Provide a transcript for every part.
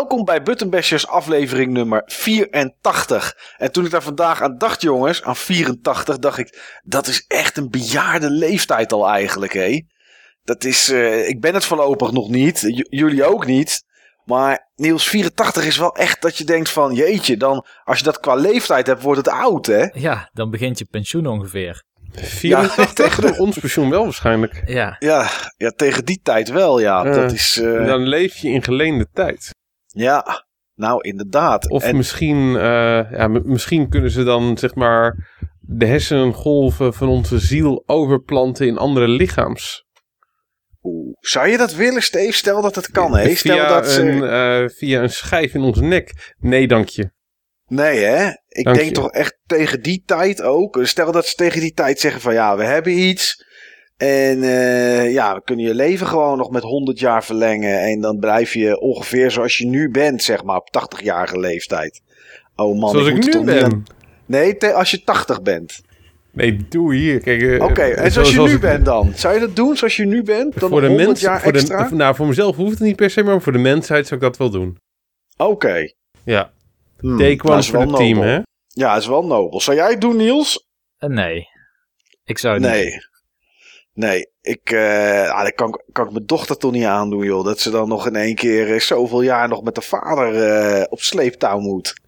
Welkom bij Buttonbashers aflevering nummer 84. En toen ik daar vandaag aan dacht, jongens, aan 84, dacht ik, dat is echt een bejaarde leeftijd al eigenlijk, hé. Dat is, uh, ik ben het voorlopig nog niet, J jullie ook niet. Maar Niels, 84 is wel echt dat je denkt van, jeetje, dan als je dat qua leeftijd hebt, wordt het oud, hè? Ja, dan begint je pensioen ongeveer. 84 ja, tegen ons pensioen wel waarschijnlijk. Ja. Ja, ja tegen die tijd wel, ja. Uh, dat is, uh... Dan leef je in geleende tijd. Ja, nou inderdaad. Of en... misschien, uh, ja, misschien kunnen ze dan zeg maar de hersengolven van onze ziel overplanten in andere lichaams. Oeh, zou je dat willen, Steve? Stel dat het kan, hè? Stel via, dat een, uh, via een schijf in onze nek. Nee, dank je. Nee, hè? Ik Dank denk je. toch echt tegen die tijd ook. Stel dat ze tegen die tijd zeggen van ja, we hebben iets. En uh, ja, we kunnen je leven gewoon nog met 100 jaar verlengen. En dan blijf je ongeveer zoals je nu bent, zeg maar, op 80-jarige leeftijd. Oh man, Zoals ik, moet nu ben. aan- Nee, te- als je 80 bent. Nee, doe hier. Kijk, uh, Oké, en zoals je nu bent dan? Zou je dat doen zoals je nu bent? Dan voor de 100 mens, jaar voor extra? De, nou, voor mezelf hoeft het niet per se, maar voor de mensheid zou ik dat wel doen. Oké. Ja. Hmm, Take one is voor wel het team, nobel. hè? Ja, is wel nobel. Zou jij het doen, Niels? Uh, nee. Ik zou het niet Nee. Ik, eh, ah, dat kan, kan ik mijn dochter toch niet aandoen, joh. Dat ze dan nog in één keer eh, zoveel jaar nog met de vader eh, op sleeptouw moet.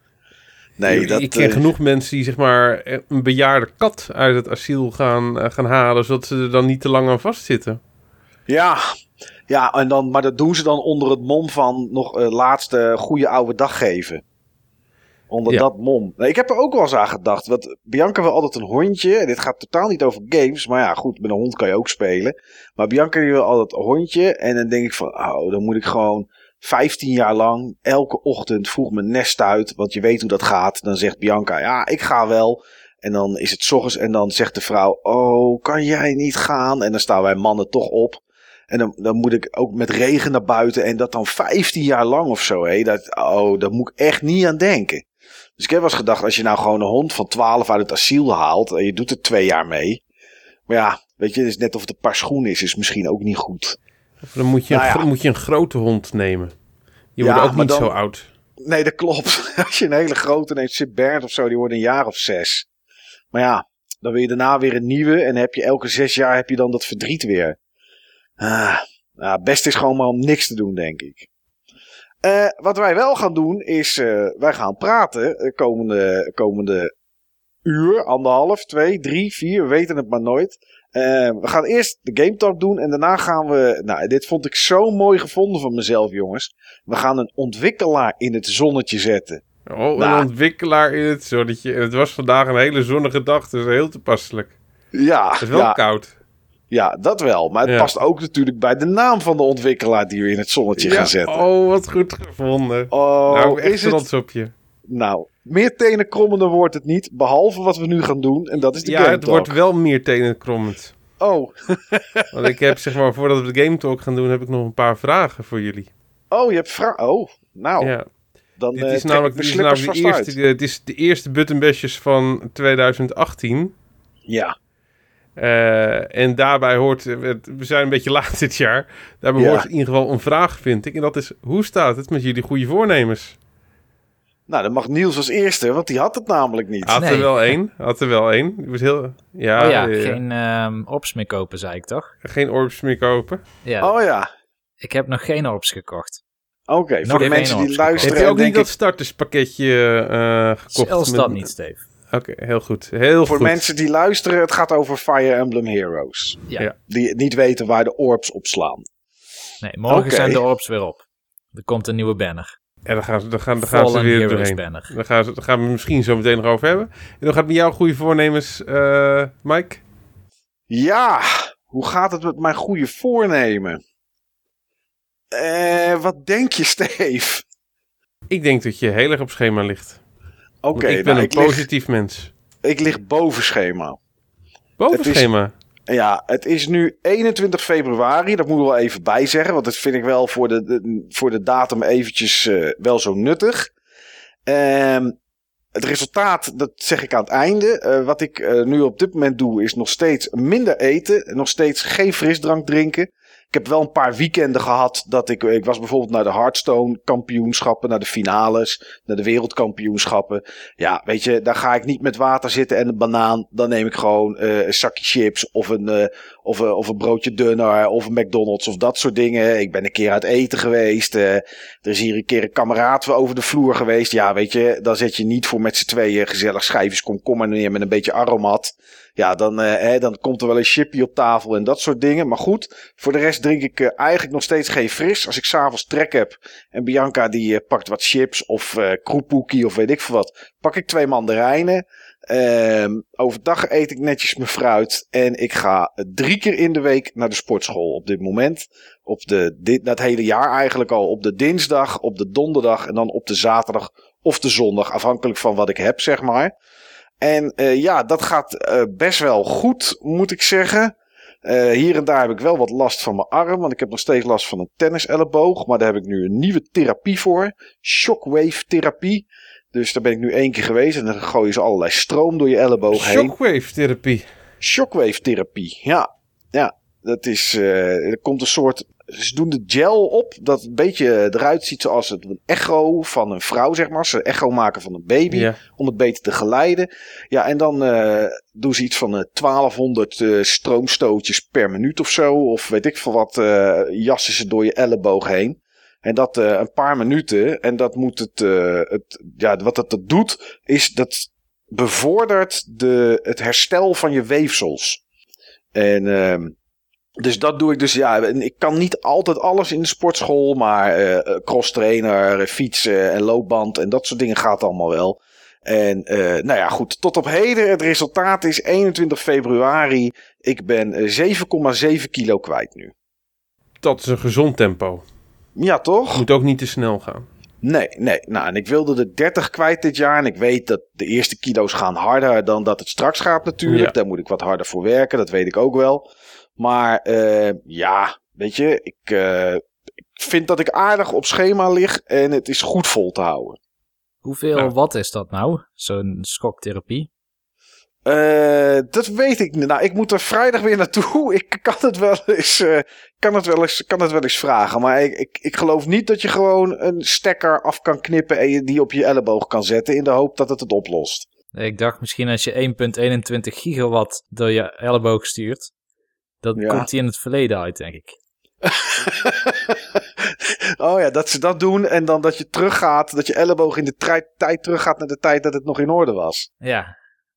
Nee, ik, dat... ik ken genoeg mensen die zeg maar een bejaarde kat uit het asiel gaan, gaan halen, zodat ze er dan niet te lang aan vastzitten. Ja, ja en dan, maar dat doen ze dan onder het mom van nog laatste goede oude dag geven. Onder Ja. dat mom. Nee, ik heb er ook wel eens aan gedacht. Want Bianca wil altijd een hondje. En dit gaat totaal niet over games. Maar ja, goed, met een hond kan je ook spelen. Maar Bianca die wil altijd een hondje. En dan denk ik van, oh, dan moet ik gewoon 15 jaar lang elke ochtend vroeg mijn nest uit. Want je weet hoe dat gaat. Dan zegt Bianca, ja, ik ga wel. En dan is het ochtends en dan zegt de vrouw, oh, kan jij niet gaan? En dan staan wij mannen toch op. En dan, dan moet ik ook met regen naar buiten. En dat dan 15 jaar lang of zo. Hé. Dat, oh, daar moet ik echt niet aan denken. Dus ik heb wel eens gedacht, als je nou gewoon een hond van 12 uit het asiel haalt. En je doet er twee jaar mee. Maar ja, weet je, het is net of het een paar schoenen is. Is misschien ook niet goed. Dan moet je, Nou een, ja. gro- moet je een grote hond nemen. Die Ja, worden ook niet dan- zo oud. Nee, dat klopt. Als je een hele grote neemt, Bernard of zo, die wordt een jaar of zes. Maar ja, dan wil je daarna weer een nieuwe. En heb je elke zes jaar heb je dan dat verdriet weer. Ah, nou, best is gewoon maar om niks te doen, denk ik. Eh, wat wij wel gaan doen, is eh, wij gaan praten de komende, komende uur, anderhalf, twee, drie, vier, we weten het maar nooit. Eh, we gaan eerst de Game Talk doen en daarna gaan we, nou dit vond ik zo mooi gevonden van mezelf jongens. We gaan een ontwikkelaar in het zonnetje zetten. Oh, Nou. een ontwikkelaar in het zonnetje. Het was vandaag een hele zonnige dag, dus heel toepasselijk. Ja, Het is wel ja, koud. Ja, dat wel. Maar het Ja. past ook natuurlijk bij de naam van de ontwikkelaar die we in het zonnetje gaan zetten. Oh, wat goed gevonden. Oh, nou, echt is het? op je. Nou, meer tenenkrommender wordt het niet. Behalve wat we nu gaan doen. En dat is de Ja, Game het Talk. wordt wel meer tenenkrommend. Oh. Want ik heb, zeg maar, voordat we de Game Talk gaan doen, heb ik nog een paar vragen voor jullie. oh, je hebt vragen. Oh, nou. ja. Dan Dit eh, is namelijk, dit is namelijk de, eerste, uit. het is de eerste buttonbashers van 2018. Ja. Eh, en daarbij hoort, het- we zijn een beetje laat dit jaar, daarbij Ja. hoort in ieder geval een vraag, vind ik. En dat is, hoe staat het met jullie goede voornemens? Nou, dan mag Niels als eerste, want die had het namelijk niet. Had er wel één, had er wel één. Die was heel, ja, Oh ja, eh, geen ehm orbs meer kopen, zei ik toch? geen orbs meer kopen. Ja, Oh ja. ik heb nog geen orbs gekocht. Oké, voor de mensen die luisteren. Heb je ook niet dat starterspakketje eh gekocht? Zelfs met- dat niet, Steve. Oké, heel goed. Heel Voor goed. mensen die luisteren, het gaat over Fire Emblem Heroes. Ja. Ja. Die niet weten waar de orbs op slaan. Nee, morgen zijn de orbs weer op. Er komt een nieuwe banner. En dan gaan ze, dan gaan, dan gaan ze weer Heroes doorheen. banner. Dan gaan, ze, dan gaan we het misschien zo meteen nog over hebben. En dan gaat het met jouw goede voornemens, eh, Mike. Ja, hoe gaat het met mijn goede voornemen? Eh, wat denk je, Steve? Ik denk dat je heel erg op schema ligt. Oké, ik ben nou, een ik, lig, positief mens. ik lig boven schema. Boven is- schema. Ja, het is nu 21 februari. Dat moet ik wel even bijzeggen. Want dat vind ik wel voor de, de- voor de datum eventjes eh, wel zo nuttig. Ehm, het resultaat, dat zeg ik aan het einde. Eh, wat ik eh, nu op dit moment doe, is nog steeds minder eten. Nog steeds geen frisdrank drinken. Ik heb wel een paar weekenden gehad dat ik, ik was bijvoorbeeld naar de Hearthstone kampioenschappen, naar de finales, naar de wereldkampioenschappen. Ja, weet je, daar ga ik niet met water zitten en een banaan. Dan neem ik gewoon uh, een zakje chips of een, uh, of, uh, of een broodje dunner of een McDonald's of dat soort dingen. Ik ben een keer uit eten geweest. er is hier een keer een kameraad over de vloer geweest. Ja, weet je, dan zet je niet voor met z'n tweeën gezellig schijfjes komkommer neer met een beetje aromat. Ja, dan, hè, dan komt er wel een chipje op tafel en dat soort dingen. Maar goed, voor de rest drink ik eigenlijk nog steeds geen fris. Als ik s'avonds trek heb en Bianca die pakt wat chips of uh, kroepoekie of weet ik veel wat. Pak ik twee mandarijnen. Uh, overdag eet ik netjes mijn fruit. En ik ga drie keer in de week naar de sportschool op dit moment. Op de, dit, dat hele jaar eigenlijk al. Op de dinsdag, op de donderdag en dan op de zaterdag of de zondag. Afhankelijk van wat ik heb, zeg maar. En uh, ja, dat gaat uh, best wel goed, moet ik zeggen. Uh, hier en daar heb ik wel wat last van mijn arm, want ik heb nog steeds last van een tenniselleboog. Maar daar heb ik nu een nieuwe therapie voor. Shockwave therapie. Dus daar ben ik nu één keer geweest en dan gooien ze allerlei stroom door je elleboog heen. Shockwave therapie. Shockwave therapie, ja. Ja, dat is, er komt een soort ze doen de gel op dat een beetje eruit ziet zoals het een echo van een vrouw, zeg maar. Ze echo maken van een baby Ja. om het beter te geleiden. Ja, en dan eh doen ze iets van eh 1200 eh, stroomstootjes per minuut of zo. Of weet ik veel wat, eh jassen ze door je elleboog heen. En dat eh, een paar minuten. En dat moet het, eh, het ja, wat het dat doet, is dat bevordert de, het herstel van je weefsels. En ehm dus dat doe ik dus, ja. Ik kan niet altijd alles in de sportschool, maar eh crosstrainer, eh, fietsen en loopband en dat soort dingen gaat allemaal wel. En nou ja, goed, tot op heden. Het resultaat is 21 februari. Ik ben eh, 7,7 kilo kwijt nu. Dat is een gezond tempo. Ja, toch? Moet ook niet te snel gaan. Nee, nee. Nou, en ik wilde de 30 kwijt dit jaar. En ik weet dat de eerste kilo's gaan harder dan dat het straks gaat natuurlijk. Ja. Daar moet ik wat harder voor werken, dat weet ik ook wel. Maar eh, ja, weet je, ik, eh, ik vind dat ik aardig op schema lig en het is goed vol te houden. Hoeveel Ja. watt is dat nou? Zo'n schoktherapie? Eh, dat weet ik niet. Nou, ik moet er vrijdag weer naartoe. Ik kan het wel eens, eh, kan het wel eens, kan het wel eens vragen. Maar ik, ik, ik geloof niet dat je gewoon een stekker af kan knippen en je die op je elleboog kan zetten in de hoop dat het het oplost. Ik dacht misschien als je 1.21 gigawatt door je elleboog stuurt, dan Ja. komt die in het verleden uit, denk ik. oh ja, dat ze dat doen en dan dat je teruggaat, dat je elleboog in de tijd teruggaat naar de tijd dat het nog in orde was. Ja,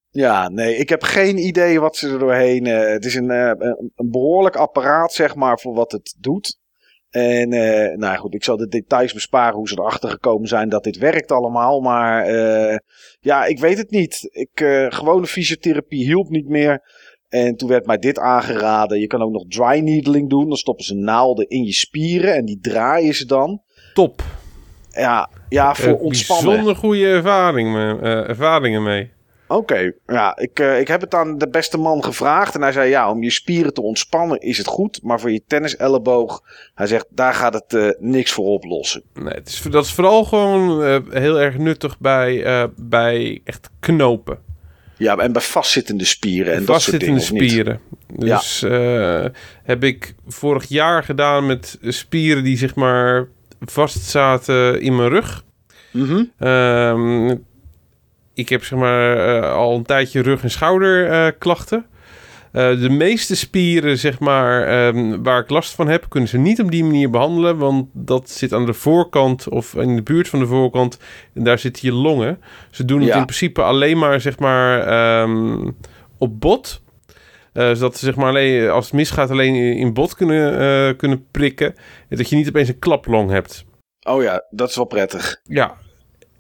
Ja, nee, ik heb geen idee wat ze er doorheen. eh, het is een, eh, een, een behoorlijk apparaat, zeg maar, voor wat het doet. En, eh, nou goed, ik zal de details besparen hoe ze erachter gekomen zijn dat dit werkt allemaal. Maar ja, ik weet het niet. Ik, gewone fysiotherapie hielp niet meer. En toen werd mij dit aangeraden. Je kan ook nog dry needling doen. Dan stoppen ze naalden in je spieren en die draaien ze dan. Top. Ja, ja voor Eh, ontspannen. Bijzonder goede ervaring, me- eh, ervaringen mee. Oké, ja, ik, eh, ik heb het aan de beste man gevraagd. En hij zei, ja, om je spieren te ontspannen is het goed. Maar voor je tenniselleboog, hij zegt, daar gaat het eh, niks voor oplossen. Nee, het is, dat is vooral gewoon heel erg nuttig bij, bij echt knopen. Ja, en bij vastzittende spieren en dat soort dingen, Vastzittende spieren. Dus eh, heb ik vorig jaar gedaan met spieren die zeg maar vast zaten in mijn rug. Mhm. Ehm, ik heb zeg maar eh, al een tijdje rug- en schouderklachten. Eh de meeste spieren, zeg maar, ehm, waar ik last van heb, kunnen ze niet op die manier behandelen. Want dat zit aan de voorkant of in de buurt van de voorkant. En daar zitten je longen. Ze doen het in principe alleen maar, zeg maar, ehm, op bot. Eh, zodat ze zeg maar alleen, als het misgaat, alleen in bot kunnen, eh, kunnen prikken. En dat je niet opeens een klaplong hebt. Oh ja, dat is wel prettig. Ja,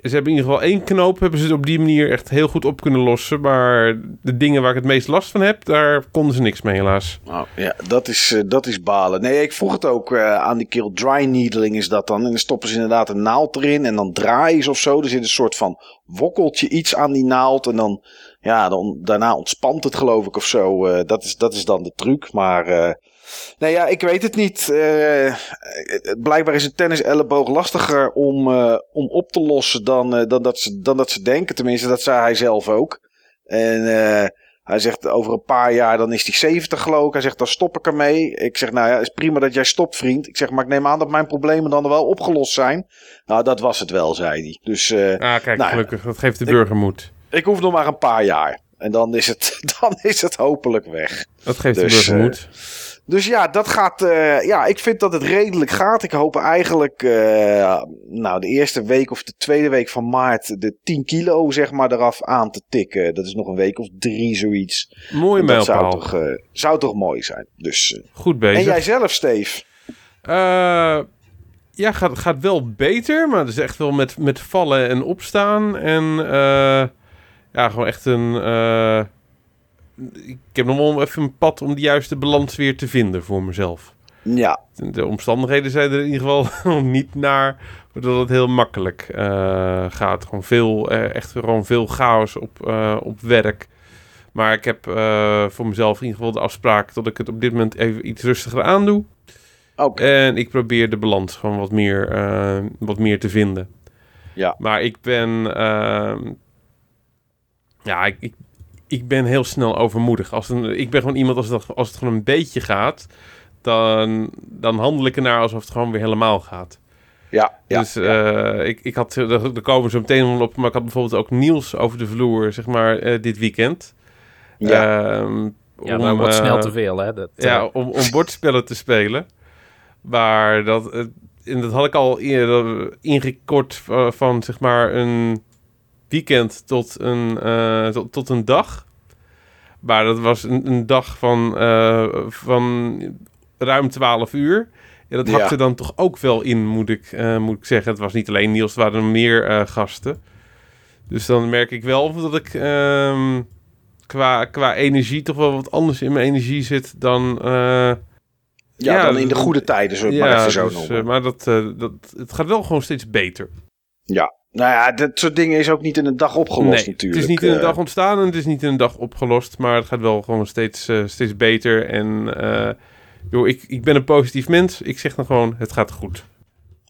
ze hebben in ieder geval één knoop, hebben ze het op die manier echt heel goed op kunnen lossen. Maar de dingen waar ik het meest last van heb, daar konden ze niks mee helaas. Oh, ja, dat is, eh, dat is balen. Nee, ik vroeg het ook eh, aan die kerel. Dry needling is dat dan. En dan stoppen ze inderdaad een naald erin en dan draaien ze of zo. Er zit een soort van wokkeltje iets aan die naald. En dan, ja, dan, daarna ontspant het geloof ik of zo. Eh, dat, is, dat is dan de truc. Maar nee, ja, ik weet het niet. Eh, blijkbaar is een tenniselleboog lastiger om, eh, om op te lossen dan, eh, dan, dat ze, dan dat ze denken. Tenminste, dat zei hij zelf ook. En... Hij zegt over een paar jaar dan is hij 70 geloof ik. Hij zegt dan stop ik ermee. Ik zeg nou ja, is prima dat jij stopt vriend. Ik zeg maar ik neem aan dat mijn problemen dan wel opgelost zijn. Nou dat was het wel zei hij. Dus Ah, kijk, Nou, gelukkig. Dat geeft de burger moed. ik hoef nog maar een paar jaar. En dan is het, dan is het hopelijk weg. Dat geeft de Dus, burger moed. Dus ja, dat gaat. eh, ja, ik vind dat het redelijk gaat. Ik hoop eigenlijk. eh, nou, de eerste week of de tweede week van maart. de 10 kilo, zeg maar, eraf aan te tikken. Dat is nog een week of drie, zoiets. Mooi dat zou mijlpaal. toch, eh, zou toch mooi zijn. Dus. Goed bezig. en jij zelf, Steve? Ja, gaat, gaat wel beter, maar het is echt wel met, met vallen en opstaan. En ja, gewoon echt een... ik heb nog wel even een pad om de juiste balans weer te vinden voor mezelf. Ja, De omstandigheden zijn er in ieder geval niet naar, waardoor het heel makkelijk eh, gaat. Gewoon veel, eh, echt gewoon veel chaos op, eh, op werk. Maar ik heb voor mezelf in ieder geval de afspraak dat ik het op dit moment even iets rustiger aandoe. En ik probeer de balans gewoon wat meer, wat meer te vinden. Ja. Maar ik ben... ehm, ja, ik, ik, ik ben heel snel overmoedig. Als een, ik ben gewoon iemand, als het, als het gewoon een beetje gaat... Dan, dan handel ik ernaar alsof het gewoon weer helemaal gaat. ja, ja. dus eh, ik, ik had... Er er komen zo meteen wel op... Maar ik had bijvoorbeeld ook Niels over de vloer, zeg maar, eh, dit weekend. ja. Ehm, Ja, om, dat wordt snel eh, te veel, hè? Dat, ja, om, om bordspellen te spelen. Maar dat, en dat had ik al eerder ingekort van zeg maar een weekend tot een, eh, tot, tot een dag. Maar dat was een, een dag van, eh, van ruim 12 uur. En dat Ja. hakte dan toch ook wel in, moet ik, eh, moet ik zeggen. Het was niet alleen Niels, er waren er meer gasten. Dus dan merk ik wel dat ik ehm, qua, qua energie toch wel wat anders in mijn energie zit dan... ja, ja, dan in de goede tijden, we het maar even zo dus, noemen. maar dat, dat, het gaat wel gewoon steeds beter. Nou ja, dat soort dingen is ook niet in een dag opgelost nee, natuurlijk. het is niet in een eh. dag ontstaan en het is niet in een dag opgelost. Maar het gaat wel gewoon steeds, eh, steeds beter. En eh, joh, ik, ik ben een positief mens. Ik zeg dan gewoon, het gaat goed.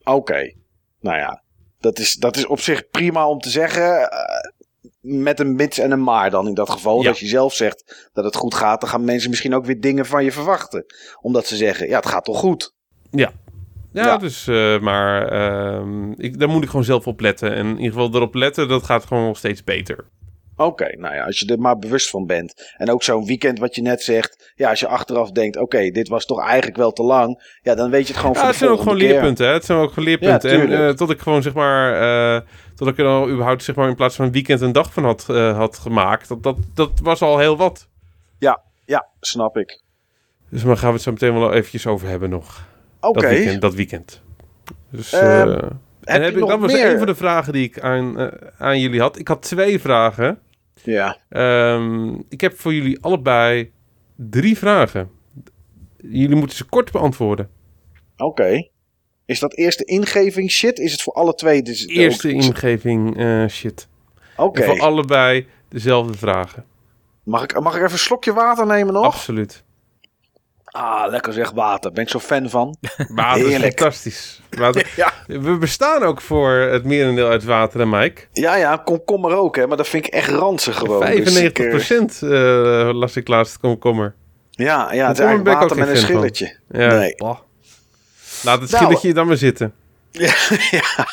Oké. Nou ja, dat is, dat is op zich prima om te zeggen. met een mits en een maar dan in dat geval. Ja. Als je zelf zegt dat het goed gaat, dan gaan mensen misschien ook weer dingen van je verwachten. Omdat ze zeggen, ja, het gaat toch goed. Ja, Ja. dus, eh, maar ehm, ik, daar moet ik gewoon zelf op letten. En in ieder geval erop letten, dat gaat gewoon nog steeds beter. Oké, nou ja, als je er maar bewust van bent. En ook zo'n weekend wat je net zegt. Ja, als je achteraf denkt, oké, dit was toch eigenlijk wel te lang. Ja, dan weet je het gewoon Ja, het zijn ook gewoon keer. leerpunten. Hè? Het zijn ook gewoon leerpunten. Ja, en eh, tot ik gewoon zeg maar, eh, tot ik er al überhaupt zeg maar in plaats van een weekend een dag van had, had gemaakt. Dat, dat, dat was al heel wat. Ja, snap ik. Dus daar gaan we het zo meteen wel eventjes over hebben nog. Oké, Dat weekend. Dat weekend. Dus, Ehm, eh, heb en je heb ik, nog dat was meer? een van de vragen die ik aan, eh, aan jullie had. Ik had twee vragen. ja. Ehm, ik heb voor jullie allebei drie vragen. Jullie moeten ze kort beantwoorden. Oké. Is dat eerste ingeving shit? Is het voor alle twee? Dus Eerste ook- ingeving eh, shit. Oké. Voor allebei dezelfde vragen. Mag ik, mag ik even een slokje water nemen nog? Absoluut. Ah, lekker zeg water. Ben ik zo fan van. Water is fantastisch. Water- ja. We bestaan ook voor het merendeel uit water en Mike. ja, ja, komkommer ook, hè. Maar dat vind ik echt ranzig gewoon. Dus ik, 95% eh, eh, las ik laatst komkommer. ja, ja, het is Komkommer eigenlijk ben ik ook water met een van. schilletje. Ja. Nee. Bah. Laat het Nou, schilletje dan maar zitten. Ja, ja.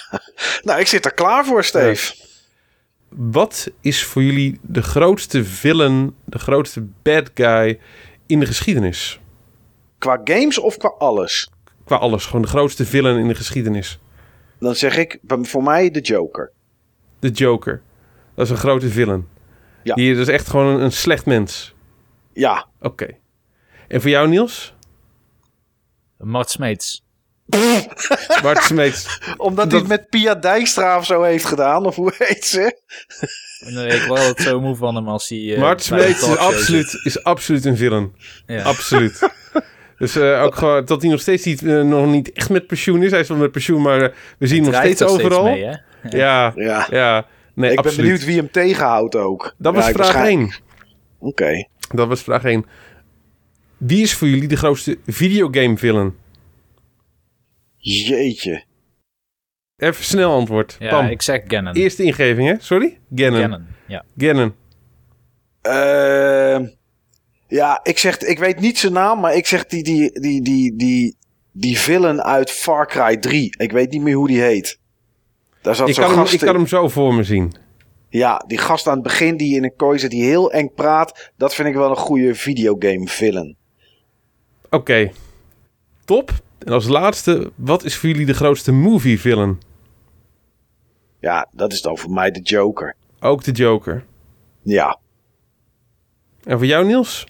Nou, ik zit er klaar voor, Steve. Wat is voor jullie de grootste villain, de grootste bad guy in de geschiedenis? Qua games of qua alles? Qua alles, gewoon de grootste villain in de geschiedenis. Dan zeg ik voor mij de Joker. De Joker. Dat is een grote villain. Ja. Die dat is echt gewoon een, slecht mens. Ja. Oké. En voor jou, Niels? Mart Smeets. Bart Smeets. Omdat Dat- hij het met Pia Dijkstra of zo heeft gedaan. Of hoe heet ze? Nee, ik word altijd zo moe van hem als hij... eh, Bart bij de Smeets is absoluut, is absoluut een villain. Ja. Absoluut. Dus eh, ook gewoon dat hij nog steeds niet, eh, nog niet echt met pensioen is. Hij is wel met pensioen, maar eh, we zien hem nog steeds er overal. mee, hè? ja, Ja. ja. Nee, ik absoluut. ben benieuwd wie hem tegenhoudt ook. Dat was Ja, vraag waarschijnlijk- 1. Oké. Dat was vraag 1. Wie is voor jullie de grootste videogame villain? Jeetje. Even snel antwoord. Ja, Pam. ik zeg Gannon. Eerste ingeving, hè? Sorry? Ganon. Gannon, ja. Ganon. Ehm, ja, ik zeg, ik weet niet zijn naam, maar ik zeg die, die, die, die, die, die villain uit Far Cry 3. Ik weet niet meer hoe die heet. Daar zat Ik kan, hem, gast ik kan hem zo voor me zien. Ja, die gast aan het begin die in een kooi zit, die heel eng praat. Dat vind ik wel een goede videogame villain. Oké. Top. En als laatste, wat is voor jullie de grootste movie villain? Ja, dat is dan voor mij de Joker. Ook de Joker. Ja. En voor jou, Niels?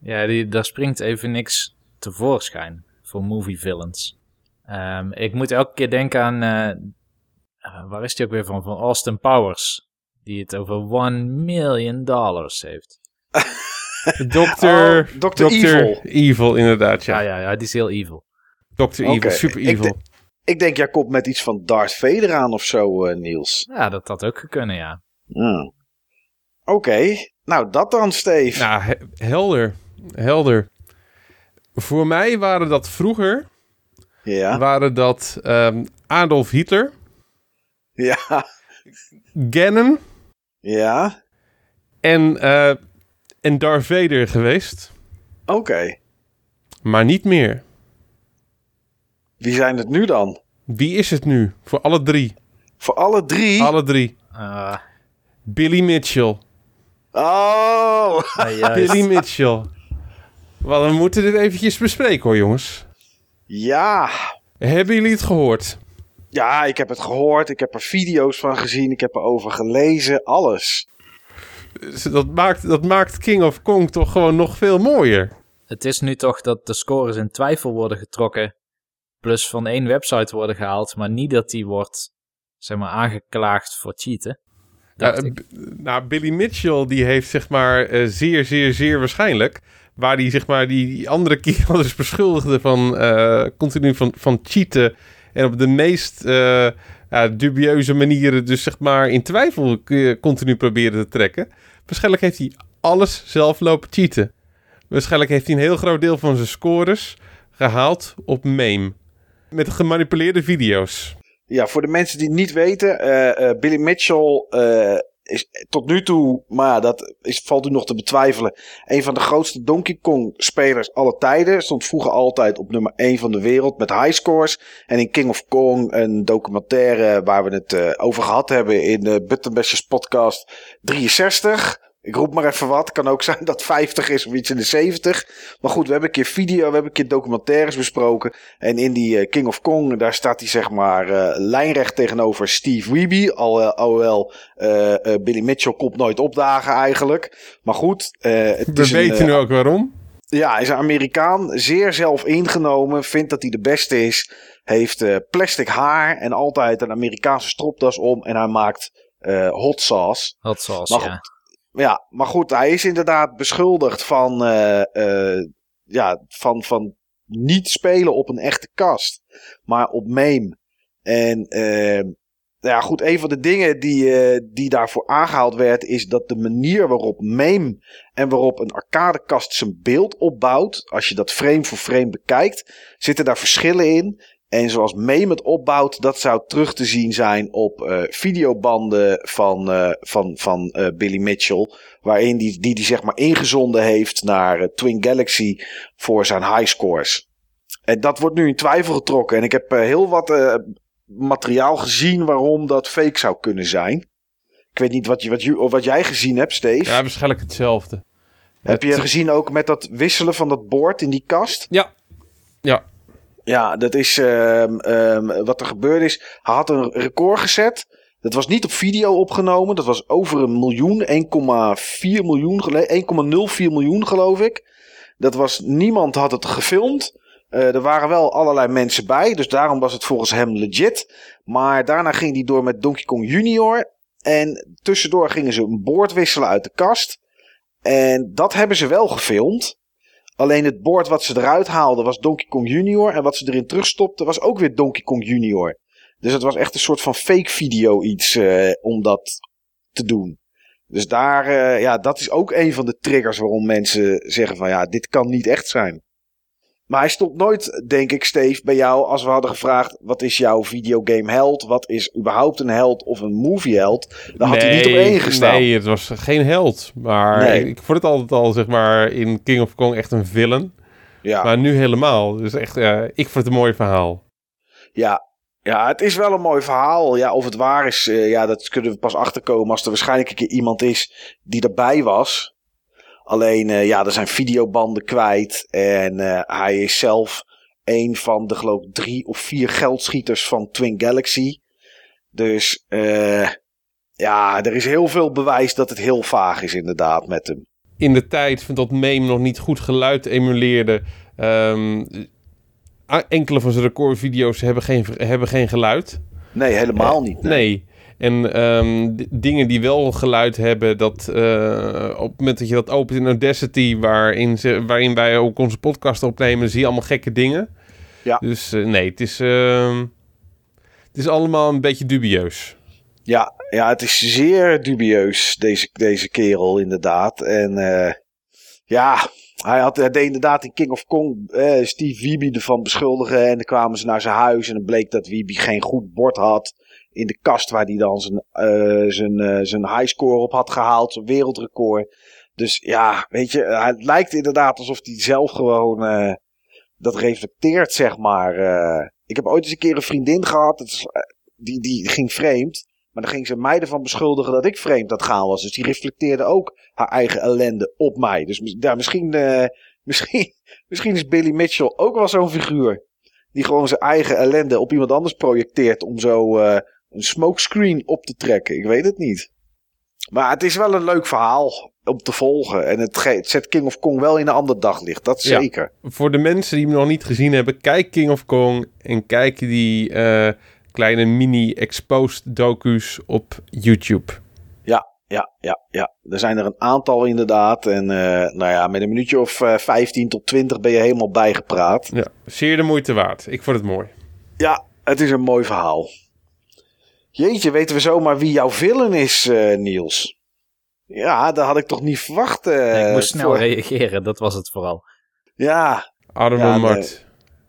Ja, die, daar springt even niks tevoorschijn voor movie villains. Ehm, ik moet elke keer denken aan, eh, eh, waar is die ook weer van? Van Austin Powers. Die het over 1 million dollars heeft. Dokter... Oh, Dr. Evil. Evil, inderdaad, ja. Ja, ja, ja, die is heel evil. Dr. Evil, super evil. Ik denk, jij komt met iets van Darth Vader aan of zo, eh, Niels. Ja, dat had ook kunnen, ja. Hmm. Oké, nou dat dan, Steve. Nou, he- helder. Helder. Voor mij waren dat vroeger... Ja, Waren dat ehm, Adolf Hitler, ja, Gannon ja. en, eh, en Darth Vader geweest. Oké. Maar niet meer. Wie zijn het nu dan? Wie is het nu? Voor alle drie. Voor alle drie? Alle drie. Eh, Billy Mitchell. Oh! juist. Billy Mitchell. We moeten dit eventjes bespreken hoor, jongens. Ja. Hebben jullie het gehoord? Ja, ik heb het gehoord. Ik heb er video's van gezien. Ik heb erover gelezen. Alles. Dat maakt, dat maakt King of Kong toch gewoon nog veel mooier. Het is nu toch dat de scores in twijfel worden getrokken. Plus van één website worden gehaald. Maar niet dat die wordt, zeg maar, aangeklaagd voor cheaten. Nou, Billy Mitchell die heeft zeg maar eh, zeer, zeer, zeer waarschijnlijk... waar die zeg maar die, andere kerel dus beschuldigde van eh, continu van, van cheaten... en op de meest eh, dubieuze manieren dus zeg maar in twijfel continu proberen te trekken. Waarschijnlijk heeft hij alles zelf lopen cheaten. Waarschijnlijk heeft hij een heel groot deel van zijn scores gehaald op meme. Met gemanipuleerde video's. Ja, voor de mensen die niet weten. eh, Billy Mitchell is tot nu toe, maar dat is, valt u nog te betwijfelen. Een van de grootste Donkey Kong spelers aller tijden. Stond vroeger altijd op nummer 1 van de wereld met high scores. En in King of Kong, een documentaire waar we het eh, over gehad hebben in de Buttonbashers podcast 63. Ik roep maar even wat. Kan ook zijn dat 50 is of iets in de 70. Maar goed, we hebben een keer video, we hebben een keer documentaires besproken. En in die eh, King of Kong, daar staat hij zeg maar eh, lijnrecht tegenover Steve Wiebe. Al, eh, alhoewel eh, eh, Billy Mitchell komt nooit opdagen eigenlijk. Maar goed, eh, het We is een, weten nu ook waarom. ja, hij is een Amerikaan, zeer zelf ingenomen, vindt dat hij de beste is. Heeft eh, plastic haar en altijd een Amerikaanse stropdas om. En hij maakt eh, hot sauce. Hot sauce, Maar ja. Ja, maar goed, hij is inderdaad beschuldigd van, eh, eh, ja, van, van niet spelen op een echte kast, maar op meme. En eh, ja, goed, een van de dingen die, eh, die daarvoor aangehaald werd, is dat de manier waarop meme en waarop een arcadekast zijn beeld opbouwt, als je dat frame voor frame bekijkt, zitten daar verschillen in. En zoals Meme het opbouwt, dat zou terug te zien zijn op eh, videobanden van, eh, van, van eh, Billy Mitchell. Waarin die, die die zeg maar ingezonden heeft naar Twin Galaxy voor zijn high scores. En dat wordt nu in twijfel getrokken. En ik heb heel wat materiaal gezien waarom dat fake zou kunnen zijn. Ik weet niet wat, je, wat, je, wat jij gezien hebt, Steve. Ja, waarschijnlijk hetzelfde. heb je Het- gezien ook met dat wisselen van dat bord in die kast? Ja. Ja. Ja, dat is ehm, ehm, wat er gebeurd is. Hij had een record gezet. Dat was niet op video opgenomen. Dat was over een miljoen, 1,4 miljoen, gele- 1,04 miljoen geloof ik. Dat was, niemand had het gefilmd. Eh, er waren wel allerlei mensen bij, dus daarom was het volgens hem legit. Maar daarna ging hij door met Donkey Kong Junior. En tussendoor gingen ze een boord wisselen uit de kast. En dat hebben ze wel gefilmd. Alleen het boord wat ze eruit haalden was Donkey Kong Junior. En wat ze erin terugstopten was ook weer Donkey Kong Junior. Dus het was echt een soort van fake video iets eh, om dat te doen. Dus daar, eh, ja, dat is ook een van de triggers waarom mensen zeggen van ja, dit kan niet echt zijn. Maar hij stond nooit, denk ik, Steve, bij jou als we hadden gevraagd: wat is jouw videogame held? Wat is überhaupt een held of een movie held? Daar had hij niet op één gestaan. Nee, het was geen held. Maar Nee. ik, ik vond het altijd al, zeg maar, in King of Kong echt een villain. Ja, Maar nu helemaal. Dus echt, eh, ik vond het een mooi verhaal. ja, ja, het is wel een mooi verhaal. Ja, of het waar is, eh, ja, dat kunnen we pas achterkomen als er waarschijnlijk een keer iemand is die erbij was. Alleen, eh, ja, er zijn videobanden kwijt. En eh, hij is zelf een van de, geloof ik, drie of vier geldschieters van Twin Galaxy. Dus, eh, ja, er is heel veel bewijs dat het heel vaag is, inderdaad, met hem. In de tijd dat meme nog niet goed geluid emuleerde. ehm, enkele van zijn recordvideo's hebben geen, hebben geen geluid. Nee, helemaal niet. Nee. En ehm, dingen die wel geluid hebben, dat eh, op het moment dat je dat opent in Audacity, waarin, ze, waarin wij ook onze podcast opnemen, zie je allemaal gekke dingen. Ja. Dus eh, nee, het is, ehm, het is allemaal een beetje dubieus. Ja, ja, het is zeer dubieus, deze, deze kerel, inderdaad. En eh, ja, hij, had, hij deed inderdaad in King of Kong eh, Steve Wiebe ervan beschuldigen. En dan kwamen ze naar zijn huis en dan bleek dat Wiebe geen goed bord had. In de kast waar hij dan zijn, eh, zijn, eh, zijn highscore op had gehaald, wereldrecord. Dus ja, weet je, het lijkt inderdaad alsof hij zelf gewoon eh, dat reflecteert, zeg maar. Ik heb ooit eens een keer een vriendin gehad, is, die, die ging vreemd. Maar dan ging ze mij ervan beschuldigen dat ik vreemd aan het gaan was. Dus die reflecteerde ook haar eigen ellende op mij. Dus ja, misschien, misschien, misschien is Billy Mitchell ook wel zo'n figuur. Die gewoon zijn eigen ellende op iemand anders projecteert om zo een smokescreen op te trekken. Ik weet het niet. Maar het is wel een leuk verhaal om te volgen. En het, zet King of Kong wel in een ander daglicht. Dat Ja. zeker. Voor de mensen die hem nog niet gezien hebben, kijk King of Kong en kijk die eh, kleine mini-exposed docu's op YouTube. Ja, ja, ja. Er zijn er een aantal inderdaad. En eh, nou ja, met een minuutje of eh 15 tot 20 ben je helemaal bijgepraat. Ja, zeer de moeite waard. Ik vond het mooi. Ja, het is een mooi verhaal. Jeetje, weten we zomaar wie jouw villain is, eh, Niels? Ja, dat had ik toch niet verwacht. eh, ik moest snel voor- reageren, dat was het vooral. Ja, Arme Ja, nee. Mart.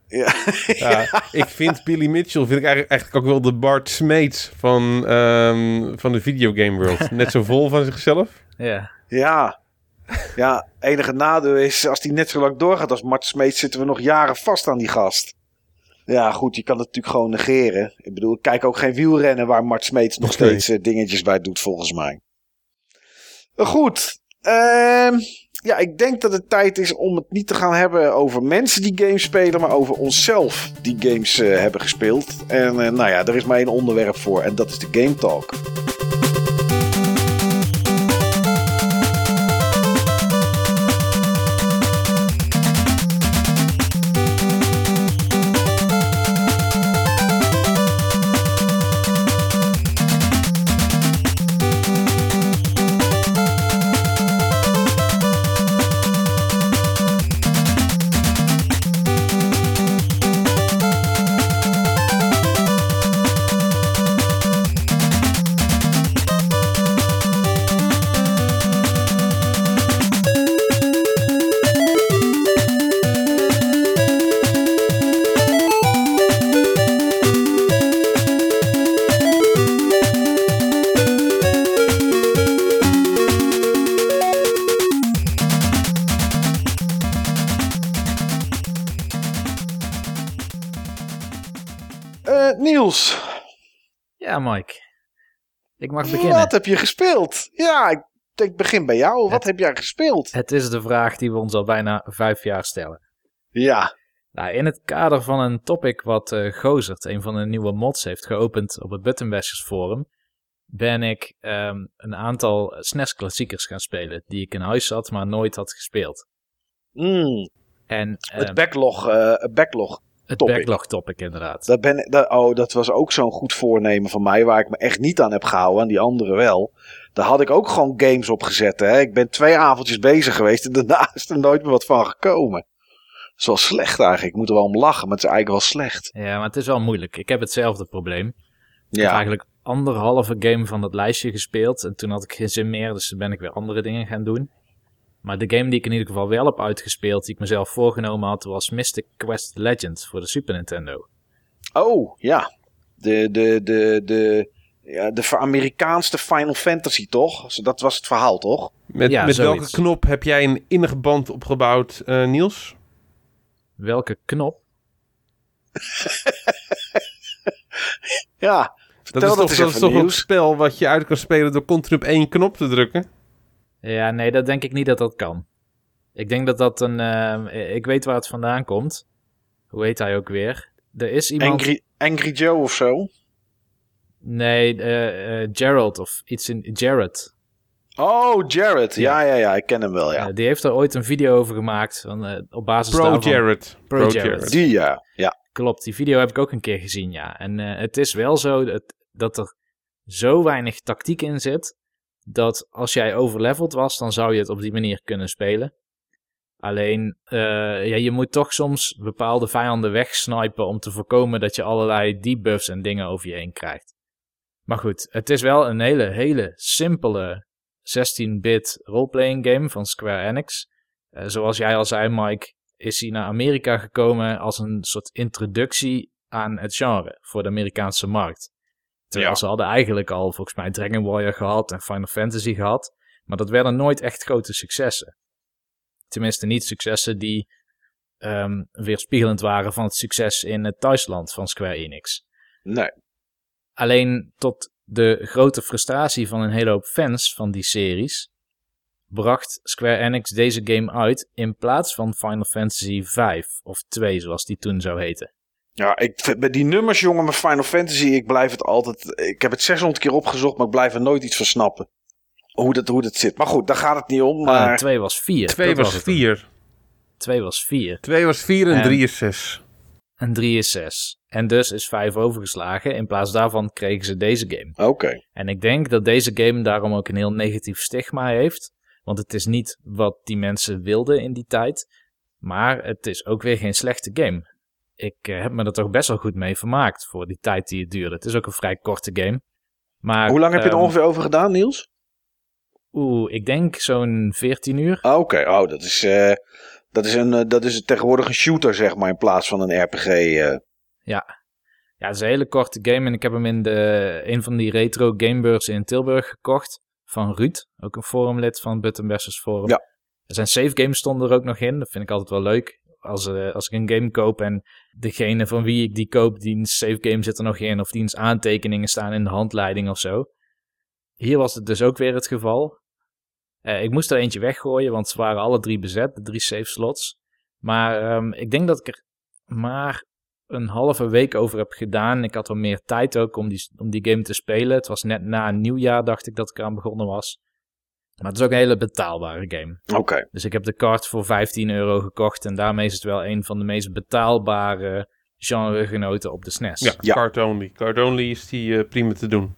ja. Ja, ik vind Billy Mitchell vind ik eigenlijk, eigenlijk ook wel de Bart Smeets van, ehm, van de videogame world. Net zo vol van zichzelf. Ja, ja. Ja, enige nadeel is, als die net zo lang doorgaat als Mart Smeet, zitten we nog jaren vast aan die gast. Ja, goed, je kan het natuurlijk gewoon negeren. Ik bedoel, ik kijk ook geen wielrennen waar Mart Smeets nog steeds eh, dingetjes bij doet, volgens mij. Maar Goed, ehm, ja, ik denk dat het tijd is om het niet te gaan hebben over mensen die games spelen, maar over onszelf die games eh, hebben gespeeld. En eh, nou ja, er is maar één onderwerp voor en dat is de Game Talk. Eh, Niels, ja Mike. Ik mag beginnen. wat heb je gespeeld? Ja, ik begin bij jou. Wat Het- heb jij gespeeld? Het is de vraag die we ons al bijna vijf jaar stellen. Ja, Nou, in het kader van een topic wat eh Gozert, een van de nieuwe mods, heeft geopend op het Buttonbashers forum, ben ik ehm, een aantal SNES-klassiekers gaan spelen die ik in huis had, maar nooit had gespeeld. Mm, En het ehm, backlog, het backlog. Het topic. backlog topic inderdaad. Dat, ben, dat, oh, dat was ook zo'n goed voornemen van mij, waar ik me echt niet aan heb gehouden, aan die anderen wel. Daar had ik ook gewoon games op gezet. Hè. Ik ben twee avondjes bezig geweest en daarna is er nooit meer wat van gekomen. Dat is wel slecht eigenlijk. Ik moet er wel om lachen, maar het is eigenlijk wel slecht. Ja, maar het is wel moeilijk. Ik heb hetzelfde probleem. Ik heb eigenlijk anderhalve game van dat lijstje gespeeld en toen had ik geen zin meer, dus toen ben ik weer andere dingen gaan doen. Maar de game die ik in ieder geval wel heb uitgespeeld, die ik mezelf voorgenomen had, was Mystic Quest Legend voor de Super Nintendo. Oh, ja. De, de, de, de, ja, de Amerikaanse Final Fantasy, toch? Dat was het verhaal, toch? Met, Ja, met welke knop heb jij een innige band opgebouwd, eh, Niels? Welke knop? Ja. Dat is toch, eens dat is toch een spel wat je uit kan spelen door continu op één knop te drukken? Ja, nee, dat denk ik niet dat dat kan. Ik denk dat dat een... eh, ik weet waar het vandaan komt. Hoe heet hij ook weer? Er is iemand... Angry, Angry Joe of zo? Nee, eh, eh, Gerald of iets in... Jared. Oh, Jared. Ja, ja, ja. Ik ken hem wel, ja. Die heeft er ooit een video over gemaakt. Van, eh, op basis Pro daarvan... Jared. Pro Jared. Die, ja. Ja. Klopt, die video heb ik ook een keer gezien, ja. En eh, het is wel zo dat, dat er zo weinig tactiek in zit, dat als jij overleveld was, dan zou je het op die manier kunnen spelen. Alleen, eh, ja, je moet toch soms bepaalde vijanden wegsnipen om te voorkomen dat je allerlei debuffs en dingen over je heen krijgt. Maar goed, het is wel een hele, hele simpele 16-bit roleplaying game van Square Enix. Eh, zoals jij al zei, Mike, is hij naar Amerika gekomen als een soort introductie aan het genre voor de Amerikaanse markt. Terwijl Ja. ze hadden eigenlijk al volgens mij Dragon Warrior gehad en Final Fantasy gehad, maar dat werden nooit echt grote successen. Tenminste niet successen die ehm, weerspiegelend waren van het succes in het thuisland van Square Enix. Nee. Alleen tot de grote frustratie van een hele hoop fans van die series bracht Square Enix deze game uit in plaats van Final Fantasy 5 of 2 zoals die toen zou heten. Ja, ik, vind- bij die nummers, jongen, met Final Fantasy, ik blijf het altijd... Ik heb het 600 keer opgezocht, maar ik blijf er nooit iets van snappen. Hoe dat, hoe dat zit. Maar goed, daar gaat het niet om. Maar Maar 2 was 4. Twee was vier. 2 was 4 Twee was vier en En- drie is zes. en 3 is 6. En dus is 5 overgeslagen. In plaats daarvan kregen ze deze game. Oké. En ik denk dat deze game daarom ook een heel negatief stigma heeft. Want het is niet wat die mensen wilden in die tijd. Maar het is ook weer geen slechte game. Ik eh, heb me er toch best wel goed mee vermaakt voor die tijd die het duurde. Het is ook een vrij korte game. Maar, Hoe lang heb je er ehm, ongeveer over gedaan, Niels? Oeh, ik denk zo'n 14 uur. Ah, Oké, oh, dat is, eh, dat, is een, eh, dat is tegenwoordig een shooter, zeg maar, in plaats van een RPG. Ja. Ja, het is een hele korte game en ik heb hem in de, een van die retro gamebeurzen in Tilburg gekocht. Van Ruud, ook een forumlid van Button vs. Forum. Ja. Er zijn save games stonden er ook nog in. Dat vind ik altijd wel leuk. Als, als ik een game koop en degene van wie ik die koop, die save game zit er nog in. Of diens aantekeningen staan in de handleiding of zo. Hier was het dus ook weer het geval. Eh, ik moest er eentje weggooien, want ze waren alle drie bezet, de drie save slots. Maar ehm, ik denk dat ik er maar een halve week over heb gedaan. Ik had wel meer tijd ook om die, om die game te spelen. Het was net na nieuwjaar, dacht ik, dat ik eraan begonnen was. Maar het is ook een hele betaalbare game. Oké. Dus ik heb de kaart voor 15 euro gekocht. En daarmee is het wel een van de meest betaalbare genregenoten op de SNES. Ja, Ja. card only. Card only is die eh, prima te doen.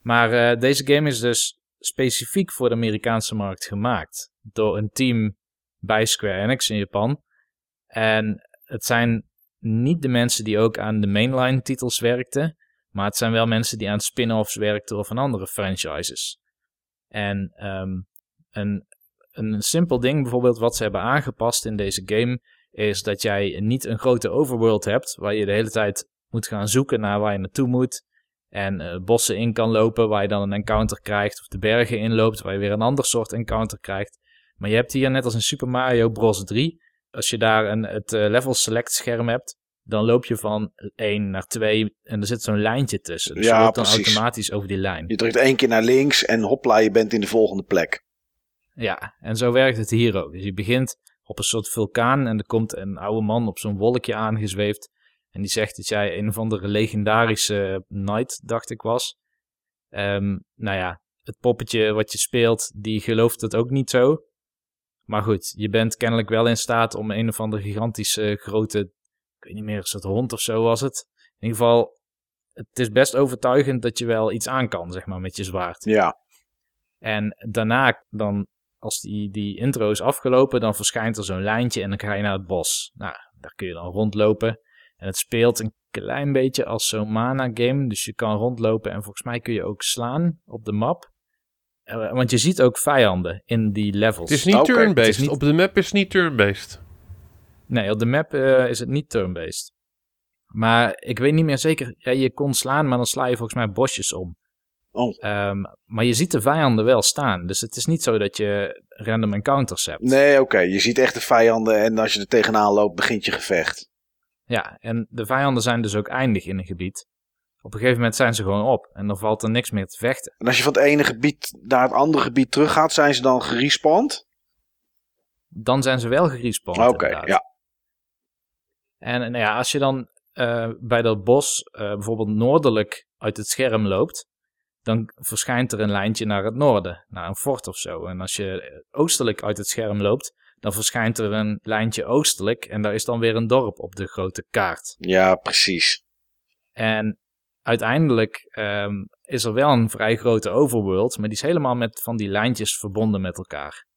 Maar eh, deze game is dus specifiek voor de Amerikaanse markt gemaakt. Door een team bij Square Enix in Japan. En het zijn niet de mensen die ook aan de mainline titels werkten. Maar het zijn wel mensen die aan spin-offs werkten of aan andere franchises. En ehm, een, een simpel ding bijvoorbeeld wat ze hebben aangepast in deze game... is dat jij niet een grote overworld hebt... waar je de hele tijd moet gaan zoeken naar waar je naartoe moet... En eh, bossen in kan lopen waar je dan een encounter krijgt. Of de bergen inloopt waar je weer een ander soort encounter krijgt. Maar je hebt hier net als in Super Mario Bros. 3. Als je daar een, het eh, level select scherm hebt. Dan loop je van 1 naar 2 en er zit zo'n lijntje tussen. Dus Ja, je loopt dan precies. automatisch over die lijn. Je drukt één keer naar links en hopla, je bent in de volgende plek. Ja, en zo werkt het hier ook. Dus je begint op een soort vulkaan en er komt een oude man op zo'n wolkje aangezweefd. En die zegt dat jij een of andere legendarische knight, dacht ik was. Ehm, nou ja, het poppetje wat je speelt, die gelooft het ook niet zo. Maar goed, je bent kennelijk wel in staat om een of andere gigantische grote, ik weet niet meer, een soort hond of zo was het. In ieder geval, het is best overtuigend dat je wel iets aan kan, zeg maar, met je zwaard. Ja. En daarna, dan, als die, die intro is afgelopen, dan verschijnt er zo'n lijntje en dan ga je naar het bos. Nou, daar kun je dan rondlopen. En het speelt een klein beetje als zo'n mana game. Dus je kan rondlopen en volgens mij kun je ook slaan op de map. Eh, want je ziet ook vijanden in die levels. Het is niet Oké, turn-based. het niet- Op de map is het niet turn-based. Nee, op de map eh, is het niet turn-based. Maar ik weet niet meer zeker. Ja, je kon slaan, maar dan sla je volgens mij bosjes om. Oh. Ehm, maar je ziet de vijanden wel staan. Dus het is niet zo dat je random encounters hebt. Nee, oké. Je ziet echt de vijanden en als je er tegenaan loopt, begint je gevecht. Ja, en de vijanden zijn dus ook eindig in een gebied. Op een gegeven moment zijn ze gewoon op. En dan valt er niks meer te vechten. En als je van het ene gebied naar het andere gebied teruggaat, zijn ze dan gerespawned? Dan zijn ze wel gerespawned. Oké, ja. En nou ja, als je dan eh, bij dat bos eh, bijvoorbeeld noordelijk uit het scherm loopt, dan verschijnt er een lijntje naar het noorden, naar een fort of zo. En als je eh, oostelijk uit het scherm loopt, dan verschijnt er een lijntje oostelijk en daar is dan weer een dorp op de grote kaart. Ja, precies. En uiteindelijk ehm, is er wel een vrij grote overworld, maar die is helemaal met van die lijntjes verbonden met elkaar.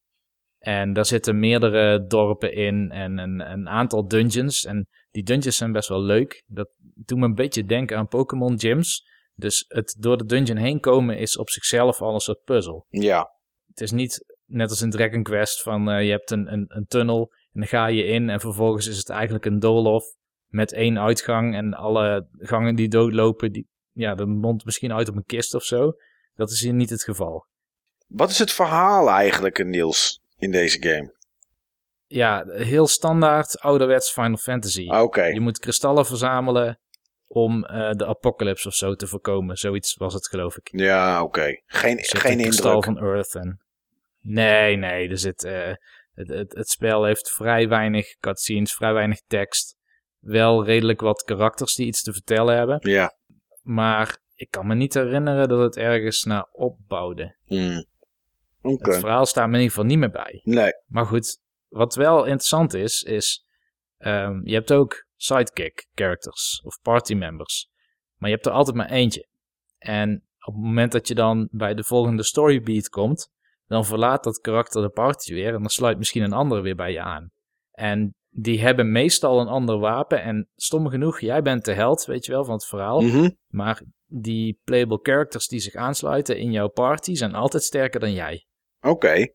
En daar zitten meerdere dorpen in en een, een aantal dungeons. En die dungeons zijn best wel leuk. Dat doet me een beetje denken aan Pokémon gyms. Dus het door de dungeon heen komen is op zichzelf al een soort puzzel. Ja. Het is niet net als in Dragon Quest van eh, je hebt een, een, een tunnel en dan ga je in en vervolgens is het eigenlijk een doolhof met één uitgang en alle gangen die doodlopen, die, ja, dan mondt misschien uit op een kist of zo. Dat is hier niet het geval. Wat is het verhaal eigenlijk, Niels, in deze game? Ja, heel standaard ouderwets Final Fantasy. Oké. Je moet kristallen verzamelen om eh, de apocalypse of zo te voorkomen. Zoiets was het geloof ik. Ja, oké. Geen, Er zit geen een kristal indruk. van Earth en... Nee, nee, er zit, eh, het, het, het spel heeft vrij weinig cutscenes, vrij weinig tekst. Wel redelijk wat karakters die iets te vertellen hebben. Ja. Maar ik kan me niet herinneren dat het ergens naar opbouwde. Hmm. Het verhaal staat me in ieder geval niet meer bij. Nee. Maar goed, wat wel interessant is, is... ehm, je hebt ook sidekick characters of party members. Maar je hebt er altijd maar eentje. En op het moment dat je dan bij de volgende storybeat komt... dan verlaat dat karakter de party weer... en dan sluit misschien een andere weer bij je aan. En die hebben meestal een ander wapen... en stom genoeg, jij bent de held, weet je wel, van het verhaal... Mhm. maar die playable characters die zich aansluiten in jouw party... zijn altijd sterker dan jij. Oké.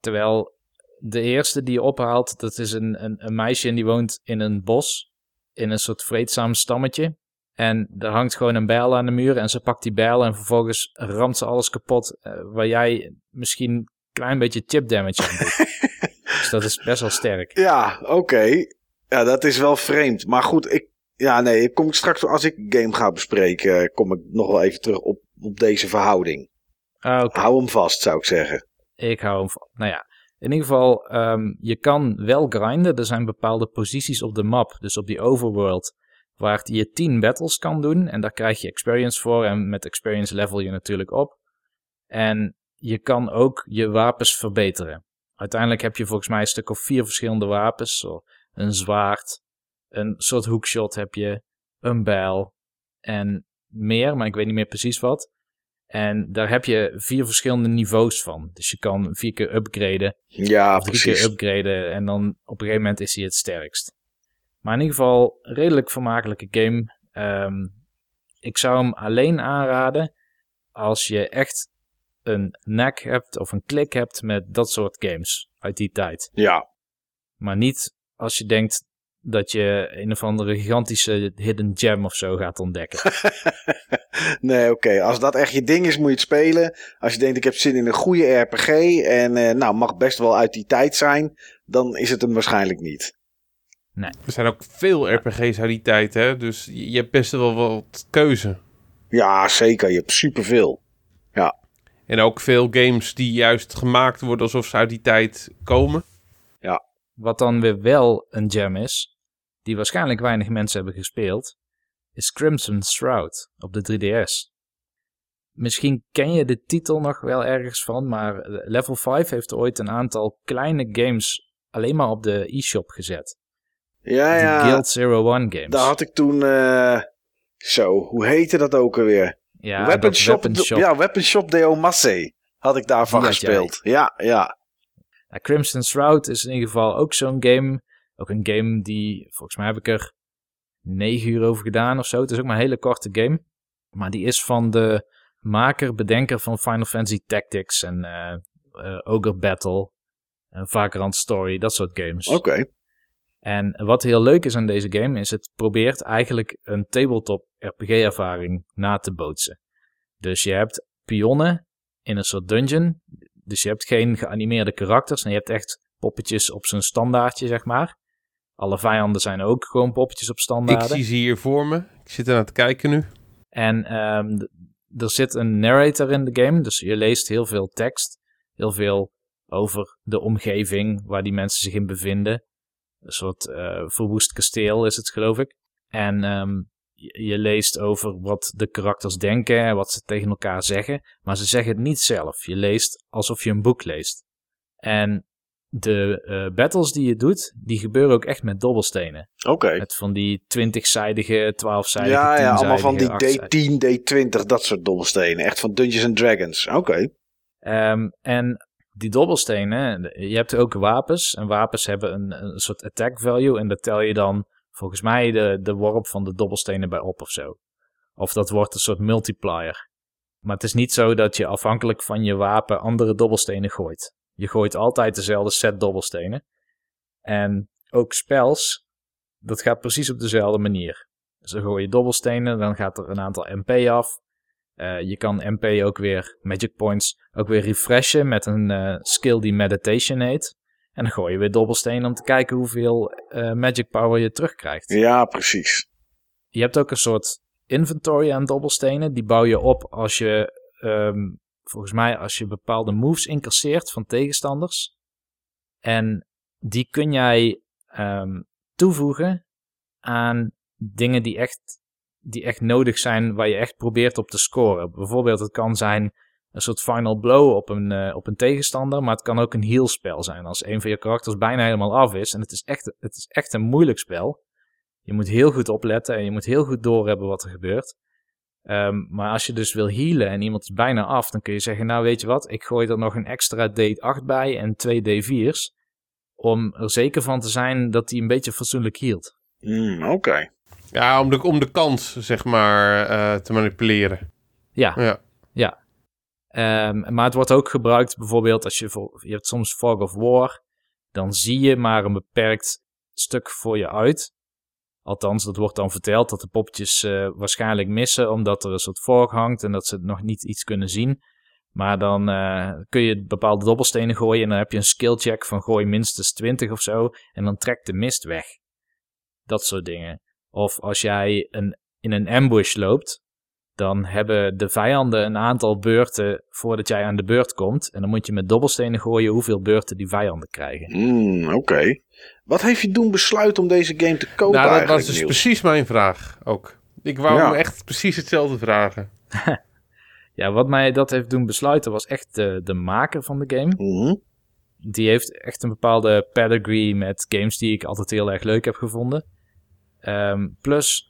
Terwijl de eerste die je ophaalt, dat is een, een, een meisje en die woont in een bos. In een soort vreedzaam stammetje. En er hangt gewoon een bijl aan de muur en ze pakt die bijl en vervolgens ramt ze alles kapot. eh, waar jij misschien een klein beetje chip damage aan doet. dus dat is best wel sterk. Ja, oké. Ja, dat is wel vreemd. Maar goed, ik, ja, nee, ik kom straks, als ik game ga bespreken, kom ik nog wel even terug op, op deze verhouding. Ah. Hou hem vast, zou ik zeggen. Ik hou hem van. Nou ja, in ieder geval, ehm, je kan wel grinden. Er zijn bepaalde posities op de map, dus op die overworld, waar je 10 battles kan doen. En daar krijg je experience voor. En met experience level je natuurlijk op. En je kan ook je wapens verbeteren. Uiteindelijk heb je volgens mij een stuk of vier verschillende wapens. Een zwaard, een soort hookshot heb je, een bijl en meer, maar ik weet niet meer precies wat. En daar heb je vier verschillende niveaus van. Dus je kan vier keer upgraden, Ja, of drie precies. keer upgraden en dan op een gegeven moment is hij het sterkst. Maar in ieder geval, redelijk vermakelijke game. Ehm, ik zou hem alleen aanraden als je echt een nek hebt of een klik hebt met dat soort games uit die tijd. Ja, Maar niet als je denkt dat je een of andere gigantische hidden gem of zo gaat ontdekken. nee, oké. Als dat echt je ding is, moet je het spelen. Als je denkt, ik heb zin in een goede RPG en eh, nou, mag best wel uit die tijd zijn, dan is het hem waarschijnlijk niet. Er zijn ook veel RPG's uit die tijd, hè? Dus je je hebt best wel wat keuze. Ja, zeker. Je hebt superveel. En ook veel games die juist gemaakt worden alsof ze uit die tijd komen. Wat dan weer wel een gem is, die waarschijnlijk weinig mensen hebben gespeeld, is Crimson Shroud op de 3DS. Misschien ken je de titel nog wel ergens van, maar Level 5 heeft ooit een aantal kleine games alleen maar op de e-shop gezet. Ja, De ja. Guild Zero One games. Daar had ik toen. eh, zo, hoe heette dat ook alweer? ja, Weapon, Shop, Weapon Shop. Ja, Weapon Shop de Omasse had ik daarvan Die jij. gespeeld. Ja, ja. Nou, Crimson Shroud is in ieder geval ook zo'n game. Ook een game die, volgens mij heb ik er 9 uur over gedaan of zo. Het is ook maar een hele korte game. Maar die is van de maker, bedenker van Final Fantasy Tactics en eh eh, Ogre Battle, en Vagrant Story, dat soort games. Oké. En wat heel leuk is aan deze game is het probeert eigenlijk een tabletop RPG ervaring na te bootsen. Dus je hebt pionnen in een soort dungeon. Dus je hebt geen geanimeerde karakters. En je hebt echt poppetjes op zijn standaardje, zeg maar. Alle vijanden zijn ook gewoon poppetjes op Ik standaarden. zie ze hier voor me. Ik zit er aan te kijken nu. En ehm, er zit een narrator in de game, dus je leest heel veel tekst. Heel veel over de omgeving waar die mensen zich in bevinden. Een soort eh, verwoest kasteel is het, geloof ik. En ehm, je, leest over wat de karakters denken en wat ze tegen elkaar zeggen. Maar ze zeggen het niet zelf. Je leest alsof je een boek leest. En de eh, battles die je doet, die gebeuren ook echt met dobbelstenen. Oké. Met van die 20-zijdige, 12-zijdige, Ja, ja, allemaal van die 10-zijdige, 10 D10, D20, dat soort dobbelstenen. Echt van Dungeons and Dragons. Oké. Ehm, en die dobbelstenen, je hebt ook wapens. En wapens hebben een, een soort attack value. En daar tel je dan volgens mij de, de worp van de dobbelstenen bij op of zo. Of dat wordt een soort multiplier. Maar het is niet zo dat je afhankelijk van je wapen andere dobbelstenen gooit. Je gooit altijd dezelfde set dobbelstenen. En ook spels, dat gaat precies op dezelfde manier. Dus dan gooi je dobbelstenen, dan gaat er een aantal MP af. Eh, je kan MP ook weer, Magic Points, ook weer refreshen met een eh, skill die Meditation heet. En dan gooi je weer dobbelstenen om te kijken hoeveel eh, Magic Power je terugkrijgt. Ja, precies. Je hebt ook een soort inventory aan dobbelstenen. Die bouw je op als je, ehm, volgens mij, als je bepaalde moves incasseert van tegenstanders. En die kun jij ehm, toevoegen aan dingen die echt, die echt nodig zijn, waar je echt probeert op te scoren. Bijvoorbeeld, het kan zijn een soort final blow op een, eh, op een tegenstander, maar het kan ook een heal spel zijn. Als een van je karakters bijna helemaal af is, en het is echt, het is echt een moeilijk spel. Je moet heel goed opletten en je moet heel goed doorhebben wat er gebeurt. Ehm, maar als je dus wil healen en iemand is bijna af, dan kun je zeggen, nou weet je wat, ik gooi er nog een extra D8 bij en twee D4's. Om er zeker van te zijn dat hij een beetje fatsoenlijk healt. Hmm, Oké. Ja, om de, om de kans, zeg maar, eh, te manipuleren. Ja, Ja. Ehm, maar het wordt ook gebruikt bijvoorbeeld als je, je hebt soms Fog of War. Dan zie je maar een beperkt stuk voor je uit. Althans, dat wordt dan verteld dat de poppetjes eh, waarschijnlijk missen omdat er een soort fog hangt en dat ze nog niet iets kunnen zien. Maar dan eh, kun je bepaalde dobbelstenen gooien en dan heb je een skill check van gooi minstens 20 of zo en dan trekt de mist weg. Dat soort dingen. Of als jij een, in een ambush loopt, dan hebben de vijanden een aantal beurten voordat jij aan de beurt komt. En dan moet je met dobbelstenen gooien hoeveel beurten die vijanden krijgen. Hmm, Oké. Wat heeft je doen besluiten om deze game te kopen nou, dat was dus Niels? precies mijn vraag ook. Ik wou Ja. hem echt precies hetzelfde vragen. Ja, wat mij dat heeft doen besluiten was echt de, de maker van de game. Mhm. Die heeft echt een bepaalde pedigree met games die ik altijd heel erg leuk heb gevonden. Ehm, plus,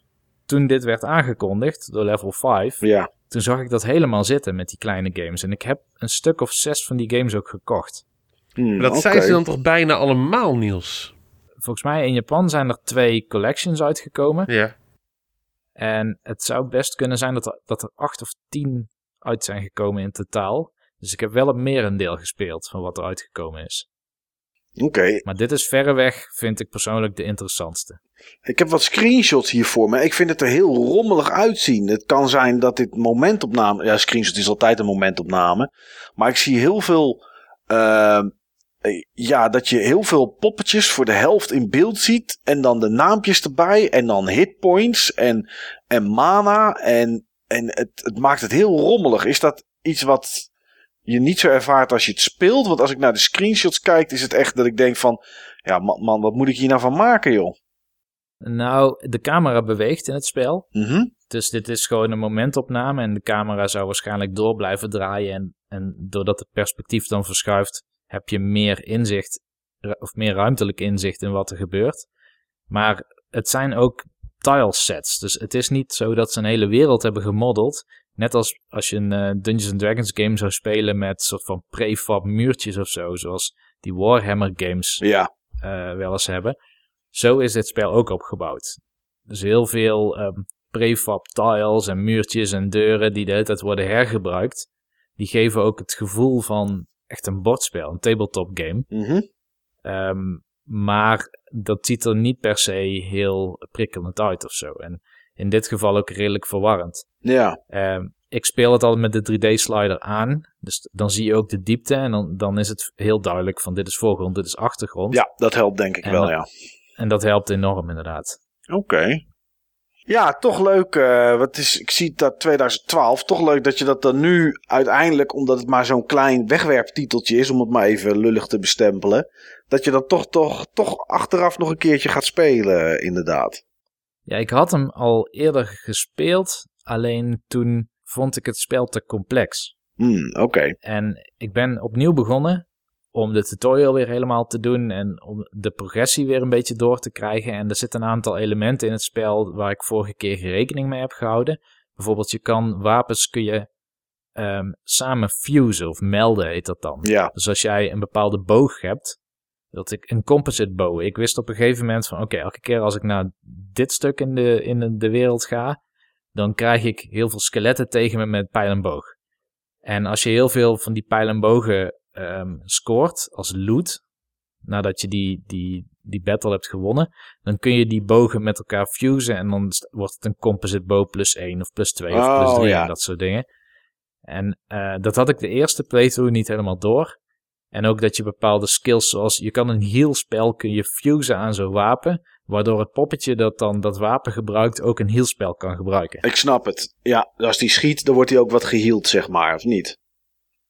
toen dit werd aangekondigd door Level 5, Ja. toen zag ik dat helemaal zitten met die kleine games. En ik heb een stuk of zes van die games ook gekocht. Hmm, Maar dat zijn ze dan toch bijna allemaal, Niels? Volgens mij in Japan zijn er twee collections uitgekomen. Ja. En het zou best kunnen zijn dat er, dat er acht of tien uit zijn gekomen in totaal. Dus ik heb wel het merendeel gespeeld van wat er uitgekomen is. Oké. Maar dit is verreweg, vind ik persoonlijk, de interessantste. Ik heb wat screenshots hier voor me. Ik vind het er heel rommelig uitzien. Het kan zijn dat dit momentopname... Ja, screenshot is altijd een momentopname. Maar ik zie heel veel... ehm, eh, ja, dat je heel veel poppetjes voor de helft in beeld ziet. En dan de naampjes erbij. En dan hitpoints en, en mana. En, en het, het maakt het heel rommelig. Is dat iets wat je niet zo ervaart als je het speelt? Want als ik naar de screenshots kijk, is het echt dat ik denk van... Ja, man, man wat moet ik hier nou van maken, joh? Nou, de camera beweegt in het spel. Mhm. Dus dit is gewoon een momentopname en de camera zou waarschijnlijk door blijven draaien. En, en doordat het perspectief dan verschuift, heb je meer inzicht, of meer ruimtelijk inzicht in wat er gebeurt. Maar het zijn ook tilesets. Dus het is niet zo dat ze een hele wereld hebben gemodeld. Net als als je een eh, Dungeons and Dragons game zou spelen met soort van prefab muurtjes of zo. Zoals die Warhammer games Ja. eh, wel eens hebben. Zo is dit spel ook opgebouwd. Dus heel veel ehm, prefab tiles en muurtjes en deuren die de hele tijd worden hergebruikt, die geven ook het gevoel van echt een bordspel, een tabletop game. Mhm. Ehm, maar dat ziet er niet per se heel prikkelend uit of zo. En in dit geval ook redelijk verwarrend. Ja, Ehm, ik speel het altijd met de 3D-slider aan. Dus dan zie je ook de diepte. En dan, dan is het heel duidelijk van dit is voorgrond, dit is achtergrond. ja, dat helpt denk ik En wel, ja. En dat helpt enorm inderdaad. Oké. Ja, toch leuk. eh, wat is, ik zie dat 2012. Toch leuk dat je dat dan nu uiteindelijk, omdat het maar zo'n klein wegwerptiteltje is, om het maar even lullig te bestempelen, dat je dan toch, toch, toch achteraf nog een keertje gaat spelen, inderdaad. Ja, ik had hem al eerder gespeeld. Alleen toen vond ik het spel te complex. Hmm, Oké. En ik ben opnieuw begonnen om de tutorial weer helemaal te doen en om de progressie weer een beetje door te krijgen. En er zitten een aantal elementen in het spel waar ik vorige keer geen rekening mee heb gehouden. Bijvoorbeeld je kan wapens kun je ehm, samen fusen of melden heet dat dan. Ja. Dus als jij een bepaalde boog hebt, dat ik een composite bow. Ik wist op een gegeven moment van oké, elke keer als ik naar dit stuk in de, in de, wereld ga, dan krijg ik heel veel skeletten tegen me met pijl en boog. En als je heel veel van die pijl en bogen ehm, scoort als loot, nadat je die, die, die battle hebt gewonnen, dan kun je die bogen met elkaar fusen en dan wordt het een composite bow plus 1 of plus 2 of plus Oh, 3 ja. en dat soort dingen. En eh, dat had ik de eerste playthrough niet helemaal door. En ook dat je bepaalde skills zoals je kan een heal spel kun je fusen aan zo'n wapen, waardoor het poppetje dat dan dat wapen gebruikt ook een heal spel kan gebruiken. Ik snap het. Ja, als die schiet, dan wordt hij ook wat geheeld, zeg maar, of niet?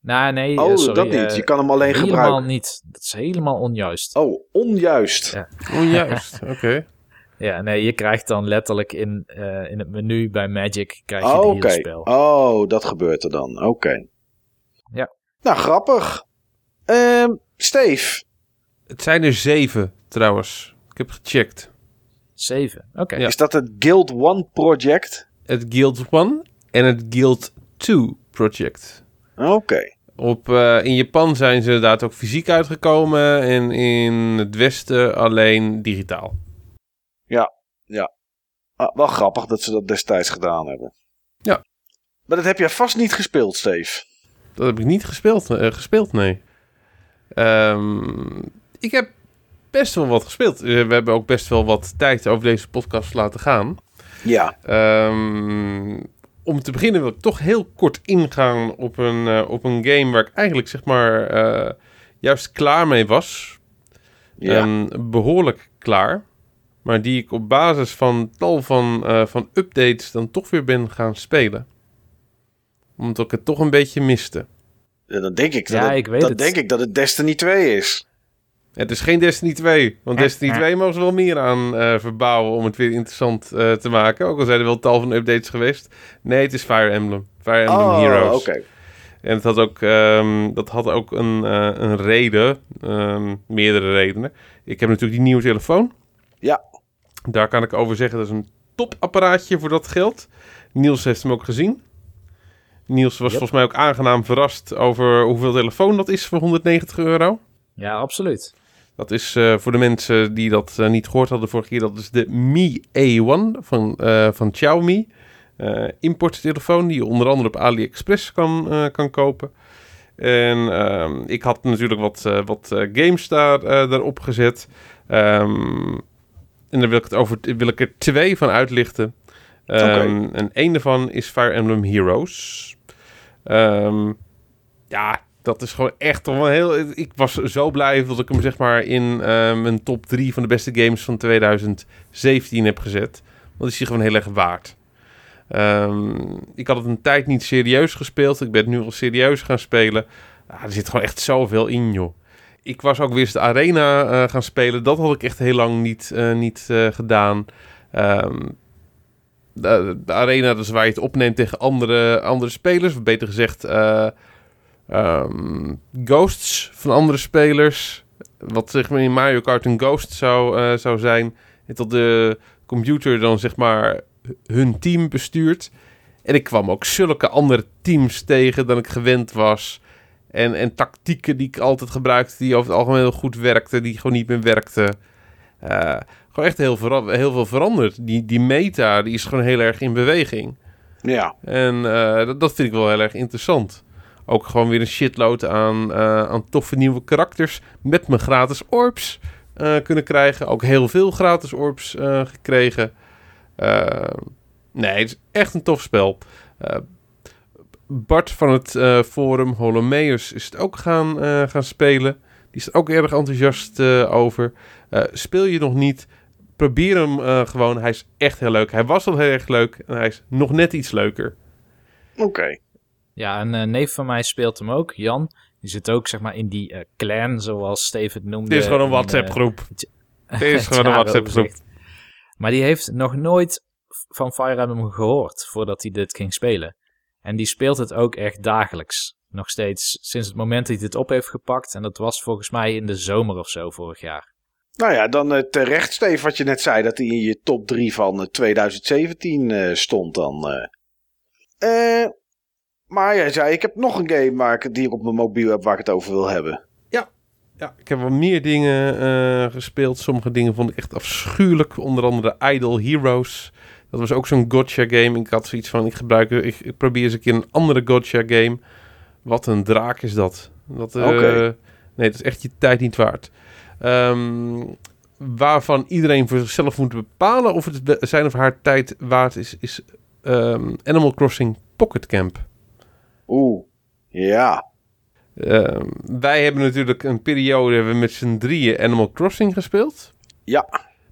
Nou, nee, Oh, eh, sorry, dat niet. eh, Je kan hem alleen helemaal gebruiken. niet. Dat is helemaal onjuist. Oh, onjuist. Ja. Onjuist, oké. Ja, nee, je krijgt dan letterlijk in, eh, in het menu bij Magic krijg je Oh, spel. Oh, dat gebeurt er dan. Oké. Ja. Nou, grappig. Ehm Steve. Het zijn er zeven, trouwens. Ik heb gecheckt. 7. Oké. Ja. Is dat het Guild One Project? Het Guild 1 en het Guild 2 project. Oké. Op, eh, in Japan zijn ze inderdaad ook fysiek uitgekomen en in het westen alleen digitaal. Ah, wel grappig dat ze dat destijds gedaan hebben. Ja. Maar dat heb jij vast niet gespeeld, Steve. Dat heb ik niet gespeeld, eh, gespeeld nee. Ehm, ik heb best wel wat gespeeld. Eh, we hebben ook best wel wat tijd over deze podcast laten gaan. Ja. Ehm, om te beginnen wil ik toch heel kort ingaan op een, eh, op een game waar ik eigenlijk zeg maar eh, juist klaar mee was. Ja. Ehm, behoorlijk klaar. Maar die ik op basis van tal van, van updates dan toch weer ben gaan spelen. Omdat ik het toch een beetje miste. Ja, dan denk ik dat, Ja, het, ik weet dan het. denk ik dat het Destiny 2 is. Het is geen Destiny 2. Want Destiny 2 mogen ze wel meer aan eh, verbouwen om het weer interessant eh, te maken. Ook al zijn er wel tal van updates geweest. Nee, het is Fire Emblem. Fire Emblem oh, Heroes. oké. En het had ook, ehm, dat had ook een, eh, een reden. ehm, meerdere redenen. Ik heb natuurlijk die nieuwe telefoon. Ja. Daar kan ik over zeggen, dat is een topapparaatje voor dat geld. Niels heeft hem ook gezien. Niels was Yep. volgens mij ook aangenaam verrast over hoeveel telefoon dat is voor 190 euro. Ja, absoluut. Dat is eh, voor de mensen die dat eh, niet gehoord hadden vorige keer, dat is de Mi A1 van, eh, van Xiaomi. Importtelefoon die je onder andere op AliExpress kan, kan kopen. En ehm, ik had natuurlijk wat, wat games daar, daarop gezet. Ehm, en daar wil ik, het over, wil ik er twee van uitlichten. Ehm, En één daarvan is Fire Emblem Heroes. Ehm, ja, dat is gewoon echt toch wel heel... Ik was zo blij dat ik hem zeg maar in eh, mijn top 3 van de beste games van 2017 heb gezet. Want is hij gewoon heel erg waard. Ehm, ik had het een tijd niet serieus gespeeld. Ik ben het nu al serieus gaan spelen. Ah, er zit gewoon echt zoveel in, joh. Ik was ook weer eens de arena eh, gaan spelen. Dat had ik echt heel lang niet, eh, niet gedaan. Ehm, de, arena, dus waar je het opneemt tegen andere, andere spelers. Of beter gezegd, eh, ehm, ghosts van andere spelers. Wat zeg maar in Mario Kart een ghost zou, eh, zou zijn. En tot de computer dan zeg maar hun team bestuurt. En ik kwam ook zulke andere teams tegen dan ik gewend was. En, en tactieken die ik altijd gebruikte, die over het algemeen heel goed werkten, die gewoon niet meer werkten. Eh, gewoon echt heel, vera- heel veel veranderd. Die, die meta die is gewoon heel erg in beweging. Ja. En eh, dat, dat vind ik wel heel erg interessant. Ook gewoon weer een shitload aan, eh, aan toffe nieuwe karakters. Met mijn gratis orbs eh, kunnen krijgen. Ook heel veel gratis orbs gekregen. Nee, het is echt een tof spel. Bart van het forum Holomeus is het ook gaan, gaan spelen. Die is er ook erg enthousiast over. Speel je nog niet, probeer hem eh, gewoon. Hij is echt heel leuk. Hij was al heel erg leuk en hij is nog net iets leuker. Oké. Ja, een eh, neef van mij speelt hem ook, Jan. Die zit ook, zeg maar, in die eh, clan, zoals Steven het noemde. Dit is gewoon een in, WhatsApp groep. eh, Dit is gewoon een het WhatsApp groep. jaaroverzicht. Maar die heeft nog nooit van Fire Emblem gehoord voordat hij dit ging spelen. En die speelt het ook echt dagelijks. Nog steeds sinds het moment dat hij dit op heeft gepakt. En dat was volgens mij in de zomer of zo vorig jaar. Nou ja, dan eh, terecht, Steve, wat je net zei, dat hij in je top 3 van eh, 2017 eh, stond dan. eh. Eh, maar jij zei, ik heb nog een game waar ik, die ik op mijn mobiel heb waar ik het over wil hebben. Ja, ik heb wel meer dingen eh, gespeeld. Sommige dingen vond ik echt afschuwelijk. Onder andere Idle Heroes. Dat was ook zo'n gotcha game. Ik had zoiets van, ik gebruik, ik, ik probeer eens een keer een andere gotcha game. Wat een draak is dat. dat eh, Oké. Nee, dat is echt je tijd niet waard. Ehm, waarvan iedereen voor zichzelf moet bepalen of het zijn of haar tijd waard is, is ehm, Animal Crossing Pocket Camp. Oeh, ja. Ehm, wij hebben natuurlijk een periode hebben we met z'n drieën Animal Crossing gespeeld. Ja.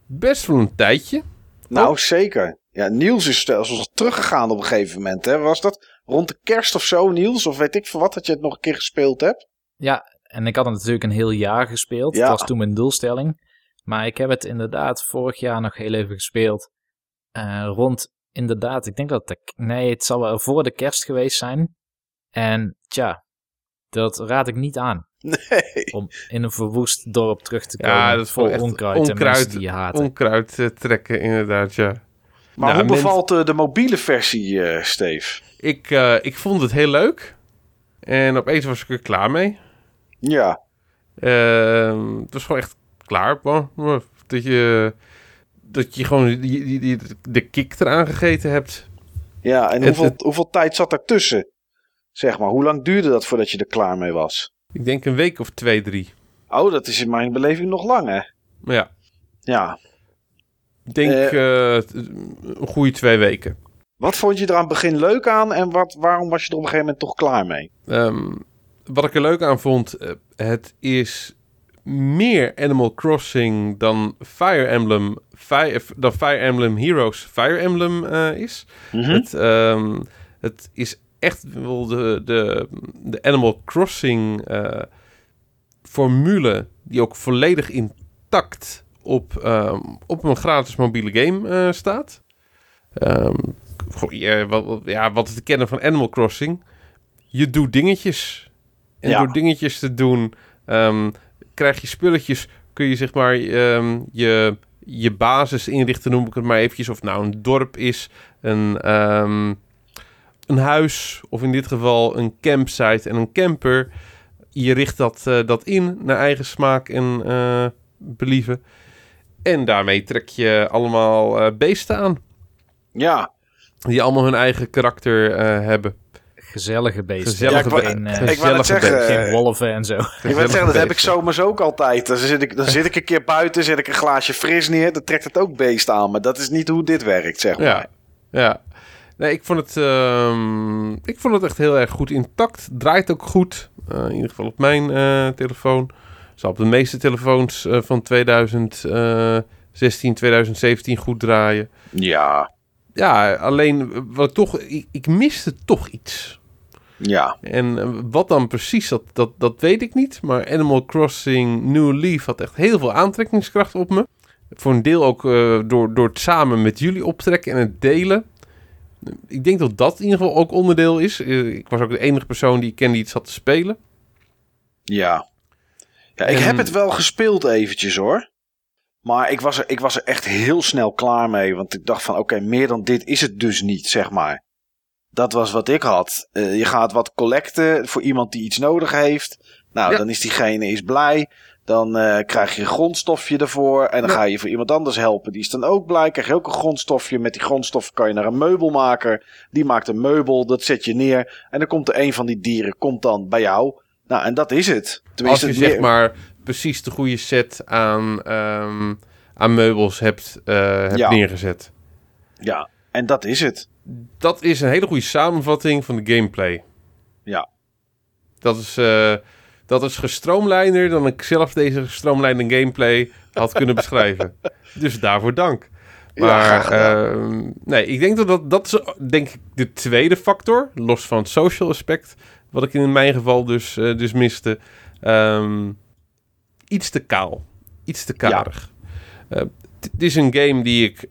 Best wel een tijdje. Nou, zeker. Ja, Niels is zelfs teruggegaan op een gegeven moment. Hè? Was dat rond de kerst of zo, Niels? Of weet ik veel wat, dat je het nog een keer gespeeld hebt? Ja, en ik had het natuurlijk een heel jaar gespeeld. Ja. Dat was toen mijn doelstelling. Maar ik heb het inderdaad vorig jaar nog heel even gespeeld. Eh, rond, inderdaad, ik denk dat de- Nee, het zal wel voor de kerst geweest zijn. En tja, dat raad ik niet aan. Nee. Om in een verwoest dorp terug te komen. Ja, dat is vol onkruid, en onkruid- mensen die je haten. Onkruid eh, trekken, inderdaad, ja. Maar Nou, hoe bevalt eh, de mobiele versie, eh Steve? Ik, eh, ik vond het heel leuk. En opeens was ik er klaar mee. Ja. Ehm, het was gewoon echt klaar. Dat je, dat je gewoon die, die, die- de kick eraan gegeten hebt. Ja, en hoeveel, het- hoeveel tijd zat ertussen? Zeg maar, hoe lang duurde dat voordat je er klaar mee was? Ik denk een week of twee, drie. Oh, dat is in mijn beleving nog lang, hè? Ja, Ja. ik denk eh, t- een goede twee weken. Wat vond je er aan het begin leuk aan en wat, waarom was je er op een gegeven moment toch klaar mee? Ehm, wat ik er leuk aan vond, eh, het is meer Animal Crossing dan Fire Emblem, Fire, dan Fire Emblem Heroes Fire Emblem eh, is. Mhm. Het, ehm, het is echt wel de, de, de Animal Crossing eh, formule die ook volledig intact op, ehm, op een gratis mobiele game eh, staat. Ehm, goh, ja, wat, wat- ja, wat te kennen van Animal Crossing. Je doet dingetjes. En Ja. door dingetjes te doen, ehm, krijg je spulletjes. Kun je zeg maar ehm, je, je basis inrichten, noem ik het maar eventjes. Of nou een dorp is, een, ehm, een huis. Of in dit geval een campsite en een camper. Je richt dat, eh, dat in naar eigen smaak en eh, believen. En daarmee trek je allemaal eh, beesten aan. Ja, Die allemaal hun eigen karakter hebben. Gezellige beesten. Gezellige Ja, ik eh, gezellige ik wou zeggen, geen wolven en zo. ik wil zeggen, dat heb ik zomers ook altijd. Dan zit, ik, dan zit ik een keer buiten, zet ik een glaasje fris neer, dan trekt het ook beest aan. Maar dat is niet hoe dit werkt, zeg maar. Ja, ja. Nee, ik vond het, ehm, ik vond het echt heel erg goed intact. Draait ook goed. Eh, in ieder geval op mijn eh, telefoon. Zal op de meeste telefoons eh, van 2016, 2017 goed draaien. Ja, Ja, alleen eh, wat ik toch, ik, ik miste toch iets. Ja. En wat dan precies, dat, dat, dat weet ik niet. Maar Animal Crossing New Leaf had echt heel veel aantrekkingskracht op me. Voor een deel ook eh, door, door het samen met jullie optrekken en het delen. Ik denk dat dat in ieder geval ook onderdeel is. Eh, ik was ook de enige persoon die ik kende die iets had te spelen. Ja. Ja, ik En- heb het wel gespeeld eventjes hoor. Maar ik was, er, ik was er echt heel snel klaar mee. Want ik dacht van oké, meer dan dit is het dus niet, zeg maar. Dat was wat ik had. Eh, je gaat wat collecten voor iemand die iets nodig heeft. Nou, Ja. dan is diegene is blij. Dan eh, krijg je een grondstofje ervoor. En dan Ja. ga je voor iemand anders helpen. Die is dan ook blij. Krijg je ook een grondstofje. Met die grondstoffen kan je naar een meubelmaker. Die maakt een meubel. Dat zet je neer. En dan komt er een van die dieren komt dan bij jou. Nou, en dat is het. Als Tenminste, je het meer- zeg maar precies de goede set aan, ehm, aan meubels hebt, eh, hebt Ja. neergezet. Ja, en dat is het. Dat is een hele goede samenvatting van de gameplay. Ja. Dat is, eh, dat is gestroomlijnder dan ik zelf deze gestroomlijnde gameplay had kunnen beschrijven. Dus daarvoor dank. Ja, Maar gedaan. ehm, nee, ik denk dat, dat dat is denk ik de tweede factor, los van het social aspect, wat ik in mijn geval dus, eh, dus miste. Ehm, iets te kaal, iets te karig. Eh, Het is een game die ik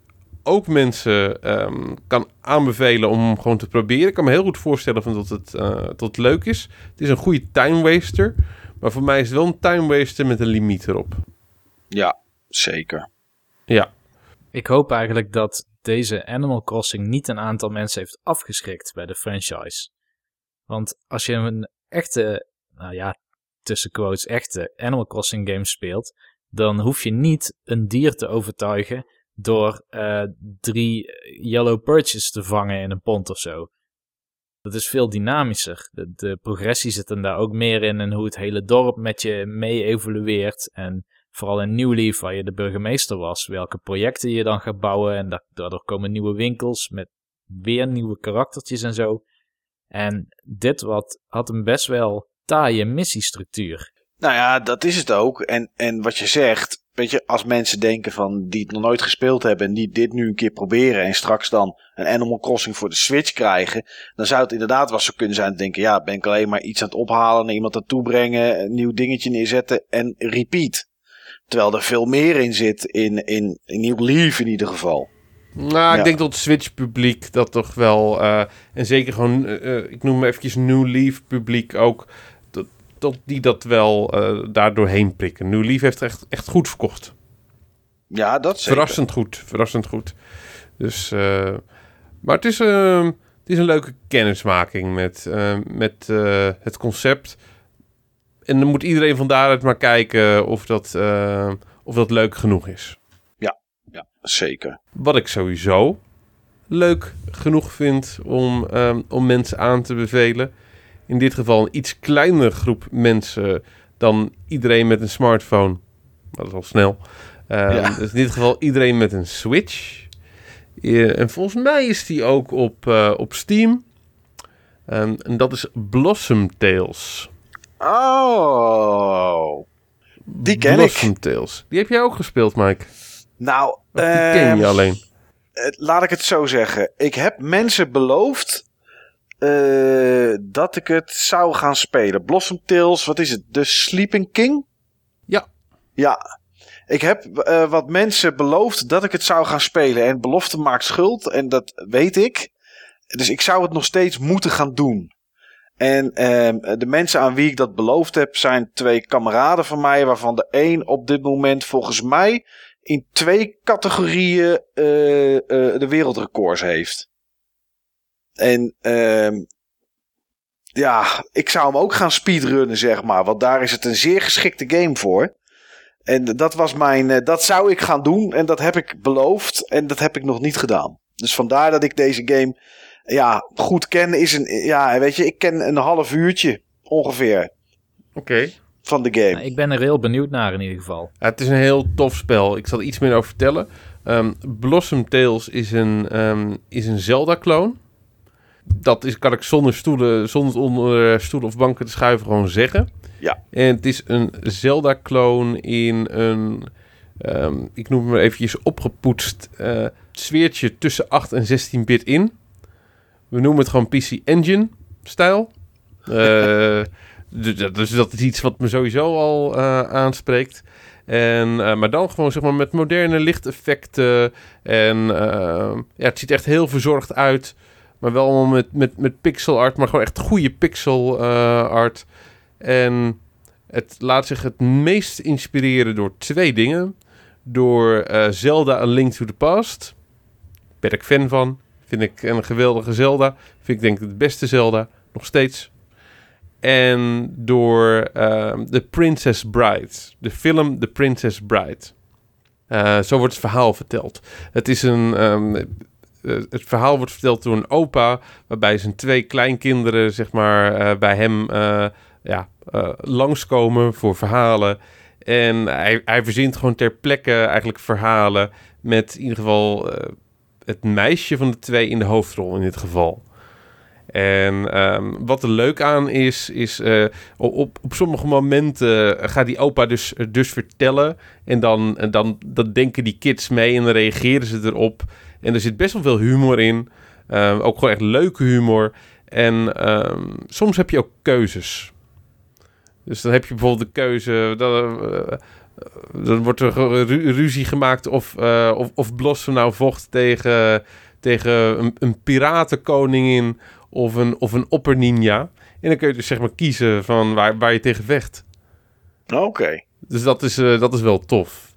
ook mensen ehm, kan aanbevelen om gewoon te proberen. Ik kan me heel goed voorstellen van dat, het, eh, dat het leuk is. Het is een goede time waster, maar voor mij is het wel een time waster met een limiet erop. Ja, zeker. Ja, Ik hoop eigenlijk dat deze Animal Crossing niet een aantal mensen heeft afgeschrikt bij de franchise. Want als je een echte, nou ja, tussen quotes, echte Animal Crossing game speelt, dan hoef je niet een dier te overtuigen door eh, drie yellow perches te vangen in een pond of zo. Dat is veel dynamischer. De, progressie zit er daar ook meer in en hoe het hele dorp met je mee evolueert. En vooral in New Leaf, waar je de burgemeester was, welke projecten je dan gaat bouwen. En da- daardoor komen nieuwe winkels met weer nieuwe karaktertjes en zo. En dit wat, had een best wel taaie missiestructuur. Nou ja, dat is het ook. En, en wat je zegt, weet je, als mensen denken van die het nog nooit gespeeld hebben en die dit nu een keer proberen en straks dan een Animal Crossing voor de Switch krijgen, dan zou het inderdaad wel zo kunnen zijn te denken, ja, ben ik alleen maar iets aan het ophalen, naar iemand naartoe brengen, een nieuw dingetje neerzetten en repeat. Terwijl er veel meer in zit, in, in, in New Leaf in ieder geval. Nou, ik denk dat het Switch-publiek dat toch wel... eh, en zeker gewoon, eh, eh, ik noem maar eventjes New Leaf-publiek ook... Dat, die dat wel eh daar doorheen prikken. New Leaf heeft echt, echt goed verkocht. Ja, dat zeker. Verrassend goed, verrassend goed. Dus, eh, maar het is, eh, het is een leuke kennismaking met, eh, met eh, het concept. En dan moet iedereen van daaruit maar kijken of dat, of dat leuk genoeg is. Ja, zeker. Wat ik sowieso leuk genoeg vind om, ehm, om mensen aan te bevelen. In dit geval een iets kleinere groep mensen dan iedereen met een smartphone. Dat is al snel. Ehm, Ja. Dus in dit geval iedereen met een Switch. Eh, en volgens mij is die ook op, eh, op Steam. Ehm, en dat is Blossom Tales. Oh. Die ken ik. Blossom Tales. Die heb jij ook gespeeld, Mike? Nou, die ken ehm, je alleen? eh, laat ik het zo zeggen. Ik heb mensen beloofd eh, dat ik het zou gaan spelen. Blossom Tales, wat is het? The Sleeping King? Ja. Ja. Ik heb eh, wat mensen beloofd dat ik het zou gaan spelen. En belofte maakt schuld. En dat weet ik. Dus ik zou het nog steeds moeten gaan doen. En ehm, de mensen aan wie ik dat beloofd heb zijn twee kameraden van mij. Waarvan de een op dit moment volgens mij in twee categorieën eh, de wereldrecords heeft. En ehm, ja, ik zou hem ook gaan speedrunnen, zeg maar. Want daar is het een zeer geschikte game voor. En dat was mijn. eh, dat zou ik gaan doen. En dat heb ik beloofd. En dat heb ik nog niet gedaan. Dus vandaar dat ik deze game. Ja, goed ken is een. Ja, weet je, ik ken een half uurtje ongeveer Oké. van de game. Nou, ik ben er heel benieuwd naar in ieder geval. Ja, het is een heel tof spel. Ik zal er iets meer over vertellen. Ehm, Blossom Tales is een, ehm, is een Zelda-kloon. Dat is, kan ik zonder stoelen, zonder onder eh, stoelen of banken te schuiven gewoon zeggen. Ja. En het is een Zelda-kloon in een, ehm, ik noem het maar eventjes opgepoetst eh, sfeertje tussen 8 en 16 bit in. We noemen het gewoon PC Engine stijl. Eh, dus dat- dus dat is iets wat me sowieso al aanspreekt. En, maar dan gewoon zeg maar met moderne lichteffecten. En ja, het ziet echt heel verzorgd uit. Maar wel allemaal met, met, met pixel art. Maar gewoon echt goede pixel eh, art. En het laat zich het meest inspireren door twee dingen. Door eh, Zelda A Link to the Past. Ben ik fan van. Vind ik een geweldige Zelda. Vind ik denk ik de beste Zelda. Nog steeds. En door ehm, The Princess Bride. De film The Princess Bride. Eh, zo wordt het verhaal verteld. Het is een. ehm, eh, het verhaal wordt verteld door een opa. Waarbij zijn twee kleinkinderen, zeg maar, eh, bij hem eh, ja, eh, langskomen voor verhalen. En hij, hij verzint gewoon ter plekke eigenlijk verhalen. Met in ieder geval eh, het meisje van de twee in de hoofdrol in dit geval. En ehm, wat er leuk aan is, is eh, op, op sommige momenten gaat die opa dus, dus vertellen. En dan, dan dat denken die kids mee en dan reageren ze erop. En er zit best wel veel humor in. Ehm, ook gewoon echt leuke humor. En ehm, soms heb je ook keuzes. Dus dan heb je bijvoorbeeld de keuze. Dan, eh, dan wordt er ru- ruzie gemaakt of, eh, of, of Blossom nou vocht tegen, tegen een, een piratenkoningin of een, of een opperninja. En dan kun je dus zeg maar kiezen van waar, waar je tegen vecht. Oké. Dus dat is, dat is wel tof.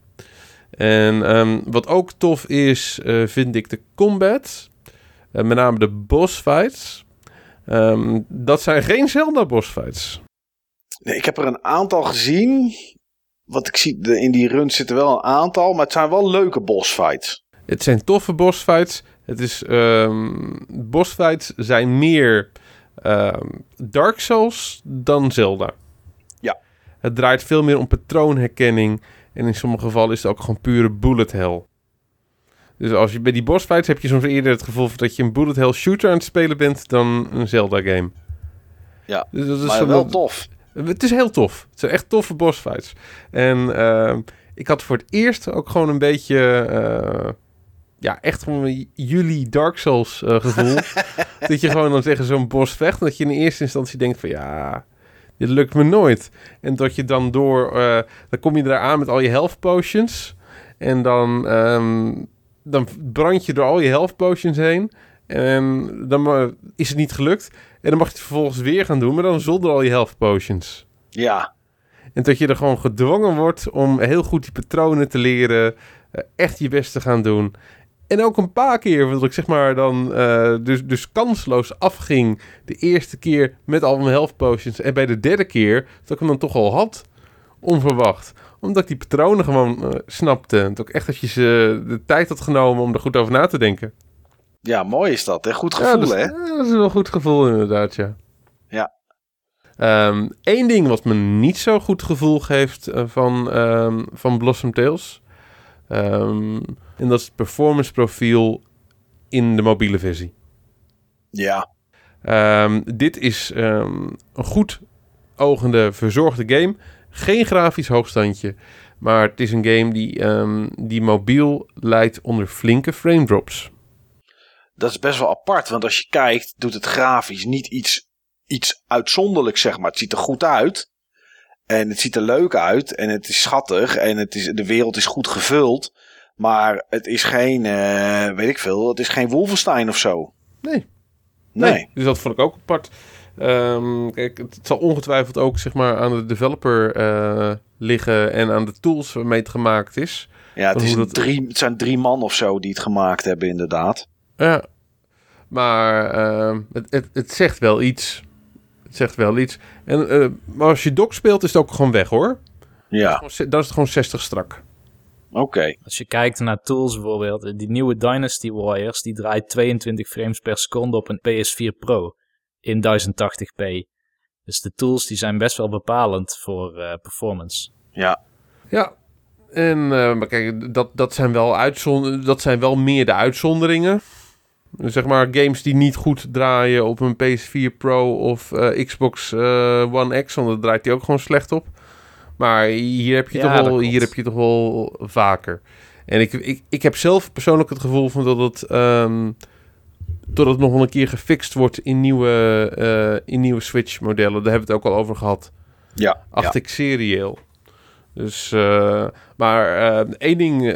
En ehm, wat ook tof is, eh, vind ik de combat. Eh, met name de boss fights. Ehm, dat zijn geen Zelda boss fights. Nee, ik heb er een aantal gezien. Wat ik zie, de- in die run zitten wel een aantal, maar het zijn wel leuke bossfights. Het zijn toffe boss fights. Het is, ehm boss fights zijn meer Dark Souls dan Zelda. Ja. Het draait veel meer om patroonherkenning. En in sommige gevallen is het ook gewoon pure bullet hell. Dus als je bij die boss fights heb je soms eerder het gevoel dat je een bullet hell shooter aan het spelen bent dan een Zelda game. Ja, dus dat is Maar wel tof. het is heel tof. Het zijn echt toffe boss fights. En ehm, ik had voor het eerst ook gewoon een beetje... eh, ja, echt gewoon jullie Dark Souls eh, gevoel. dat je gewoon dan tegen zo'n boss vecht. En dat je in eerste instantie denkt van... Ja, dit lukt me nooit. En dat je dan door... eh, dan kom je daar aan met al je health potions. En dan... ehm, dan brand je door al je health potions heen. En dan eh, is het niet gelukt. En dan mag je het vervolgens weer gaan doen, maar dan zonder al je health potions. Ja, En dat je er gewoon gedwongen wordt om heel goed die patronen te leren. eh, echt je best te gaan doen. En ook een paar keer, dat ik zeg maar dan eh, dus, dus kansloos afging. De eerste keer met al mijn health potions. En bij de derde keer, dat ik hem dan toch al had. Onverwacht. Omdat ik die patronen gewoon eh, snapte. En dat ik echt eventjes eh, de tijd had genomen om er goed over na te denken. ja, mooi is dat. Hè? Goed gevoel, ja, dat, is- hè? ja, dat is wel een goed gevoel inderdaad, ja. Ja. Eén ding wat me niet zo goed gevoel geeft eh, van, ehm, van Blossom Tales. Ehm, en dat is het performance profiel in de mobiele versie. Ja, Ehm, dit is ehm, een goed ogende, verzorgde game. Geen grafisch hoogstandje. Maar het is een game die, die mobiel leidt onder flinke frame drops. dat is best wel apart. Want als je kijkt, doet het grafisch niet iets, iets uitzonderlijks, zeg maar. Het ziet er goed uit. En het ziet er leuk uit. En het is schattig. En het is, de wereld is goed gevuld. Maar het is geen, eh, weet ik veel, het is geen Wolfenstein of zo. Nee. Nee. dus dat vond ik ook apart. Ehm, kijk, het zal ongetwijfeld ook zeg maar, aan de developer eh, liggen en aan de tools waarmee het gemaakt is. Ja, het, is dat- drie, het zijn drie man of zo die het gemaakt hebben, inderdaad. Ja, maar ehm, het, het, het zegt wel iets. Het zegt wel iets. En, eh, maar als je dock speelt, is het ook gewoon weg hoor. Ja, Dan is het gewoon 60 strak. oké. Als je kijkt naar tools bijvoorbeeld, die nieuwe Dynasty Warriors, die draait 22 frames per seconde op een PS4 Pro in 1080p. Dus de tools die zijn best wel bepalend voor eh, performance. Ja, Ja, en eh, maar kijk, dat, dat, zijn wel uitzon dat zijn wel meer de uitzonderingen. Zeg maar games die niet goed draaien op een PS4 Pro of eh, Xbox eh, One X, want daar draait die ook gewoon slecht op. Maar hier heb je, Ja, toch, wel, hier heb je toch wel vaker. En ik, ik, ik heb zelf persoonlijk het gevoel van dat het, ehm, dat het nog wel een keer gefixt wordt in nieuwe, eh, in nieuwe Switch-modellen. Daar hebben we het ook al over gehad ja, acht ja. ik serieel. Dus, maar eh, één ding,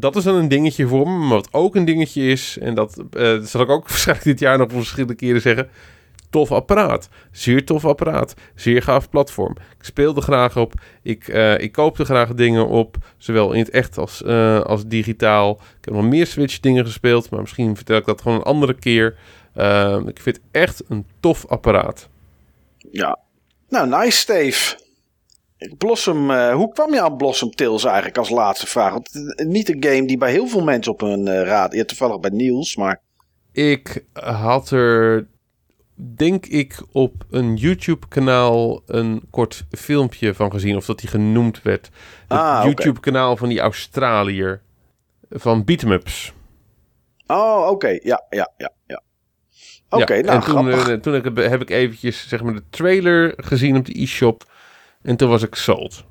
dat is dan een dingetje voor me. Maar wat ook een dingetje is, en dat, eh, zal ik ook waarschijnlijk dit jaar nog verschillende keren zeggen. Tof apparaat. Zeer tof apparaat. Zeer gaaf platform. Ik speel er graag op. Ik, eh, ik koop er graag dingen op. Zowel in het echt als, eh, als digitaal. Ik heb nog meer Switch dingen gespeeld. Maar misschien vertel ik dat gewoon een andere keer. Ik vind echt een tof apparaat. Ja. Nou, nice, Steve. Blossom, uh, hoe kwam je aan Blossom Tales eigenlijk als laatste vraag? Want niet een game die bij heel veel mensen op hun uh, raad... Ja, toevallig bij Niels, maar... Ik had er, denk ik, op een YouTube-kanaal een kort filmpje van gezien. Of dat die genoemd werd. Het Ah. YouTube-kanaal van die Australiër. Van Beat'em-ups. Oh, oké. Ja, ja, ja, ja. Oké, Ja, nou, en toen, grappig. eh, toen heb, heb ik eventjes zeg maar, de trailer gezien op de e-shop. En toen was ik sold.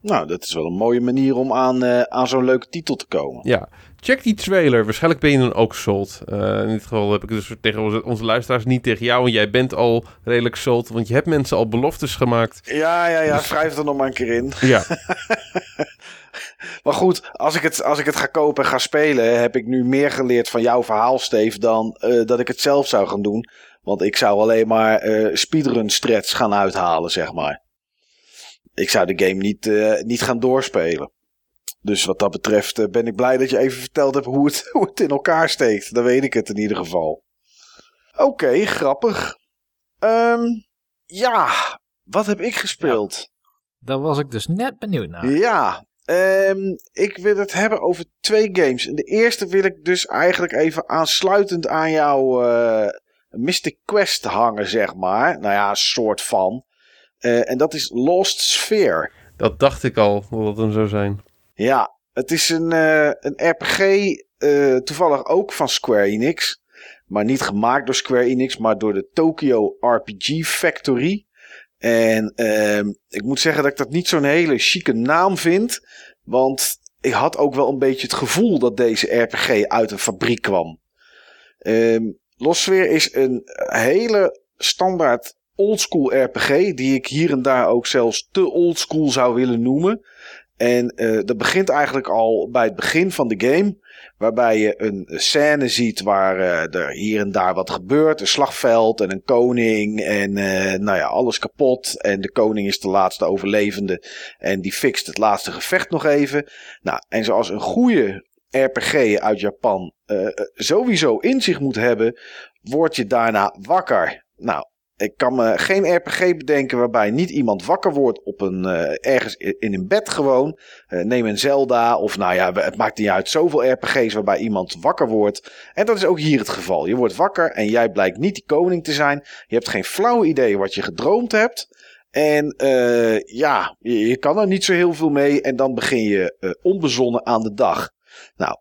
Nou, dat is wel een mooie manier om aan, eh, aan zo'n leuke titel te komen. Ja, check die trailer. Waarschijnlijk ben je dan ook sold. Eh, in dit geval heb ik dus tegen onze, onze luisteraars niet tegen jou. Want jij bent al redelijk sold. Want je hebt mensen al beloftes gemaakt. Ja, ja, ja. Schrijf er nog maar een keer in. Ja, Maar goed, als ik, het, als ik het ga kopen en ga spelen, heb ik nu meer geleerd van jouw verhaal, Steve, dan eh, dat ik het zelf zou gaan doen. Want ik zou alleen maar speedrun strats gaan uithalen, zeg maar. Ik zou de game niet, eh, niet gaan doorspelen. Dus wat dat betreft eh, ben ik blij dat je even verteld hebt hoe het, hoe het in elkaar steekt. Dan weet ik het in ieder geval. Oké, grappig. Ehm, ja, wat heb ik gespeeld? Daar was ik dus net benieuwd naar. Ja, ehm, ik wil het hebben over twee games. En de eerste wil ik dus eigenlijk even aansluitend aan jouw eh, Mystic Quest hangen, zeg maar. Nou ja, een soort van. Eh, en dat is Lost Sphere. dat dacht ik al dat het hem zou zijn. Ja, het is een, eh, een RPG, eh, toevallig ook van Square Enix. Maar niet gemaakt door Square Enix, maar door de Tokyo RPG Factory. En ehm, ik moet zeggen dat ik dat niet zo'n hele chique naam vind. Want ik had ook wel een beetje het gevoel dat deze RPG uit een fabriek kwam. Ehm Lost Sphere is een hele standaard oldschool RPG. Die ik hier en daar ook zelfs te oldschool zou willen noemen. En eh, dat begint eigenlijk al bij het begin van de game. Waarbij je een scène ziet waar eh, er hier en daar wat gebeurt. Een slagveld en een koning. En eh, nou ja, alles kapot. En de koning is de laatste overlevende. En die fixt het laatste gevecht nog even. Nou, en zoals een goede RPG uit Japan sowieso in zich moet hebben. Word je daarna wakker. Nou, ik kan me geen RPG bedenken waarbij niet iemand wakker wordt op een, eh, ergens in een bed gewoon. Eh, neem een Zelda of nou ja, het maakt niet uit. Zoveel RPG's waarbij iemand wakker wordt. En dat is ook hier het geval. Je wordt wakker en jij blijkt niet die koning te zijn. Je hebt geen flauw idee wat je gedroomd hebt. En eh, ja, je, je kan er niet zo heel veel mee. En dan begin je onbezonnen aan de dag. Nou,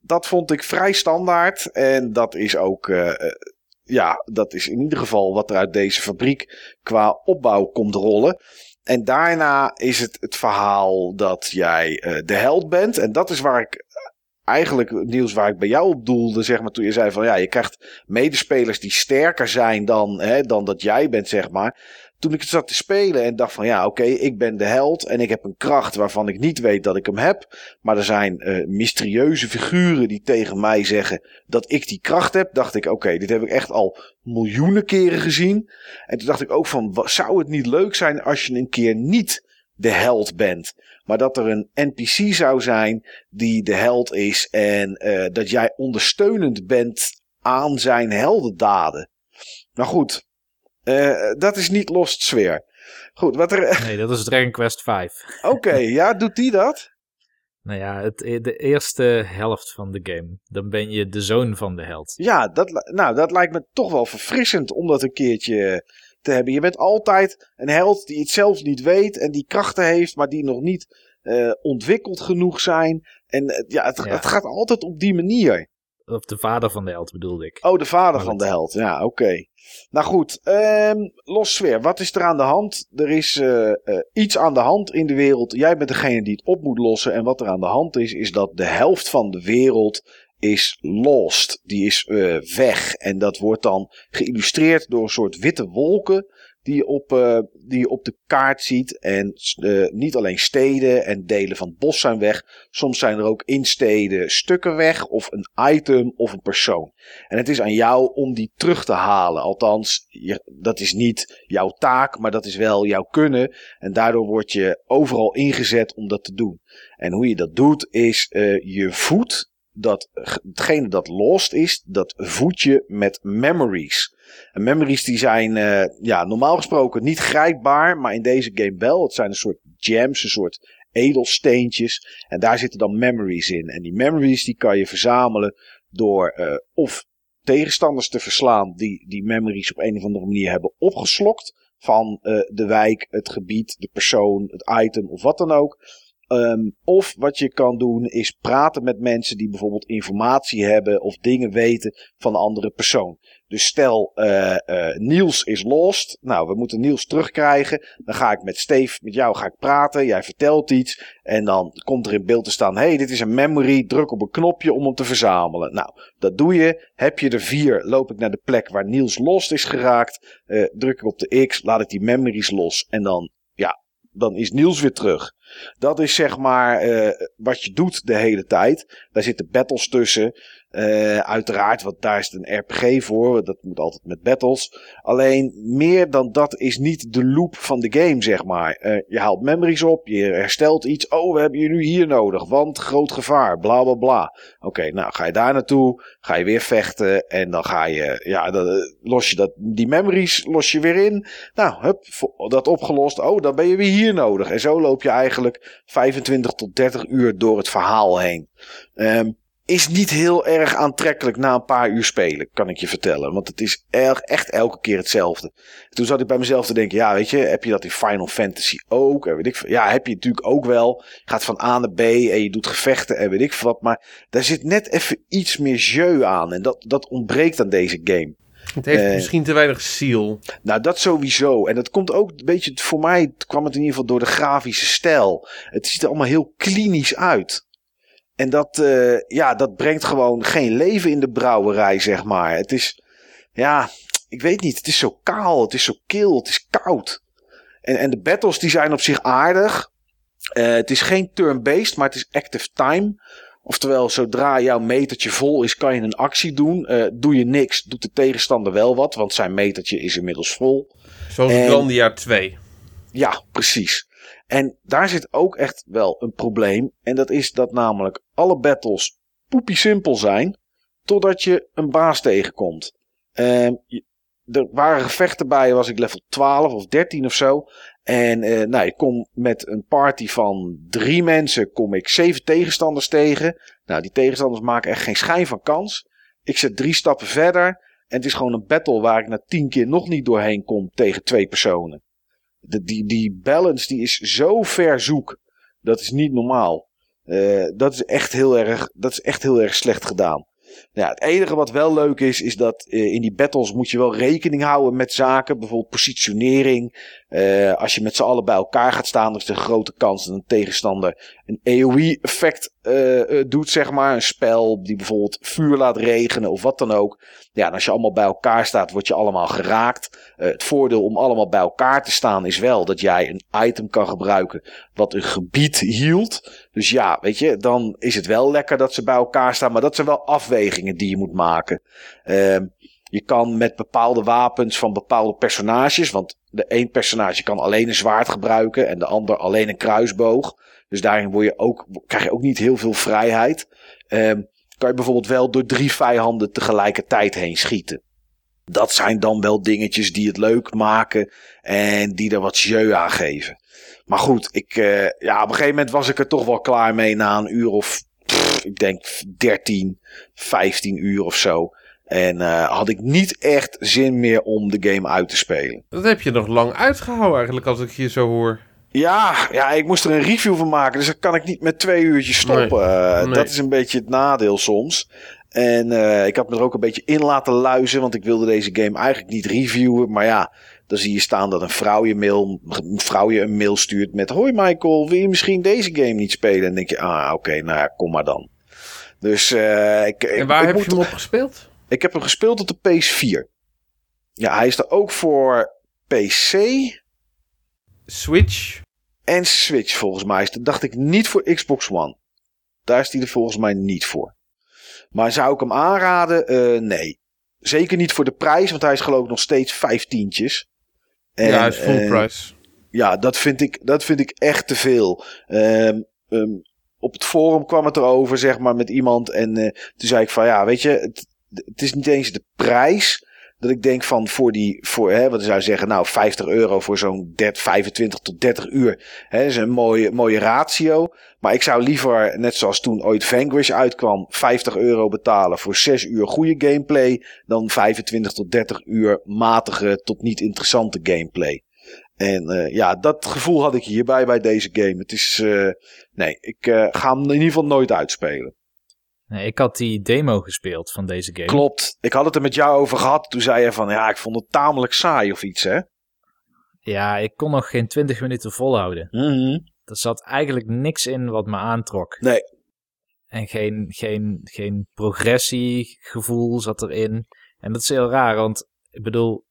dat vond ik vrij standaard. En dat is ook ja, dat is in ieder geval wat er uit deze fabriek qua opbouw komt rollen. En daarna is het het verhaal dat jij eh, de held bent. En dat is waar ik eigenlijk, Niels, waar ik bij jou op doelde, zeg maar, toen je zei van ja, je krijgt medespelers die sterker zijn dan, hè, dan dat jij bent, zeg maar. Toen ik het zat te spelen en dacht van ja, oké, ik ben de held en ik heb een kracht waarvan ik niet weet dat ik hem heb. Maar er zijn eh, mysterieuze figuren die tegen mij zeggen dat ik die kracht heb. Dacht ik, oké, dit heb ik echt al miljoenen keren gezien. En toen dacht ik ook van, zou het niet leuk zijn als je een keer niet de held bent? Maar dat er een NPC zou zijn die de held is en eh, dat jij ondersteunend bent aan zijn heldendaden. Nou goed, eh, dat is niet Lost Sphere. Goed, wat er... Nee, dat is Dragon Quest 5. Oké, ja, doet die dat? Nou ja, het, de eerste helft van de game. Dan ben je de zoon van de held. Ja, dat, nou, dat lijkt me toch wel verfrissend om dat een keertje te hebben. Je bent altijd een held die het zelf niet weet en die krachten heeft, maar die nog niet eh, ontwikkeld genoeg zijn. En eh, ja, het, Ja. het gaat altijd op die manier. Of de vader van de held bedoelde ik. Oh, de vader Maar van de held. Ja, oké. Nou goed, ehm los sfeer. Wat is er aan de hand? Er is eh, eh, iets aan de hand in de wereld. Jij bent degene die het op moet lossen. En wat er aan de hand is, is dat de helft van de wereld is lost. Die is eh, weg. En dat wordt dan geïllustreerd door een soort witte wolken die je op, eh, die je op de kaart ziet. En eh, niet alleen steden en delen van het bos zijn weg. Soms zijn er ook in steden stukken weg. Of een item of een persoon. En het is aan jou om die terug te halen. Althans, dat is niet jouw taak, maar dat is wel jouw kunnen. En daardoor word je overal ingezet om dat te doen. En hoe je dat doet, is eh, je voedt dat, hetgene dat lost is, dat voed je met memories. Memories die zijn uh, ja, normaal gesproken niet grijpbaar, maar in deze game wel. Het zijn een soort gems, een soort edelsteentjes. En daar zitten dan memories in. En die memories die kan je verzamelen door uh, of tegenstanders te verslaan die die memories op een of andere manier hebben opgeslokt van uh, de wijk, het gebied, de persoon, het item of wat dan ook. Um, of wat je kan doen is praten met mensen die bijvoorbeeld informatie hebben of dingen weten van een andere persoon. Dus stel, uh, uh, Niels is lost. Nou, we moeten Niels terugkrijgen. Dan ga ik met Steve, met jou ga ik praten. Jij vertelt iets. En dan komt er in beeld te staan: hey, dit is een memory. Druk op een knopje om hem te verzamelen. Nou, dat doe je. Heb je er vier, loop ik naar de plek waar Niels lost is geraakt. Uh, druk ik op de X, laat ik die memories los. En dan, ja, dan is Niels weer terug. Dat is zeg maar uh, wat je doet de hele tijd. Daar zitten battles tussen. Uh, uiteraard, want daar is het een RPG voor. Dat moet altijd met battles. Alleen meer dan dat is niet de loop van de game, zeg maar. Uh, je haalt memories op, je herstelt iets. Oh, we hebben je nu hier nodig, want groot gevaar, bla bla bla. Oké, nou ga je daar naartoe, ga je weer vechten en dan ga je, ja, dan los je dat, die memories los je weer in. Nou, hup, dat opgelost. Oh, dan ben je weer hier nodig. En zo loop je eigenlijk 25 tot 30 uur door het verhaal heen. Um, is niet heel erg aantrekkelijk na een paar uur spelen, kan ik je vertellen. Want het is erg, echt elke keer hetzelfde. Toen zat ik bij mezelf te denken, ja, weet je, heb je dat in Final Fantasy ook? En weet ja, heb je natuurlijk ook wel. Gaat van A naar B en je doet gevechten en weet ik wat. Maar daar zit net even iets meer jeu aan. En dat, dat ontbreekt aan deze game. Het heeft uh, misschien te weinig ziel. Nou, dat sowieso. En dat komt ook een beetje, voor mij kwam het in ieder geval door de grafische stijl. Het ziet er allemaal heel klinisch uit. En dat, uh, ja, dat brengt gewoon geen leven in de brouwerij, zeg maar. Het is, ja, ik weet niet. Het is zo kaal, het is zo kil, het is koud. En, en de battles die zijn op zich aardig. Uh, het is geen turn-based, maar het is active time. Oftewel, zodra jouw metertje vol is, kan je een actie doen. Uh, doe je niks, doet de tegenstander wel wat, want zijn metertje is inmiddels vol. Zoals en, Grandia 2. Ja, precies. En daar zit ook echt wel een probleem. En dat is dat namelijk alle battles poepie simpel zijn. Totdat je een baas tegenkomt. Uh, er waren gevechten bij, was ik level 12 of 13 of zo. En uh, nou, ik kom met een party van drie mensen, kom ik zeven tegenstanders tegen. Nou, die tegenstanders maken echt geen schijn van kans. Ik zet drie stappen verder. En het is gewoon een battle waar ik na tien keer nog niet doorheen kom tegen twee personen. De, die, die balance die is zo ver zoek. Dat is niet normaal. Uh, dat, is echt heel erg, dat is echt heel erg slecht gedaan. Ja, het enige wat wel leuk is, is dat uh, in die battles moet je wel rekening houden met zaken. Bijvoorbeeld positionering. Uh, als je met z'n allen bij elkaar gaat staan, dan is een grote kans dat een tegenstander een AoE-effect uh, doet, zeg maar. Een spel die bijvoorbeeld vuur laat regenen of wat dan ook. Ja, en als je allemaal bij elkaar staat, word je allemaal geraakt. het voordeel om allemaal bij elkaar te staan is wel dat jij een item kan gebruiken wat een gebied hield. Dus ja, weet je, dan is het wel lekker dat ze bij elkaar staan. Maar dat zijn wel afwegingen die je moet maken. Uh, je kan met bepaalde wapens van bepaalde personages. Want de één personage kan alleen een zwaard gebruiken. En de ander alleen een kruisboog. Dus daarin word je ook, krijg je ook niet heel veel vrijheid. Uh, kan je bijvoorbeeld wel door drie vijanden tegelijkertijd heen schieten. Dat zijn dan wel dingetjes die het leuk maken. En die er wat jeu aan geven. Maar goed, ik, uh, ja, op een gegeven moment was ik er toch wel klaar mee na een uur of, pff, ik denk 13, 15 uur of zo. En uh, had ik niet echt zin meer om de game uit te spelen. Dat heb je nog lang uitgehouden eigenlijk, als ik je zo hoor. Ja, ja, ik moest er een review van maken, dus dan kan ik niet met twee uurtjes stoppen. Nee, nee. Dat is een beetje het nadeel soms. En uh, ik had me er ook een beetje in laten luizen, want ik wilde deze game eigenlijk niet reviewen. Maar ja, dan zie je staan dat een vrouw je, mail, een, vrouw je een mail stuurt met... Hoi Michael, wil je misschien deze game niet spelen? En dan denk je, ah oké, okay, nou ja, kom maar dan. Dus uh, ik... En waar ik heb moet, je hem op gespeeld? Ik heb hem gespeeld op de PS4. Ja, hij is er ook voor PC. Switch. En Switch volgens mij. Dat dacht ik niet voor Xbox One. Daar is hij er volgens mij niet voor. Maar zou ik hem aanraden? Uh, nee. Zeker niet voor de prijs, want hij is geloof ik nog steeds vijftientjes. En, ja, is full uh, price. Ja, dat vind, ik, dat vind ik echt te veel. Um, um, op het forum kwam het erover, zeg maar, met iemand. En uh, toen zei ik van, ja, weet je, het, het is niet eens de prijs. Dat ik denk van voor die, voor, hè, wat zou zeggen, nou 50 euro voor zo'n 25 tot 30 uur. Hè, is een mooie, mooie ratio. Maar ik zou liever, net zoals toen ooit Vanquish uitkwam, 50 euro betalen voor 6 uur goede gameplay. Dan 25 tot 30 uur matige tot niet interessante gameplay. En uh, ja, dat gevoel had ik hierbij bij deze game. Het is, uh, nee, ik uh, ga hem in ieder geval nooit uitspelen. Nee, ik had die demo gespeeld van deze game. Klopt. Ik had het er met jou over gehad. Toen zei je van, ja, ik vond het tamelijk saai of iets, hè? Ja, ik kon nog geen 20 minuten volhouden. Mm -hmm. Er zat eigenlijk niks in wat me aantrok. Nee. En geen, geen, geen progressiegevoel zat erin. En dat is heel raar, want ik bedoel,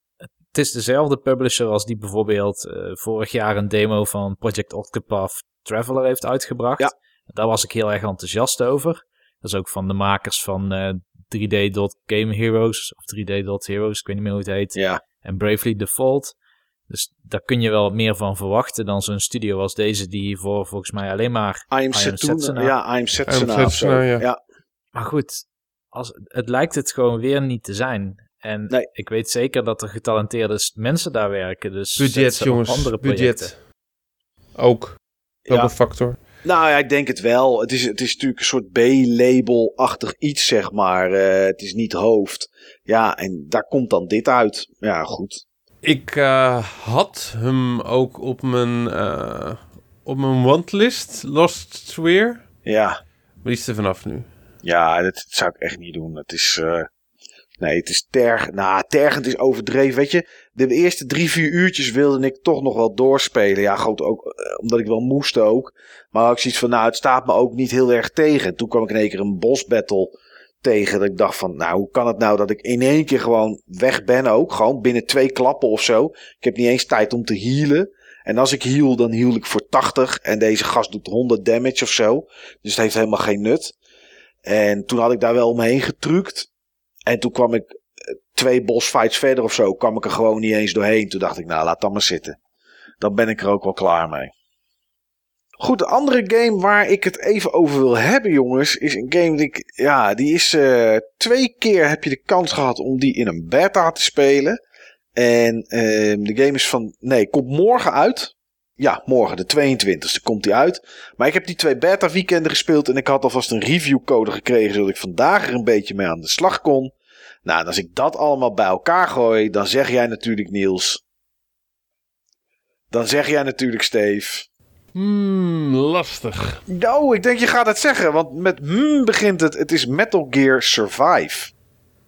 het is dezelfde publisher als die bijvoorbeeld uh, vorig jaar een demo van Project Octopath Traveler heeft uitgebracht. Ja. Daar was ik heel erg enthousiast over. Dat is ook van de makers van uh, 3D Game Heroes of 3D Heroes, ik weet niet meer hoe het heet. Ja. En Bravely Default. Dus daar kun je wel meer van verwachten dan zo'n studio als deze die voor volgens mij alleen maar I am Setsuna. Ja, I am Setsuna of zo. Ja. ja. Maar goed, als, het lijkt het gewoon weer niet te zijn. En nee. ik weet zeker dat er getalenteerde mensen daar werken. Dus budget, jongens. Andere budget. Ook. Ook Ja. een factor. Nou ja, ik denk het wel. Het is, het is natuurlijk een soort B-label-achtig iets, zeg maar. Uh, het is niet hoofd. Ja, en daar komt dan dit uit. Ja, goed. Ik uh, had hem ook op mijn, uh, op mijn wantlist, Lost Sphere. Ja. Maar die is er vanaf nu. Ja, dat, zou ik echt niet doen. Het is... Nee, het is terg... Nou, tergend is overdreven. Weet je, de eerste drie, vier uurtjes wilde ik toch nog wel doorspelen. Ja, goed, ook omdat ik wel moest ook. Maar ik zoiets van, nou, het staat me ook niet heel erg tegen. Toen kwam ik in één keer een boss battle tegen. Dat ik dacht van, nou, hoe kan het nou dat ik in één keer gewoon weg ben ook? Gewoon binnen twee klappen of zo. Ik heb niet eens tijd om te healen. En als ik heal, dan heal ik voor 80. En deze gast doet 100 damage of zo. Dus het heeft helemaal geen nut. En toen had ik daar wel omheen getrukt. En toen kwam ik twee boss fights verder of zo. kwam ik er gewoon niet eens doorheen. Toen dacht ik, nou, laat dat maar zitten. Dan ben ik er ook wel klaar mee. Goed, de andere game waar ik het even over wil hebben, jongens, is een game die ik, ja, die is uh, twee keer heb je de kans gehad om die in een beta te spelen. En uh, de game is van, nee, komt morgen uit. Ja, morgen, de 22e komt die uit. Maar ik heb die twee beta weekenden gespeeld en ik had alvast een reviewcode gekregen, zodat ik vandaag er een beetje mee aan de slag kon. Nou, en als ik dat allemaal bij elkaar gooi, dan zeg jij natuurlijk, Niels. Dan zeg jij natuurlijk, Steve. Hmm, lastig. Nou, ik denk je gaat het zeggen, want met hmm begint het. Het is Metal Gear Survive.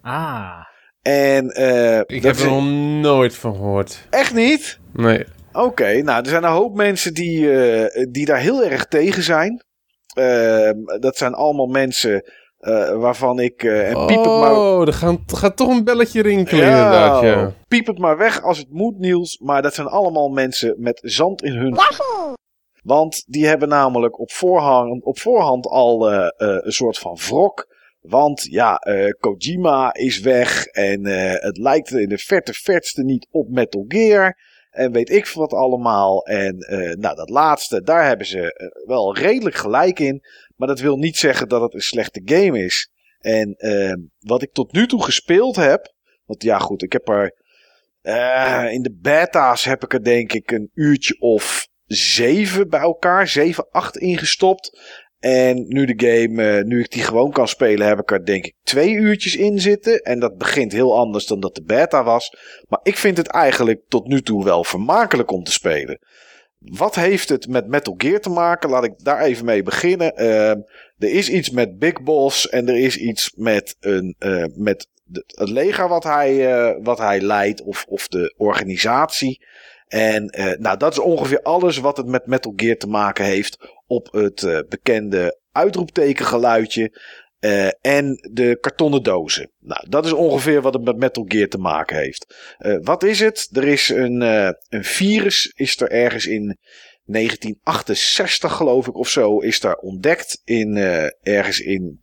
Ah. En uh, ik heb er nog nooit van gehoord. Echt niet? Nee. Oké, okay, nou, er zijn een hoop mensen die, uh, die daar heel erg tegen zijn. Uh, dat zijn allemaal mensen uh, waarvan ik. Uh, en oh, piep het maar... er gaat, gaat toch een belletje rinkelen, ja, inderdaad. Ja. Piep het maar weg als het moet, Niels. Maar dat zijn allemaal mensen met zand in hun. Waffel. Want die hebben namelijk op voorhand, op voorhand al uh, een soort van wrok. Want ja, Kojima is weg. En het lijkt in de verte verste niet op Metal Gear. En weet ik wat allemaal. En nou, dat laatste, daar hebben ze wel redelijk gelijk in. Maar dat wil niet zeggen dat het een slechte game is. En uh, wat ik tot nu toe gespeeld heb. Want ja, goed, ik heb er. Uh, in de beta's heb ik er denk ik een uurtje of zeven bij elkaar. Zeven, acht ingestopt. En nu de game, uh, nu ik die gewoon kan spelen, heb ik er denk ik twee uurtjes in zitten. En dat begint heel anders dan dat de beta was. Maar ik vind het eigenlijk tot nu toe wel vermakelijk om te spelen. Wat heeft het met Metal Gear te maken? Laat ik daar even mee beginnen. Uh, er is iets met Big Boss en er is iets met, een, uh, met het leger wat hij, uh, wat hij leidt of, of de organisatie. En nou, dat is ongeveer alles wat het met Metal Gear te maken heeft op het bekende uitroeptekengeluidje. Uh, en de kartonnen dozen. Nou, dat is ongeveer wat het met Metal Gear te maken heeft. Uh, wat is het? Er is een, uh, een virus, is er ergens in 1968 geloof ik of zo, is daar ontdekt. In, ergens in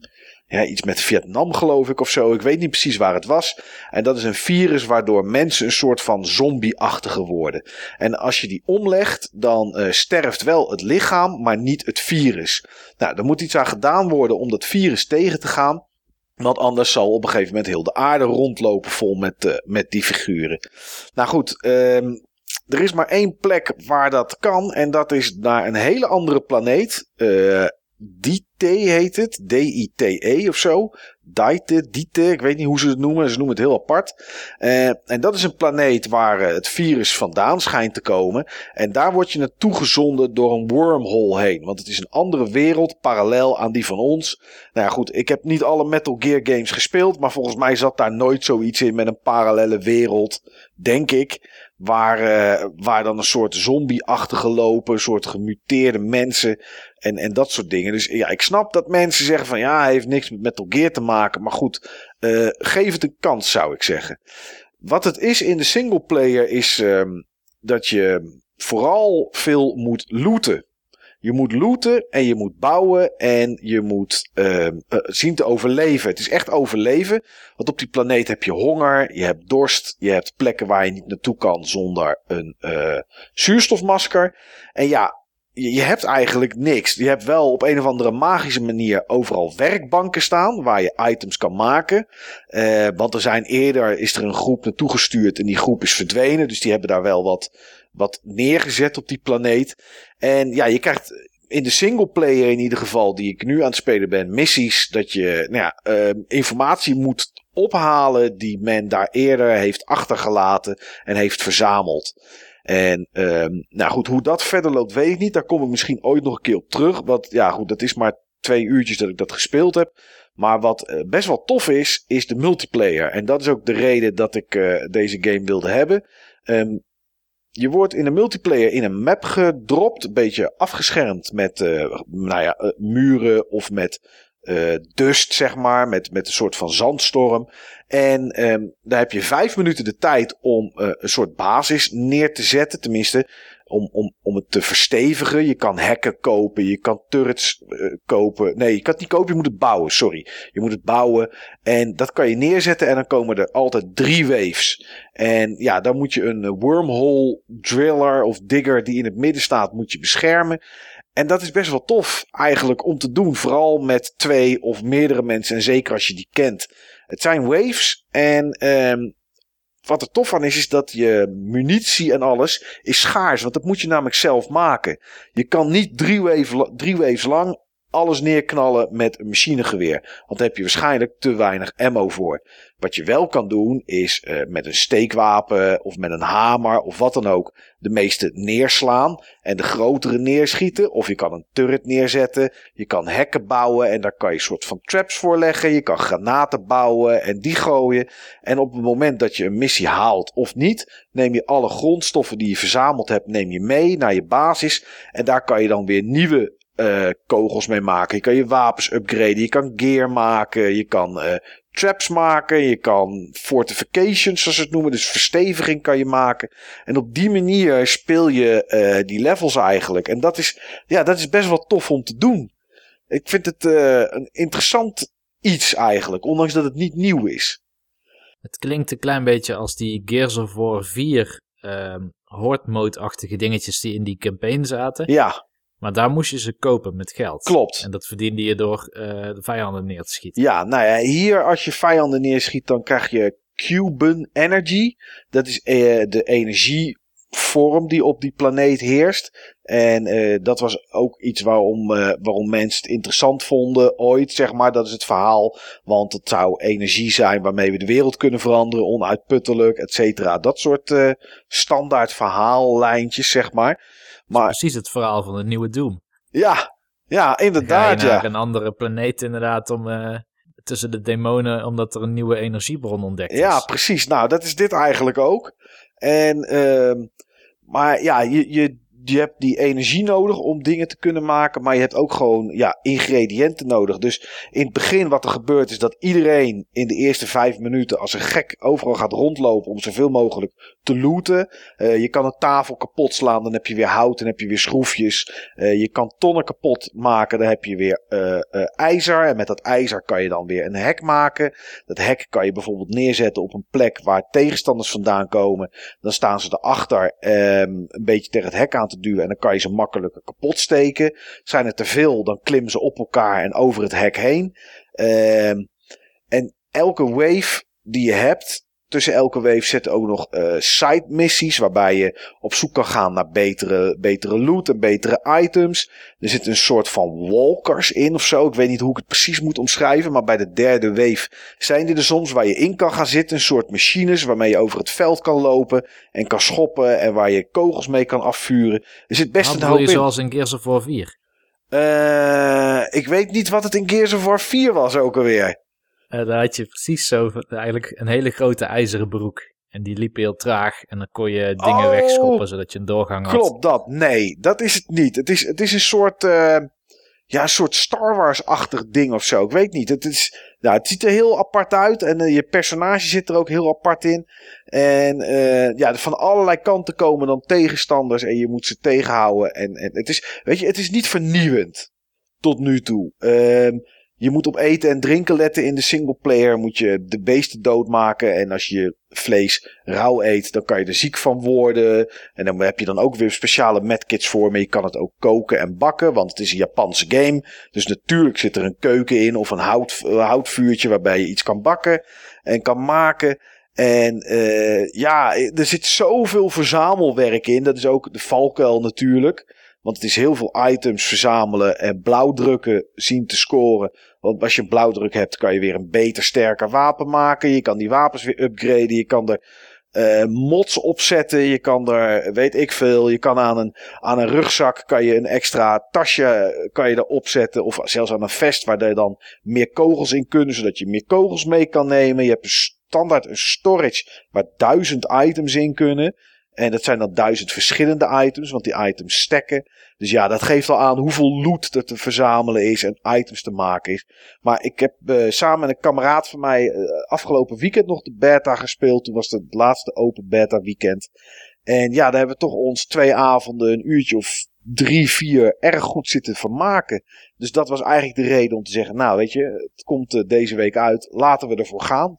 ja, iets met Vietnam geloof ik of zo. Ik weet niet precies waar het was. En dat is een virus waardoor mensen een soort van zombie-achtige worden. En als je die omlegt, dan uh, sterft wel het lichaam, maar niet het virus. Nou, er moet iets aan gedaan worden om dat virus tegen te gaan. Want anders zal op een gegeven moment heel de aarde rondlopen vol met, uh, met die figuren. Nou goed, ehm, er is maar één plek waar dat kan. En dat is naar een hele andere planeet. Uh, Dite heet het. D-I-T-E of zo. Dite, Dite, ik weet niet hoe ze het noemen. Ze noemen het heel apart. Uh, en dat is een planeet waar uh, het virus vandaan schijnt te komen. En daar word je naartoe gezonden door een wormhole heen. Want het is een andere wereld, parallel aan die van ons. Nou ja, goed, ik heb niet alle Metal Gear games gespeeld. Maar volgens mij zat daar nooit zoiets in met een parallele wereld, denk ik. Waar, uh, waar dan een soort zombie-achtige lopen, een soort gemuteerde mensen en, en dat soort dingen. Dus ja, ik snap dat mensen zeggen van ja, hij heeft niks met Metal Gear te maken. Maar goed, uh, geef het een kans zou ik zeggen. Wat het is in de singleplayer is um, dat je vooral veel moet looten. Je moet looten en je moet bouwen en je moet uh, zien te overleven. Het is echt overleven. Want op die planeet heb je honger, je hebt dorst, je hebt plekken waar je niet naartoe kan zonder een uh, zuurstofmasker. En ja, je, hebt eigenlijk niks. Je hebt wel op een of andere magische manier overal werkbanken staan waar je items kan maken. Uh, want er zijn eerder is er een groep naartoe gestuurd en die groep is verdwenen. Dus die hebben daar wel wat, wat neergezet op die planeet. En ja, je krijgt in de singleplayer in ieder geval, die ik nu aan het spelen ben, missies dat je nou ja, uh, informatie moet ophalen die men daar eerder heeft achtergelaten en heeft verzameld. En um, nou goed, hoe dat verder loopt, weet ik niet. Daar kom ik misschien ooit nog een keer op terug. Want ja, goed, dat is maar twee uurtjes dat ik dat gespeeld heb. Maar wat uh, best wel tof is, is de multiplayer. En dat is ook de reden dat ik uh, deze game wilde hebben. Um, je wordt in de multiplayer in een map gedropt. Een beetje afgeschermd met uh, nou ja, muren of met uh, dust, zeg maar. Met, met een soort van zandstorm. En um, daar heb je vijf minuten de tijd om uh, een soort basis neer te zetten. Tenminste, om, om, om het te verstevigen. Je kan hekken kopen, je kan turrets uh, kopen. Nee, je kan het niet kopen, je moet het bouwen, sorry. Je moet het bouwen en dat kan je neerzetten en dan komen er altijd drie waves. En ja, dan moet je een wormhole driller of digger die in het midden staat, moet je beschermen. En dat is best wel tof eigenlijk om te doen. Vooral met twee of meerdere mensen. En zeker als je die kent. Het zijn waves. En um, wat er tof aan is, is dat je munitie en alles is schaars. Want dat moet je namelijk zelf maken. Je kan niet drie, wave, drie waves lang alles neerknallen met een machinegeweer. Want daar heb je waarschijnlijk te weinig ammo voor. Wat je wel kan doen is uh, met een steekwapen of met een hamer of wat dan ook de meeste neerslaan en de grotere neerschieten. Of je kan een turret neerzetten. Je kan hekken bouwen en daar kan je soort van traps voor leggen. Je kan granaten bouwen en die gooien. En op het moment dat je een missie haalt of niet, neem je alle grondstoffen die je verzameld hebt, neem je mee naar je basis. En daar kan je dan weer nieuwe uh, kogels mee maken. Je kan je wapens upgraden. Je kan gear maken. Je kan uh, traps maken. Je kan fortifications, zoals ze het noemen. Dus versteviging kan je maken. En op die manier speel je uh, die levels eigenlijk. En dat is, ja, dat is best wel tof om te doen. Ik vind het een interessant iets eigenlijk. Ondanks dat het niet nieuw is. Het klinkt een klein beetje als die Gears of War 4 horde mode-achtige dingetjes die in die campaign zaten. Ja. Maar daar moest je ze kopen met geld. Klopt. En dat verdiende je door uh, de vijanden neer te schieten. Ja, nou ja, hier als je vijanden neerschiet, dan krijg je Cuban Energy. Dat is uh, de energievorm die op die planeet heerst. En uh, dat was ook iets waarom, waarom mensen het interessant vonden ooit, zeg maar. Dat is het verhaal. Want het zou energie zijn waarmee we de wereld kunnen veranderen, onuitputtelijk, et cetera. Dat soort standaard verhaallijntjes, zeg maar. Maar, precies het verhaal van het nieuwe Doom. Ja, ja inderdaad. Ga je naar ja. een andere planeet inderdaad om uh, tussen de demonen, omdat er een nieuwe energiebron ontdekt is. Ja, precies. Nou, dat is dit eigenlijk ook. En, uh, maar ja, je, je, je hebt die energie nodig om dingen te kunnen maken. Maar je hebt ook gewoon ja, ingrediënten nodig. Dus in het begin wat er gebeurt is dat iedereen in de eerste vijf minuten als een gek overal gaat rondlopen om zoveel mogelijk te looten. Uh, je kan een tafel kapot slaan, dan heb je weer hout en heb je weer schroefjes. Uh, je kan tonnen kapot maken, dan heb je weer uh, ijzer. En met dat ijzer kan je dan weer een hek maken. Dat hek kan je bijvoorbeeld neerzetten op een plek waar tegenstanders vandaan komen. Dan staan ze erachter um, een beetje tegen het hek aan te duwen en dan kan je ze makkelijker kapot steken. Zijn er te veel, dan klimmen ze op elkaar en over het hek heen. Uh, En elke wave die je hebt, tussen elke wave zitten ook nog uh, side missies. Waarbij je op zoek kan gaan naar betere, betere loot en betere items. Er zit een soort van walkers in of zo. Ik weet niet hoe ik het precies moet omschrijven. Maar bij de derde wave zijn er, soms waar je in kan gaan zitten. Een soort machines waarmee je over het veld kan lopen. En kan schoppen. En waar je kogels mee kan afvuren. Er zit best Wat een hoop je in. zoals in Gears of War 4? Uh, ik weet niet wat het in Gears of War 4 was ook alweer. Uh, daar had je precies zo eigenlijk een hele grote ijzeren broek. En die liep heel traag. En dan kon je dingen Oh, wegschoppen zodat je een doorgang had. Klopt dat? Nee, dat is het niet. Het is, het is een soort, uh, ja, een soort Star Wars-achtig ding of zo. Ik weet niet. Het, is, nou, het ziet er heel apart uit. En uh, je personage zit er ook heel apart in. En uh, ja, van allerlei kanten komen dan tegenstanders. En je moet ze tegenhouden. En, en het is, weet je, het is niet vernieuwend. Tot nu toe. Uh, je moet op eten en drinken letten in de singleplayer. Moet je de beesten doodmaken. En als je vlees rauw eet, dan kan je er ziek van worden. En dan heb je dan ook weer speciale medkits voor. Maar je kan het ook koken en bakken. Want het is een Japanse game. Dus natuurlijk zit er een keuken in. Of een hout, houtvuurtje waarbij je iets kan bakken. En kan maken. En uh, ja, er zit zoveel verzamelwerk in. Dat is ook de valkuil natuurlijk. Want het is heel veel items verzamelen en blauwdrukken zien te scoren. Want als je blauwdruk hebt, kan je weer een beter, sterker wapen maken. Je kan die wapens weer upgraden. Je kan er uh, mods opzetten. Je kan er, weet ik veel, je kan aan een, aan een rugzak kan je een extra tasje kan je erop zetten. Of zelfs aan een vest waar er dan meer kogels in kunnen, zodat je meer kogels mee kan nemen. Je hebt een standaard een storage waar duizend items in kunnen. En dat zijn dan duizend verschillende items, want die items stekken. Dus ja, dat geeft al aan hoeveel loot er te verzamelen is en items te maken is. Maar ik heb uh, samen met een kameraad van mij uh, afgelopen weekend nog de beta gespeeld. Toen was het het laatste open beta weekend. En ja, daar hebben we toch ons twee avonden, een uurtje of drie, vier erg goed zitten vermaken. Dus dat was eigenlijk de reden om te zeggen, nou weet je, het komt uh, deze week uit, laten we ervoor gaan.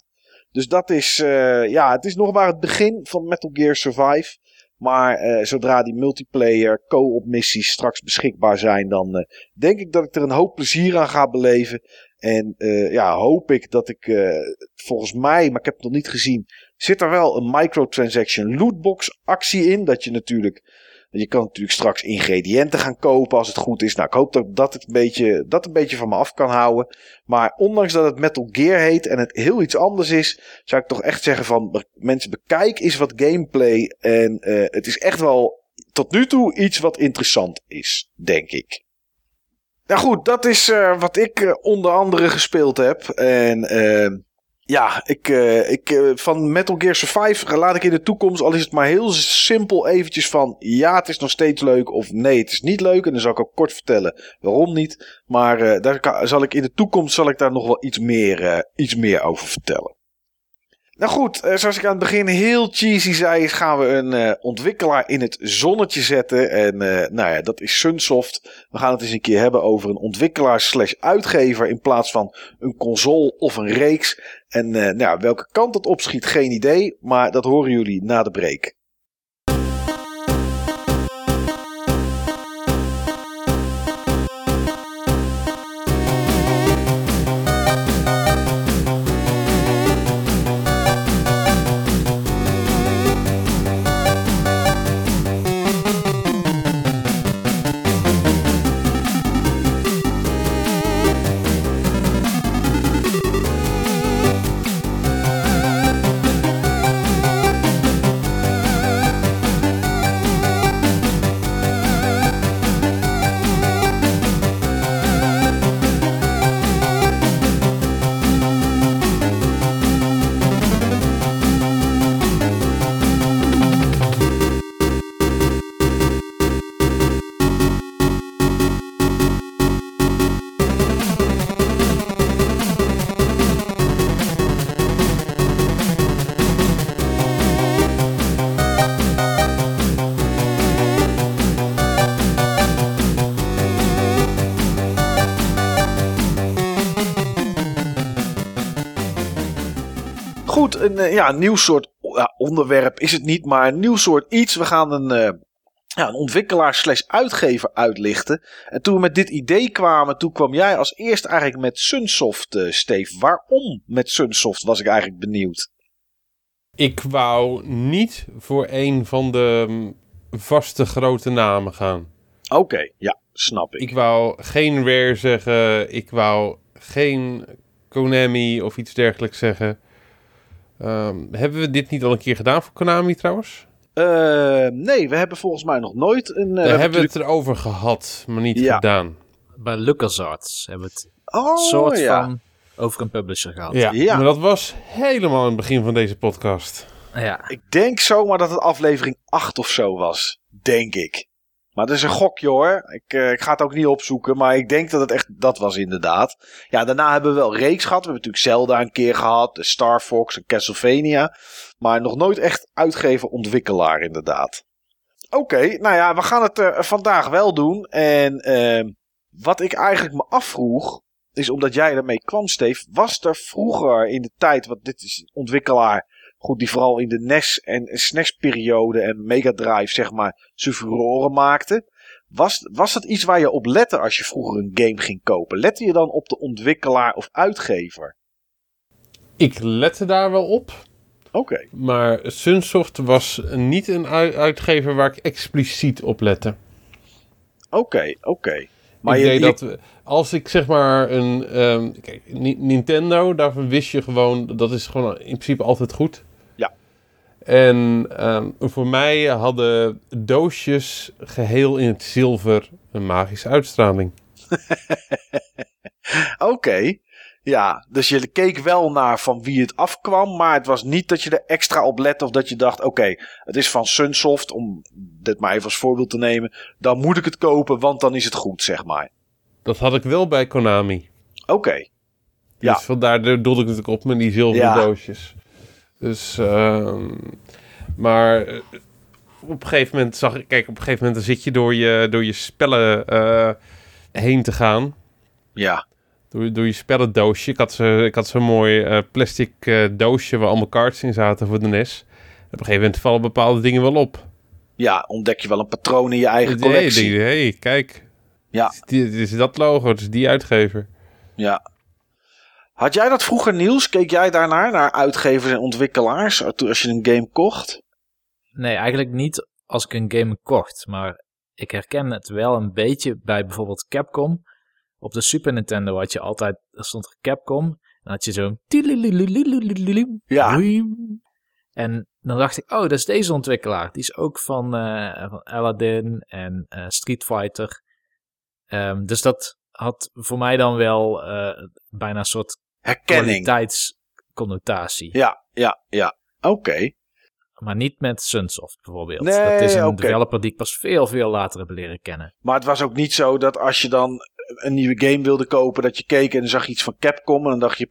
Dus dat is, uh, ja, het is nog maar het begin van Metal Gear Survive. Maar uh, zodra die multiplayer co-op missies straks beschikbaar zijn, dan uh, denk ik dat ik er een hoop plezier aan ga beleven. En ja, hoop ik dat ik, volgens mij, maar ik heb het nog niet gezien, zit er wel een microtransaction lootbox actie in. Dat je natuurlijk, je kan natuurlijk straks ingrediënten gaan kopen als het goed is. Nou, ik hoop dat dat het een beetje, dat een beetje van me af kan houden. Maar ondanks dat het Metal Gear heet en het heel iets anders is, zou ik toch echt zeggen van mensen bekijk eens wat gameplay. En uh, het is echt wel tot nu toe iets wat interessant is, denk ik. Nou goed, dat is uh, wat ik uh, onder andere gespeeld heb. En ja, ik, uh, ik, uh, van Metal Gear Survive laat ik in de toekomst, al is het maar heel simpel eventjes van, ja, het is nog steeds leuk of nee, het is niet leuk. En dan zal ik ook kort vertellen waarom niet. Maar uh, daar zal ik in de toekomst zal ik daar nog wel iets meer, iets meer over vertellen. Nou goed, zoals ik aan het begin heel cheesy zei, gaan we een ontwikkelaar in het zonnetje zetten. En nou ja, dat is Sunsoft. We gaan het eens een keer hebben over een ontwikkelaar slash uitgever in plaats van een console of een reeks. En nou, welke kant het opschiet, geen idee. Maar dat horen jullie na de break. Goed, een ja, nieuw soort ja, onderwerp is het niet, maar een nieuw soort iets. We gaan een, uh, ja, een ontwikkelaar slash uitgever uitlichten. En toen we met dit idee kwamen, toen kwam jij als eerst eigenlijk met Sunsoft, uh, Steve. Waarom met Sunsoft was ik eigenlijk benieuwd. Ik wou niet voor een van de mm, vaste grote namen gaan. Oké, ja, snap ik. Ik wou geen Rare zeggen. Ik wou geen Konami of iets dergelijks zeggen. Um, hebben we dit niet al een keer gedaan voor Konami trouwens? Uh, nee, we hebben volgens mij nog nooit een... Uh, we hebben het erover gehad, maar niet ja. gedaan. Bij LucasArts hebben we het oh, soort ja. van over een publisher gehad. Ja, ja, maar dat was helemaal in het begin van deze podcast. Ja. Ik denk zomaar dat het aflevering 8 of zo was. Denk ik. Maar dat is een gokje hoor. Ik, uh, ik ga het ook niet opzoeken. Maar ik denk dat het echt dat was inderdaad. Ja, daarna hebben we wel reeks gehad. We hebben natuurlijk Zelda een keer gehad. Star Fox en Castlevania. Maar nog nooit echt uitgever-ontwikkelaar inderdaad. Oké, nou ja, we gaan het uh, vandaag wel doen. En uh, wat ik eigenlijk me afvroeg. Is omdat jij ermee kwam, Steve. Was er vroeger in de tijd. Want dit is ontwikkelaar. Goed, die vooral in de NES en SNES-periode en Mega Drive, zeg maar, zijn furoren maakte. Was, was dat iets waar je op lette als je vroeger een game ging kopen? Lette je dan op de ontwikkelaar of uitgever? Ik lette daar wel op. Oké. Okay. Maar Sunsoft was niet een uitgever waar ik expliciet op lette. Oké, okay, oké. Okay. Maar ik je, je... dat als ik zeg maar een. Um, kijk, Nintendo, daarvan wist je gewoon. Dat is gewoon in principe altijd goed. En um, voor mij hadden doosjes geheel in het zilver een magische uitstraling. Oké. Okay. Ja, dus je keek wel naar van wie het afkwam, maar het was niet dat je er extra op lette of dat je dacht, oké, okay, het is van Sunsoft, om dit maar even als voorbeeld te nemen, dan moet ik het kopen, want dan is het goed, zeg maar. Dat had ik wel bij Konami. Oké. Okay. Ja. Dus vandaar doelde ik natuurlijk op met die zilveren ja. doosjes. Dus, uh, maar eh, op een gegeven moment zag ik, kijk, op een gegeven moment dan zit je door je, door je spellen uh, heen te gaan. Ja. Door, door je spellendoosje. Ik had zo'n ik had zo mooi uh, plastic doosje waar allemaal cards in zaten voor de NES. Op een gegeven moment vallen bepaalde dingen wel op. Ja, ontdek je wel een patroon in je eigen collectie. Hé, hey, hey, kijk. Ja. Het is, is dat logo, het is die uitgever. Ja. Had jij dat vroeger, Niels? Keek jij daarnaar, naar uitgevers en ontwikkelaars, als je een game kocht? Nee, eigenlijk niet als ik een game kocht. Maar ik herken het wel een beetje bij bijvoorbeeld Capcom. Op de Super Nintendo had je altijd, er stond Capcom. Dan had je zo'n... Ja. En dan dacht ik, oh, dat is deze ontwikkelaar. Die is ook van, uh, van Aladdin en uh, Street Fighter. Um, dus dat had voor mij dan wel uh, bijna een soort herkenning. kwaliteitsconnotatie. Ja, ja, ja. Oké. Okay. Maar niet met Sunsoft bijvoorbeeld. Nee, dat is een okay. developer die ik pas veel, veel later heb leren kennen. Maar het was ook niet zo dat als je dan een nieuwe game wilde kopen, dat je keek en dan zag je iets van Capcom en dan dacht je...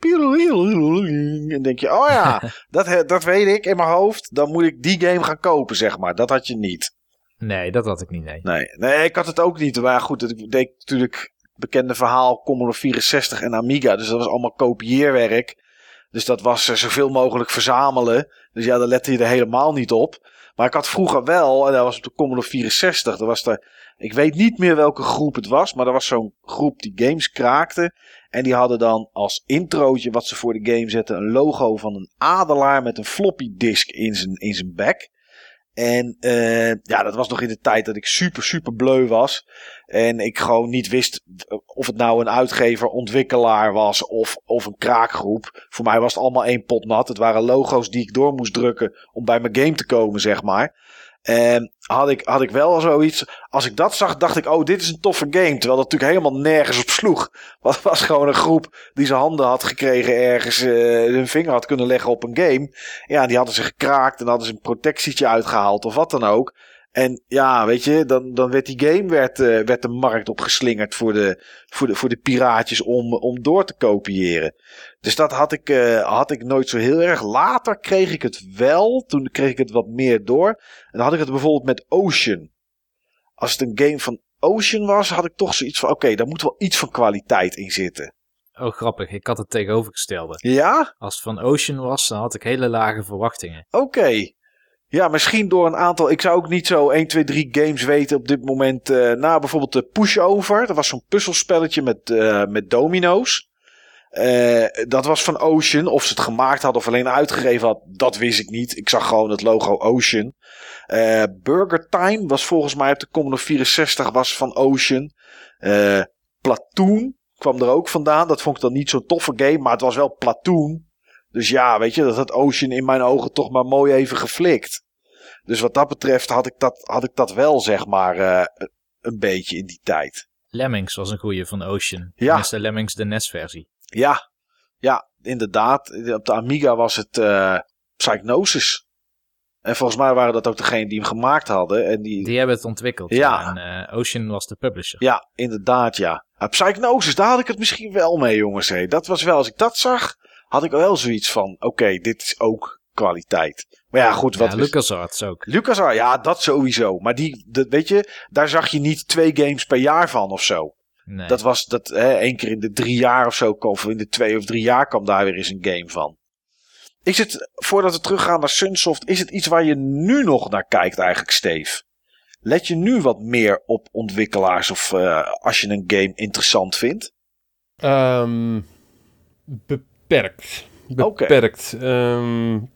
En denk je, oh ja, dat, dat weet ik in mijn hoofd. Dan moet ik die game gaan kopen, zeg maar. Dat had je niet. Nee, dat had ik niet, nee. Nee, nee ik had het ook niet. Maar goed, ik deed natuurlijk bekende verhaal Commodore 64 en Amiga. Dus dat was allemaal kopieerwerk. Dus dat was zoveel mogelijk verzamelen. Dus ja, daar lette je er helemaal niet op. Maar ik had vroeger wel, en dat was op de Commodore 64, er was er, ik weet niet meer welke groep het was, maar er was zo'n groep die games kraakte. En die hadden dan als introotje wat ze voor de game zetten een logo van een adelaar met een floppy disk in zijn, in zijn bek. En uh, ja, dat was nog in de tijd dat ik super, super bleu was. En ik gewoon niet wist of het nou een uitgever, ontwikkelaar was of, of een kraakgroep. Voor mij was het allemaal één pot nat. Het waren logo's die ik door moest drukken om bij mijn game te komen, zeg maar. En had ik, had ik wel zoiets. Als ik dat zag, dacht ik: Oh, dit is een toffe game. Terwijl dat natuurlijk helemaal nergens op sloeg. Het was gewoon een groep die zijn handen had gekregen. ergens uh, hun vinger had kunnen leggen op een game. Ja, die hadden ze gekraakt. En hadden ze een protectietje uitgehaald of wat dan ook. En ja, weet je, dan, dan werd die game werd, uh, werd de markt opgeslingerd voor de, voor de, voor de piraatjes om, om door te kopiëren. Dus dat had ik, uh, had ik nooit zo heel erg. Later kreeg ik het wel. Toen kreeg ik het wat meer door. En dan had ik het bijvoorbeeld met Ocean. Als het een game van Ocean was, had ik toch zoiets van: oké, okay, daar moet wel iets van kwaliteit in zitten. Oh, grappig. Ik had het tegenovergestelde. Ja? Als het van Ocean was, dan had ik hele lage verwachtingen. Oké. Okay. Ja, misschien door een aantal. Ik zou ook niet zo 1, 2, 3 games weten op dit moment. Uh, nou, bijvoorbeeld de Pushover. Dat was zo'n puzzelspelletje met, uh, met domino's. Uh, dat was van Ocean. Of ze het gemaakt hadden of alleen uitgegeven had, dat wist ik niet. Ik zag gewoon het logo Ocean. Burger Time was volgens mij op de Commodore 64 was van Ocean. Platoon kwam er ook vandaan. Dat vond ik dan niet zo'n toffe game, maar het was wel Platoon. Dus ja, weet je, dat had Ocean in mijn ogen toch maar mooi even geflikt. Dus wat dat betreft had ik dat, had ik dat wel, zeg maar, uh, een beetje in die tijd. Lemmings was een goeie van Ocean. Ja. de Lemmings de NES-versie. Ja, ja, inderdaad. Op de Amiga was het uh, Psychnosis. En volgens mij waren dat ook degenen die hem gemaakt hadden. En die... die hebben het ontwikkeld. Ja. En uh, Ocean was de publisher. Ja, inderdaad, ja. Psychnosis, daar had ik het misschien wel mee, jongens. Hé. Dat was wel, als ik dat zag, had ik wel zoiets van: oké, dit is ook kwaliteit. Maar ja, goed. Wat ja, LucasArts ook. LucasArts, ja, dat sowieso. Maar die, dat, weet je, daar zag je niet twee games per jaar van of zo. Nee. Dat was dat hè, één keer in de drie jaar of zo, of in de twee of drie jaar kwam daar weer eens een game van. Is het, voordat we teruggaan naar Sunsoft, is het iets waar je nu nog naar kijkt eigenlijk, Steve? Let je nu wat meer op ontwikkelaars of uh, als je een game interessant vindt? Um, beperkt. Beperkt. Okay. Um, ehm,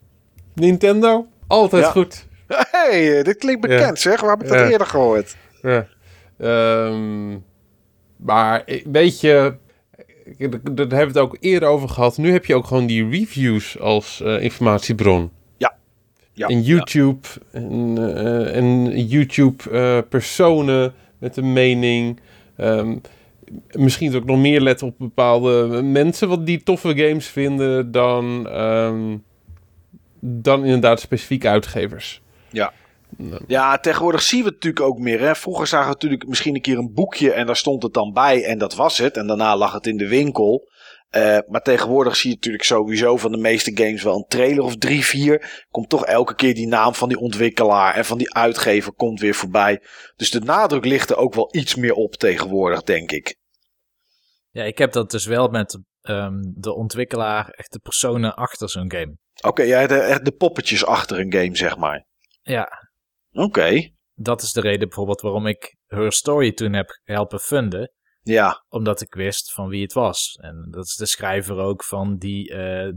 Nintendo, altijd goed. hey, dit klinkt bekend zeg. Waar heb ik dat eerder gehoord? Ja. Um, maar weet je, daar hebben we het ook eerder over gehad. Nu heb je ook gewoon die reviews als uh, informatiebron. Ja. ja. En YouTube en, uh, en YouTube uh, personen met een mening. Um, misschien ook nog meer letten op bepaalde mensen wat die toffe games vinden dan, um, dan inderdaad specifieke uitgevers. Ja. Ja, tegenwoordig zien we het natuurlijk ook meer. Hè? Vroeger zagen we natuurlijk misschien een keer een boekje en daar stond het dan bij en dat was het. En daarna lag het in de winkel. Uh, maar tegenwoordig zie je natuurlijk sowieso van de meeste games wel een trailer of drie, vier. Komt toch elke keer die naam van die ontwikkelaar en van die uitgever komt weer voorbij. Dus de nadruk ligt er ook wel iets meer op tegenwoordig, denk ik. Ja, ik heb dat dus wel met um, de ontwikkelaar, echt de personen achter zo'n game. Oké, okay, ja, de, de poppetjes achter een game, zeg maar. Ja. Oké. Dat is de reden bijvoorbeeld waarom ik Her Story toen heb helpen funden. Ja. Omdat ik wist van wie het was. En dat is de schrijver ook van die uh,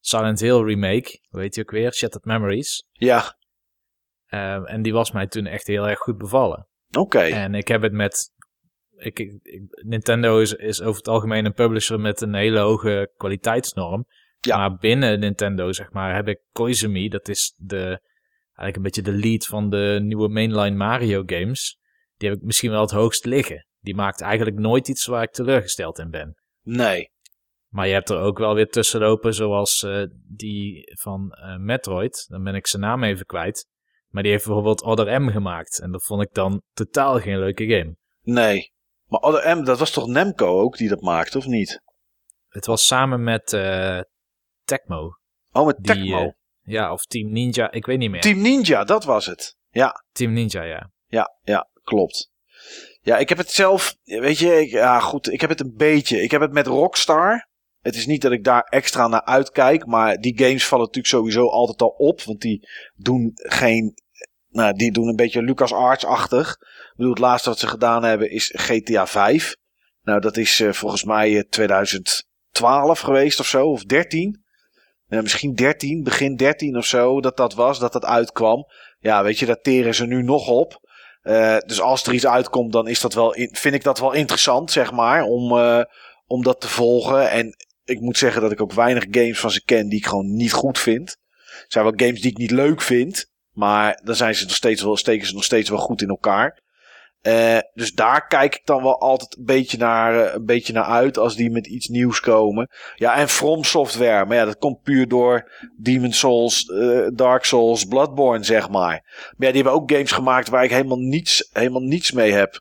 Silent Hill remake. Hoe heet die ook weer? Shattered Memories. Ja. Um, en die was mij toen echt heel erg goed bevallen. Oké. En ik heb het met ik, ik, Nintendo is, is over het algemeen een publisher met een hele hoge kwaliteitsnorm. Ja. Maar binnen Nintendo, zeg maar, heb ik Koizumi. Dat is de, eigenlijk een beetje de lead van de nieuwe mainline Mario games. Die heb ik misschien wel het hoogst liggen. Die maakt eigenlijk nooit iets waar ik teleurgesteld in ben. Nee. Maar je hebt er ook wel weer tussen lopen, zoals uh, die van uh, Metroid. Dan ben ik zijn naam even kwijt. Maar die heeft bijvoorbeeld Other M gemaakt. En dat vond ik dan totaal geen leuke game. Nee. Maar Other M, dat was toch Nemco ook die dat maakte, of niet? Het was samen met uh, Tecmo. Oh, met Tecmo? Uh, ja, of Team Ninja, ik weet niet meer. Team Ninja, dat was het. Ja. Team Ninja, ja. Ja, ja, klopt. Ja, ik heb het zelf, weet je, ik, ja goed, ik heb het een beetje. Ik heb het met Rockstar. Het is niet dat ik daar extra naar uitkijk, maar die games vallen natuurlijk sowieso altijd al op. Want die doen geen, nou, die doen een beetje Lucas Arts-achtig bedoel, het laatste wat ze gedaan hebben is GTA 5. Nou, dat is uh, volgens mij 2012 geweest of zo, of 13. Misschien 13, begin 13 of zo, dat dat was, dat dat uitkwam. Ja, weet je, daar teren ze nu nog op. Uh, dus als er iets uitkomt, dan is dat wel in, vind ik dat wel interessant, zeg maar, om, om dat te volgen. En ik moet zeggen dat ik ook weinig games van ze ken die ik gewoon niet goed vind. Er zijn wel games die ik niet leuk vind. Maar dan zijn ze nog steeds wel, steken ze nog steeds wel goed in elkaar. Uh, dus daar kijk ik dan wel altijd een beetje, naar, uh, een beetje naar uit als die met iets nieuws komen. Ja, en From Software. Maar ja, dat komt puur door Demon Souls, uh, Dark Souls, Bloodborne, zeg maar. Maar ja, die hebben ook games gemaakt waar ik helemaal niets, helemaal niets mee heb.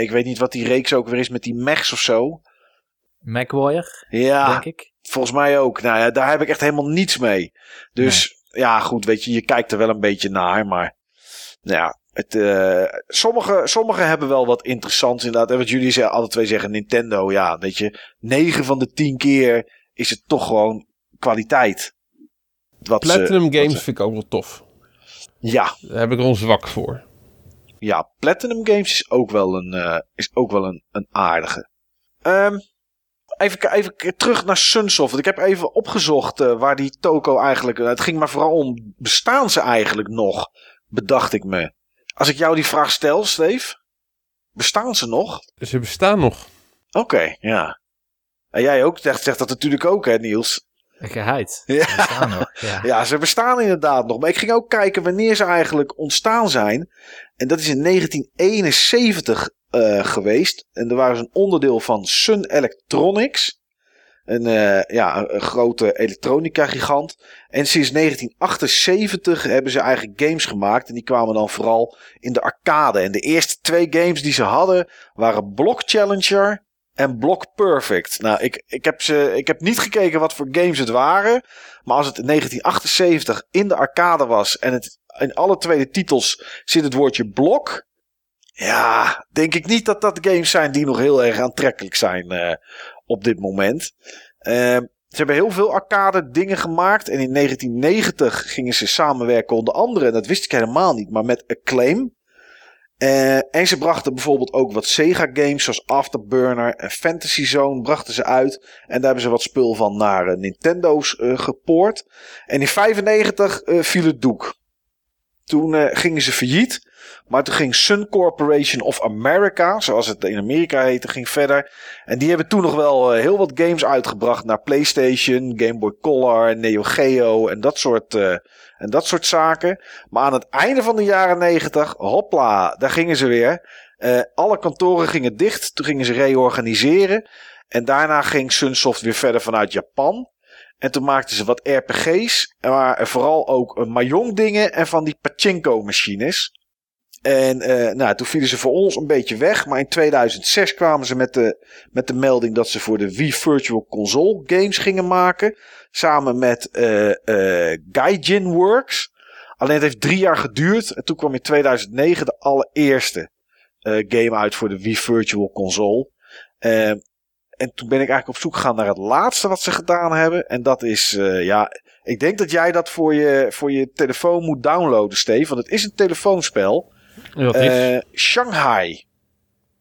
ik weet niet wat die reeks ook weer is met die mechs of zo. MacWarrior, ja, denk ik. Volgens mij ook. Nou ja, daar heb ik echt helemaal niets mee. Dus ja, goed, weet je, je kijkt er wel een beetje naar, maar... Nou ja, het, uh, sommige, sommige hebben wel wat interessants inderdaad. En wat jullie zeggen, alle twee zeggen Nintendo. Ja, weet je, 9 van de 10 keer is het toch gewoon kwaliteit. Wat Platinum Games vind ik ook wel tof. Ja, Daar heb ik er een zwak voor. ja, Platinum Games is ook wel een, eh, is ook wel een, een aardige. Ehm, even, even terug naar Sunsoft. Want ik heb even opgezocht eh, waar die toko eigenlijk... het ging maar vooral om, bestaan ze eigenlijk nog? Bedacht ik me. Als ik jou die vraag stel, Steve. Bestaan ze nog? Ze bestaan nog. Oké, ja. En jij ook zegt, zegt dat natuurlijk ook, hè, Niels? Geheid. Ja. Ze bestaan nog. Ja. Ja, ze bestaan inderdaad nog. Maar ik ging ook kijken wanneer ze eigenlijk ontstaan zijn. En dat is in 1971 eh, geweest. En daar waren ze een onderdeel van Sun Electronics. Een, eh, ja, een, grote elektronica gigant. En sinds 1978 hebben ze eigen games gemaakt. En die kwamen dan vooral in de arcade. En de eerste twee games die ze hadden waren Block Challenger en Block Perfect. Nou, ik, ik, heb ze, ik heb niet gekeken wat voor games het waren. Maar als het in 1978 in de arcade was en het in alle twee de titels zit het woordje blok. Ja, denk ik niet dat dat games zijn die nog heel erg aantrekkelijk zijn eh, op dit moment. Ehm, ze hebben heel veel arcade dingen gemaakt. En in 1990 gingen ze samenwerken onder andere, en dat wist ik helemaal niet, maar met Acclaim. Eh, en ze brachten bijvoorbeeld ook wat Sega games zoals Afterburner en Fantasy Zone brachten ze uit. En daar hebben ze wat spul van naar eh, Nintendo's eh, gepoord. En in 95 eh, viel het doek. Toen eh, gingen ze failliet. Maar toen ging Sun Corporation of America, zoals het in Amerika heette, ging verder. En die hebben toen nog wel eh, heel wat games uitgebracht naar PlayStation, Game Boy Color, Neo Geo en dat soort, eh, en dat soort zaken. Maar aan het einde van de jaren 90, hopla, daar gingen ze weer. Alle kantoren gingen dicht. Toen gingen ze reorganiseren. En daarna ging Sunsoft weer verder vanuit Japan. En toen maakten ze wat RPG's. Maar vooral ook eh, Mahjong dingen en van die pachinko machines. En eh, nou, toen vielen ze voor ons een beetje weg. Maar in 2006 kwamen ze met de, met de melding dat ze voor de Wii Virtual Console games gingen maken. Samen met eh Gaijin Works. Alleen het heeft drie jaar geduurd. En toen kwam in 2009 de allereerste game uit voor de Wii Virtual Console. En toen ben ik eigenlijk op zoek gegaan naar het laatste wat ze gedaan hebben. En dat is, eh, ja, ik denk dat jij dat voor je, voor je telefoon moet downloaden, Steve. Want het is een telefoonspel. Wat is? Eh, Shanghai.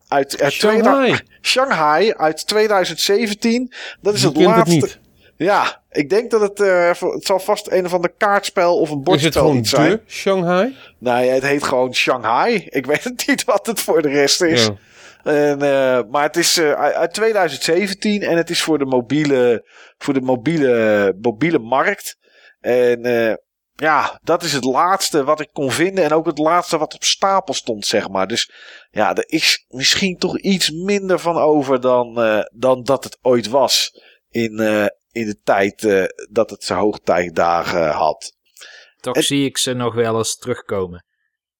Uit, uit Shanghai. tweeda- Shanghai uit 2017. Dat is het het laatste. niet. Ja, ik denk dat het, eh, het zal vast een of ander kaartspel of een Is het bordspel gewoon iets zijn. de Shanghai? Nee, het heet gewoon Shanghai. Ik weet het niet wat het voor de rest is. Ja. En, eh, maar het is eh, uit uit 2017 en het is voor de mobiele, voor de mobiele, mobiele markt. En eh, ja, dat is het laatste wat ik kon vinden en ook het laatste wat op stapel stond, zeg maar. Dus ja, er is misschien toch iets minder van over dan, dan dat het ooit was in, in de tijd dat het zijn hoogtijdagen had. Toch zie ik ze nog wel eens terugkomen.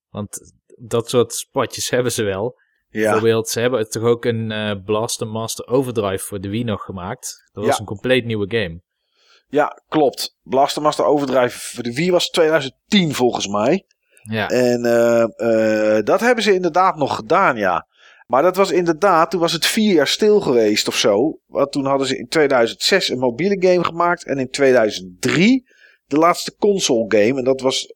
Want dat soort spotjes hebben ze wel. Ja, Bijvoorbeeld, ze hebben toch ook een eh Blaster Master Overdrive voor de Wii nog gemaakt. Dat was Ja. een compleet nieuwe game. ja klopt. Blaster Master Overdrive voor de Wii was 2010 volgens mij. Ja, En eh, eh, dat hebben ze inderdaad nog gedaan, ja. Maar dat was inderdaad, toen was het vier jaar stil geweest of zo. Want toen hadden ze in 2006 een mobiele game gemaakt. En in 2003 de laatste console game. En dat was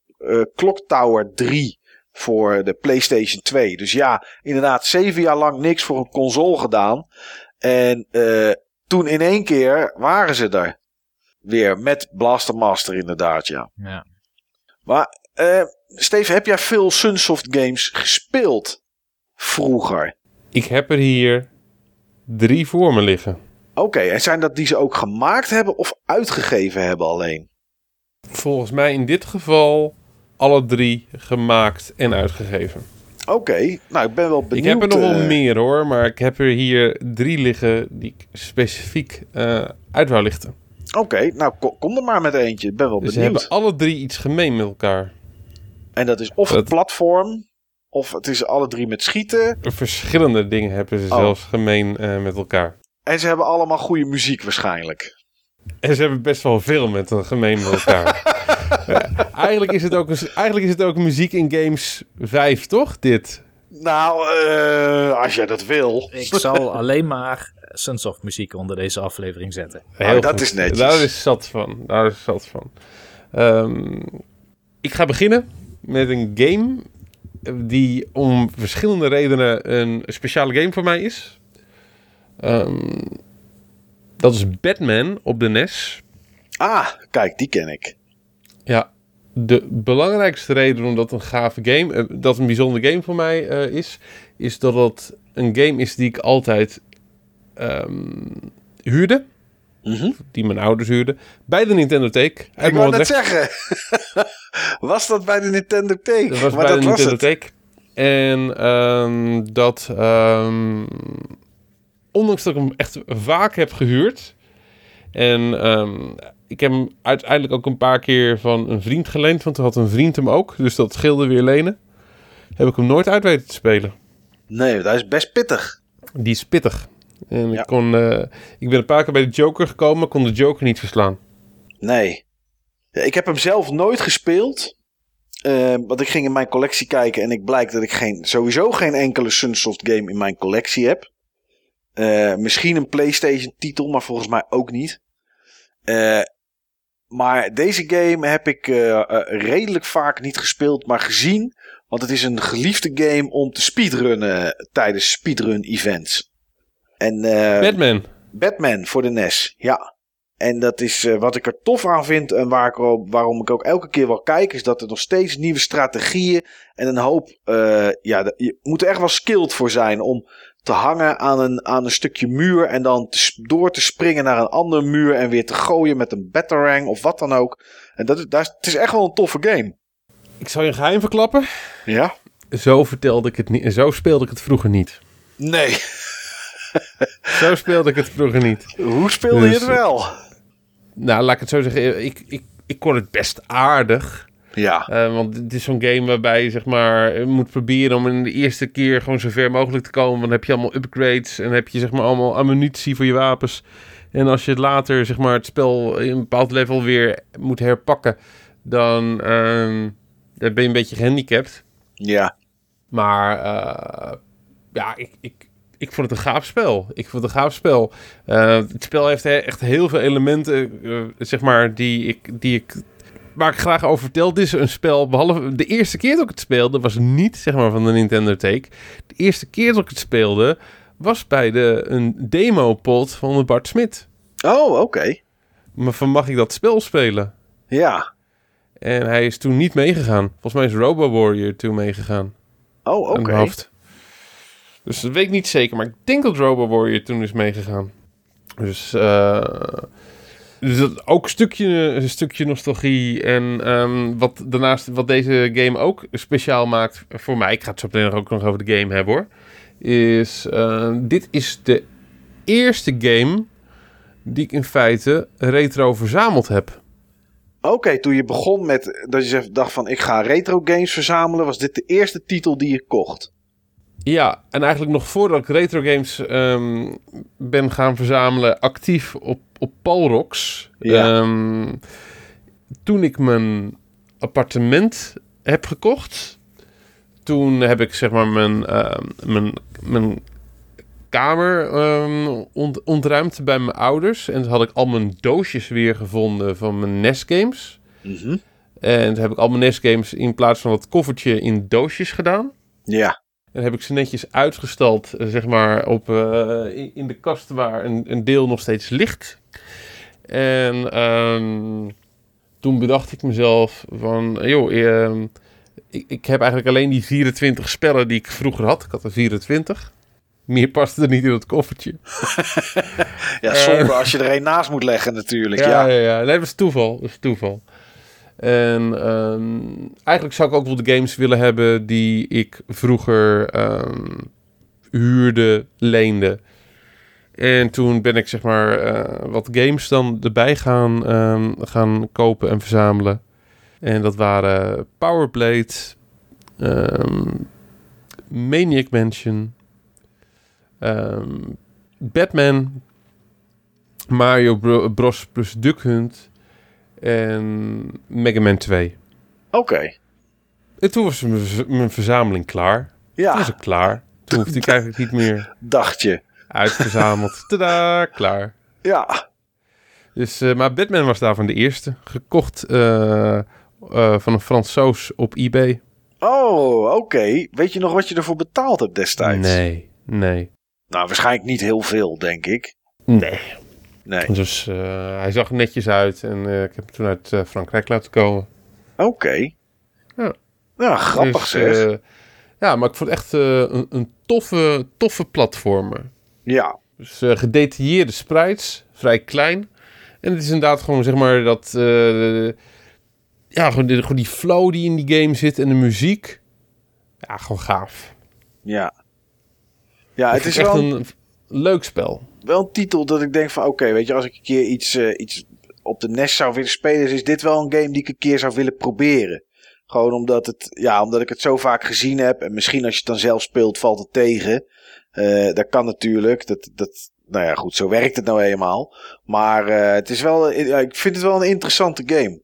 Clock Tower 3 voor de PlayStation 2. Dus ja, inderdaad, zeven jaar lang niks voor een console gedaan. En eh, toen in één keer waren ze er. Weer met Blaster Master inderdaad, ja. ja. Maar, eh Steven, heb jij veel Sunsoft games gespeeld? Vroeger. Ik heb er hier drie voor me liggen. Oké, en zijn dat die ze ook gemaakt hebben of uitgegeven hebben alleen? Volgens mij in dit geval alle drie gemaakt en uitgegeven. Oké, nou ik ben wel benieuwd. ik heb er nog wel eh, meer hoor, maar ik heb er hier drie liggen die ik specifiek eh, uit wou lichten. Oké, nou ko- kom er maar met eentje. Ik ben wel Dus ze benieuwd. hebben alle drie iets gemeen met elkaar. En dat is of Dat- platform, of het is alle drie met schieten. Verschillende dingen hebben ze Oh. zelfs gemeen eh, met elkaar. En ze hebben allemaal goede muziek waarschijnlijk. En ze hebben best wel veel met een gemeen met elkaar. Eigenlijk, is het ook een, eigenlijk is het ook muziek in games 5, toch? Dit. Nou, eh, als jij dat wil. Ik zal alleen maar Sunsoft muziek onder deze aflevering zetten. Nou, dat is netjes. Daar is zat van. Daar is zat van. Ehm, ik ga beginnen met een game die om verschillende redenen een speciale game voor mij is. Ehm, dat is Batman op de NES. Ah, kijk, die ken ik. De belangrijkste reden omdat een gave game, eh, dat een bijzondere game voor mij eh, is, is dat het een game is die ik altijd ehm, huurde. Mhm. Die mijn ouders huurden. Bij de Nintendo Take. Ik wou net zeggen. was dat bij de Nintendo Take? Dat was maar bij dat de was Nintendo het. Take. En ehm, dat, ehm, ondanks dat ik hem echt vaak heb gehuurd. En ik heb hem uiteindelijk ook een paar keer van een vriend geleend. Want toen had een vriend hem ook. Dus dat scheelde weer lenen. Heb ik hem nooit uit weten te spelen. Nee, dat is best pittig. Die is pittig. En Ja. ik, kon, eh, ik ben een paar keer bij de Joker gekomen, maar kon de Joker niet verslaan. Nee. Ik heb hem zelf nooit gespeeld. Eh, want ik ging in mijn collectie kijken en ik blijk dat ik geen, sowieso geen enkele Sunsoft game in mijn collectie heb. Eh, misschien een PlayStation titel, maar volgens mij ook niet. Eh, maar deze game heb ik eh, eh, redelijk vaak niet gespeeld, maar gezien. Want het is een geliefde game om te speedrunnen tijdens speedrun events. En, eh, Batman. Batman voor de NES, ja. En dat is wat ik er tof aan vind en waar ik waarom ik ook elke keer wel kijk, is dat er nog steeds nieuwe strategieën en een hoop. ja, je moet er echt wel skilled voor zijn om te hangen aan een, aan een stukje muur en dan te door te springen naar een andere muur en weer te gooien met een batarang of wat dan ook. En dat is, daar is- het is echt wel een toffe game. Ik zal je een geheim verklappen. Ja? Zo vertelde ik het niet. Zo speelde ik het vroeger niet. Nee. Zo speelde ik het vroeger niet. Hoe speelde je Dus, het wel? Nou, laat ik het zo zeggen. Ik, ik, ik kon het best aardig. Ja. Eh, want het is zo'n game waarbij je zeg maar eh, moet proberen om in de eerste keer gewoon zo ver mogelijk te komen. Want dan heb je allemaal upgrades en heb je zeg maar allemaal ammunitie voor je wapens. En als je het later zeg maar het spel in een bepaald level weer moet herpakken, dan, ehm, ben je een beetje gehandicapt. Ja. Maar eh, ja, ik, ik, ik vond het een gaaf spel. Ik vond het een gaaf spel. Eh, het spel heeft he- echt heel veel elementen, zeg maar, die ik, die ik, waar ik graag over vertel. Dit is een spel, behalve de eerste keer dat ik het speelde, was niet, zeg maar, van de Nintendo Take. De eerste keer dat ik het speelde, was bij de, een demo-pod van de Bart Smit. Oh, oké. Maar van mag ik dat spel spelen? Ja. En hij is toen niet meegegaan. Volgens mij is Robo Warrior toen meegegaan. Oh, oké. hoofd. Dus dat weet ik niet zeker, maar ik denk dat Robo Warrior toen is meegegaan. Dus, eh, dus ook een stukje, een stukje nostalgie. En ehm, wat daarnaast, wat deze game ook speciaal maakt voor mij, ik ga het zo meteen ook nog over de game hebben hoor, is eh, dit is de eerste game die ik in feite retro verzameld heb. Oké, toen je begon met dat je dacht van ik ga retro games verzamelen, was dit de eerste titel die je kocht. Ja, en eigenlijk nog voordat ik retro games ehm, ben gaan verzamelen, actief op, op Palrox. Ja. Ehm, toen ik mijn appartement heb gekocht, toen heb ik zeg maar mijn, ehm, mijn, mijn kamer ont- ontruimd bij mijn ouders. En toen had ik al mijn doosjes weer gevonden van mijn NES games. Mhm. En toen heb ik al mijn NES games in plaats van dat koffertje in doosjes gedaan. Ja. En heb ik ze netjes uitgestald, eh, zeg maar, op, eh, in- de kast waar een, een deel nog steeds ligt. En ehm, toen bedacht ik mezelf van, joh, ehm, ik, ik heb eigenlijk alleen die 24 spellen die ik vroeger had. Ik had er 24. Meer paste er niet in het koffertje. Ja, zonde als je er een naast moet leggen natuurlijk. Ja, ja, ja. Nee, dat is toeval. Dat is toeval. En ehm, eigenlijk zou ik ook wel de games willen hebben die ik vroeger ehm, huurde, leende. En toen ben ik zeg maar eh, wat games dan erbij gaan, ehm, gaan kopen en verzamelen. En dat waren Powerblade, Maniac Mansion, Batman, Mario Bro- Bros. plus Duck Hunt en Mega Man 2. Oké. En toen was mijn, verz- mijn verzameling klaar. Toen was Ja, ik klaar. Toen hoefde ik eigenlijk niet meer dacht je. uitverzameld. Tada, klaar. Ja. Dus, eh, maar Batman was daarvan de eerste. Gekocht eh, eh, van een Fransoos op eBay. Oh, oké. Weet je nog wat je ervoor betaald hebt destijds? Nee, nee. Nou, waarschijnlijk niet heel veel, denk ik. Nee. Nee. Dus eh, hij zag netjes uit en eh, ik heb hem toen uit eh, Frankrijk laten komen. Oké. Ja. Ja, grappig Dus, zeg. ja, maar ik vond het echt een, een toffe, toffe platformer. ja. Dus gedetailleerde sprites, vrij klein. En het is inderdaad gewoon zeg maar dat... ja, gewoon die, gewoon die flow die in die game zit en de muziek. Ja, gewoon gaaf. Ja. Ja, het is echt wel, een leuk spel. Wel een titel dat ik denk van... Oké, weet je, als ik een keer iets, eh, iets op de NES zou willen spelen... is dit wel een game die ik een keer zou willen proberen. Gewoon omdat, het, ja, omdat ik het zo vaak gezien heb. En misschien als je het dan zelf speelt, valt het tegen. Eh, dat kan natuurlijk. Dat, dat, nou ja, goed, zo werkt het nou eenmaal. Maar eh, het is wel, ik vind het wel een interessante game.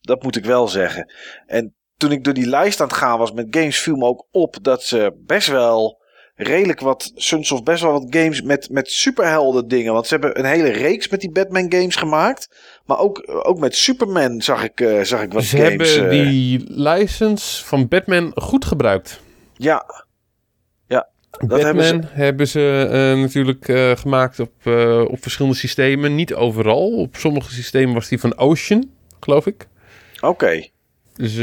Dat moet ik wel zeggen. En toen ik door die lijst aan het gaan was met games, viel me ook op dat ze best wel redelijk wat Sunsoft best wel wat games met, met superhelden dingen. Want ze hebben een hele reeks met die Batman games gemaakt. Maar ook, ook met Superman zag ik, eh, zag ik wat Ze games. hebben eh, die license van Batman goed gebruikt. Ja, Dat Batman hebben hebben ze, eh, natuurlijk gemaakt op, op verschillende systemen. Niet overal. Op sommige systemen was die van Ocean, geloof ik. oké. Ze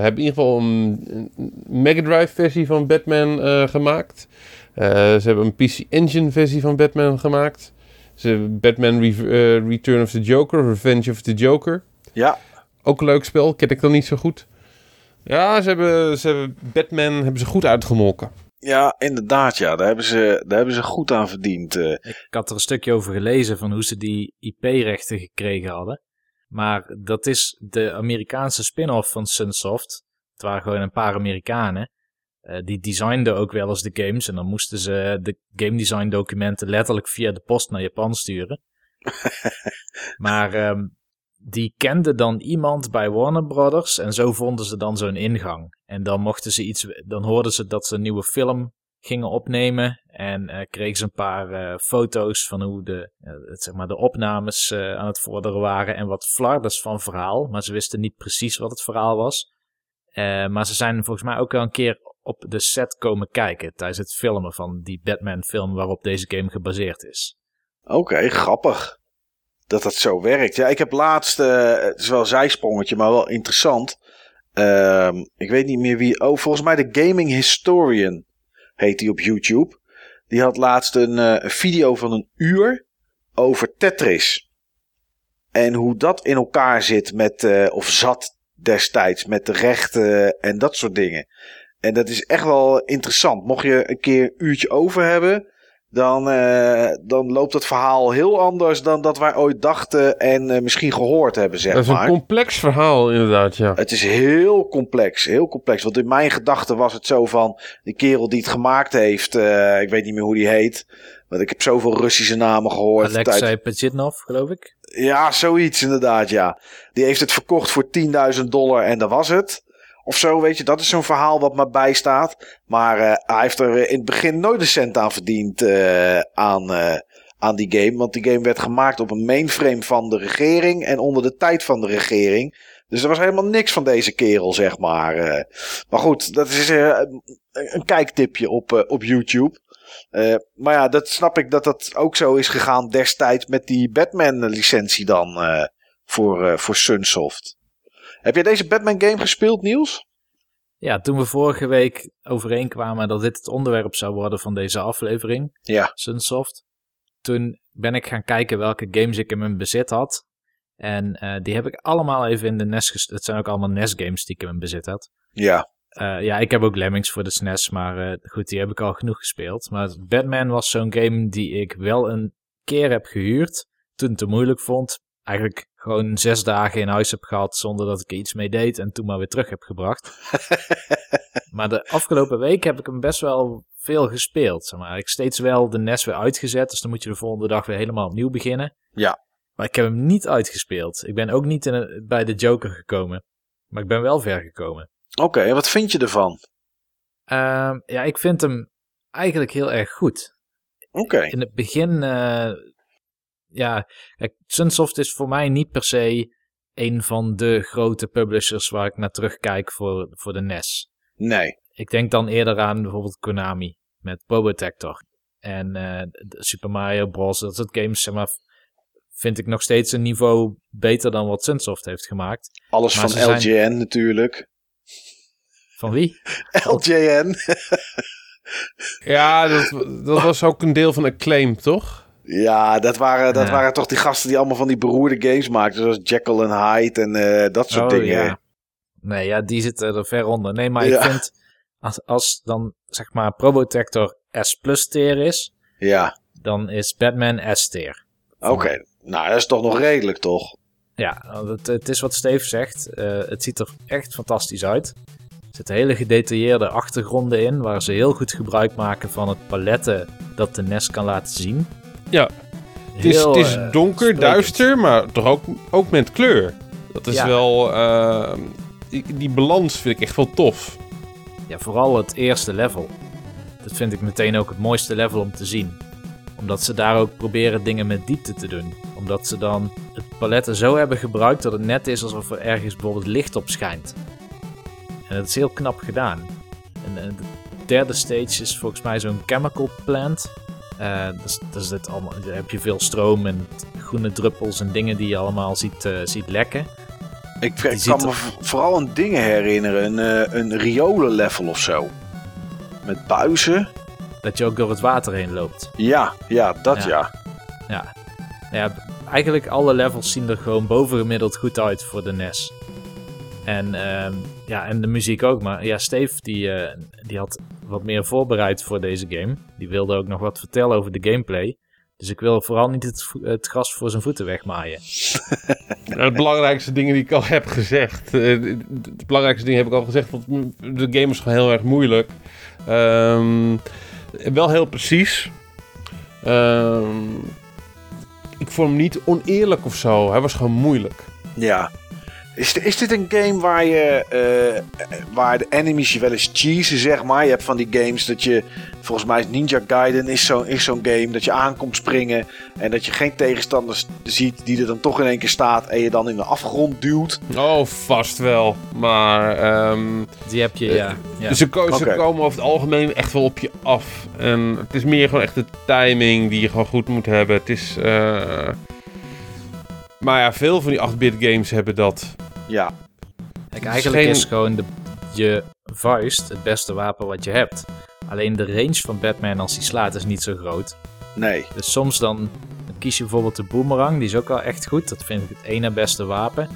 hebben in ieder geval een, een Mega Drive versie van Batman eh, gemaakt. Eh, ze hebben een PC Engine versie van Batman gemaakt. Ze hebben Batman Re- eh, Return of the Joker, Revenge of the Joker. Ja, Ook een leuk spel, ken ik dan niet zo goed. Ja, ze hebben, ze hebben Batman hebben ze goed uitgemolken. ja, inderdaad. Ja, daar hebben ze, daar hebben ze goed aan verdiend. eh. Ik had er een stukje over gelezen van hoe ze die IP-rechten gekregen hadden. Maar dat is de Amerikaanse spin-off van Sunsoft. Het waren gewoon een paar Amerikanen. Eh, die designden ook wel eens de games. En dan moesten ze de game design documenten letterlijk via de post naar Japan sturen. maar ehm, die kenden dan iemand bij Warner Brothers. En zo vonden ze dan zo'n ingang. En dan mochten ze iets. Dan hoorden ze dat ze een nieuwe film gingen opnemen. En eh, kregen ze een paar eh, foto's van hoe de, eh, zeg maar, de opnames aan het vorderen waren. En wat flardes van verhaal. Maar ze wisten niet precies wat het verhaal was. Maar ze zijn volgens mij ook wel een keer op de set komen kijken. Tijdens het filmen van die Batman film waarop deze game gebaseerd is. Oké, grappig. Dat dat zo werkt. Ja, ik heb laatst, het is wel een zijsprongetje, maar wel interessant. Ehm, ik weet niet meer wie. Oh, volgens mij de Gaming Historian heet die op YouTube. Die had laatst een eh, video van een uur over Tetris. En hoe dat in elkaar zit met, eh, of zat destijds, met de rechten en dat soort dingen. En dat is echt wel interessant. Mocht je een keer een uurtje over hebben, dan, eh, dan loopt het verhaal heel anders dan dat wij ooit dachten en eh, misschien gehoord hebben, zeg dat is een maar. complex verhaal inderdaad, ja. Het is heel complex, heel complex. Want in mijn gedachten was het zo van, die kerel die het gemaakt heeft, eh, ik weet niet meer hoe die heet. Want ik heb zoveel Russische namen gehoord. Alexei Tijd- Pajitnov, geloof ik. Ja, zoiets inderdaad, ja. Die heeft het verkocht voor 10.000 dollar en dat was het. Of zo, weet je, dat is zo'n verhaal wat maar bijstaat. Maar eh, hij heeft er in het begin nooit een cent aan verdiend eh, aan, eh, aan die game. Want die game werd gemaakt op een mainframe van de regering en onder de tijd van de regering. Dus er was helemaal niks van deze kerel, zeg maar. eh. maar goed, dat is eh, een- kijktipje op, eh, op YouTube. Eh, maar ja, dat snap ik dat dat ook zo is gegaan destijds met die Batman-licentie dan eh, voor, eh, voor Sunsoft. Heb jij deze Batman-game gespeeld, Niels? Ja, toen we vorige week overeenkwamen dat dit het onderwerp zou worden van deze aflevering, Ja. Sunsoft. Toen ben ik gaan kijken welke games ik in mijn bezit had. En eh, die heb ik allemaal even in de NES gestopt. Het zijn ook allemaal NES-games die ik in mijn bezit had. Ja. Eh, ja, ik heb ook Lemmings voor de SNES, maar eh, goed, die heb ik al genoeg gespeeld. Maar Batman was zo'n game die ik wel een keer heb gehuurd, toen het te moeilijk vond. Eigenlijk gewoon zes dagen in huis heb gehad zonder dat ik er iets mee deed en toen maar weer terug heb gebracht. maar de afgelopen week heb ik hem best wel veel gespeeld. Zeg maar. Ik heb steeds wel de NES weer uitgezet, dus dan moet je de volgende dag weer helemaal opnieuw beginnen. Ja. Maar ik heb hem niet uitgespeeld. Ik ben ook niet in een- bij de Joker gekomen, maar ik ben wel ver gekomen. Oké, en wat vind je ervan? Ehm, ja, ik vind hem eigenlijk heel erg goed. Oké. In het begin, eh, ja, kijk, Sunsoft is voor mij niet per se een van de grote publishers waar ik naar terugkijk voor, voor de NES. Nee. Ik denk dan eerder aan bijvoorbeeld Konami met Probotector. En eh, Super Mario Bros. Dat soort games, zeg maar, vind ik nog steeds een niveau beter dan wat Sunsoft heeft gemaakt. Alles Maar van zijn- LJN natuurlijk. Van wie? LJN. Ja, dat, dat was ook een deel van Acclaim, toch? Ja, dat waren, dat Ja. waren toch die gasten die allemaal van die beroerde games maakten. Zoals Jekyll en Hyde en eh, dat soort Oh, dingen. ja. Nee, ja, die zitten er ver onder. Nee, maar Ja. ik vind, als, als dan zeg maar Probotector S plus tier is, Ja, dan is Batman S tier. oké. Nou, dat is toch nog redelijk, toch? Ja, het, het is wat Steve zegt. eh, het ziet er echt fantastisch uit. Er zitten hele gedetailleerde achtergronden in, waar ze heel goed gebruik maken van het paletten dat de NES kan laten zien. Ja. Het is, Heel, het is eh, donker, duister, maar toch ook, ook met kleur. Dat is Ja. wel... eh, die, die balans vind ik echt wel tof. Ja, vooral het eerste level. Dat vind ik meteen ook het mooiste level om te zien. Omdat ze daar ook proberen dingen met diepte te doen. Omdat ze dan het paletten zo hebben gebruikt dat het net is alsof er ergens bijvoorbeeld licht op schijnt. En dat is heel knap gedaan. En, eh, de derde stage is volgens mij zo'n chemical plant. Eh dus, dus dit allemaal, daar heb je veel stroom en groene druppels en dingen die je allemaal ziet, eh, ziet lekken. Ik, ik ziet kan me vooral een dingen herinneren. Een, eh, een riolen level of zo. Met buizen. Dat je ook door het water heen loopt. Ja, ja, dat Ja. ja. Ja. ja, eigenlijk alle levels zien er gewoon bovengemiddeld goed uit voor de NES. En, ehm, ja, en de muziek ook. Maar ja, Steve die, eh, die had wat meer voorbereid voor deze game. Die wilde ook nog wat vertellen over de gameplay. Dus ik wil vooral niet het, gras voor zijn voeten wegmaaien. Nou, de belangrijkste dingen die ik al heb gezegd. eh, de, belangrijkste dingen heb ik al gezegd, want de game is gewoon heel erg moeilijk. Ehm, wel heel precies. Ehm, ik vond hem niet oneerlijk of zo. Hij was gewoon moeilijk. Ja. Is, is dit een game waar je eh, waar de enemies je wel eens cheesen, zeg maar? Je hebt van die games dat je, volgens mij is Ninja Gaiden is zo'n is zo'n game dat je aankomt springen en dat je geen tegenstanders ziet die er dan toch in één keer staat en je dan in de afgrond duwt. Oh, vast wel. Maar ehm, Die heb je, ja. ja. ze, ko- ze Oké. komen over het algemeen echt wel op je af. En het is meer gewoon echt de timing die je gewoon goed moet hebben. Het is... eh, Maar ja, veel van die 8-bit games hebben dat. Ja, Kijk, eigenlijk geen- is gewoon de, je vuist het beste wapen wat je hebt. Alleen de range van Batman als hij slaat is niet zo groot. nee. Dus soms dan, dan kies je bijvoorbeeld de boomerang. Die is ook wel echt goed. Dat vind ik het ene beste wapen.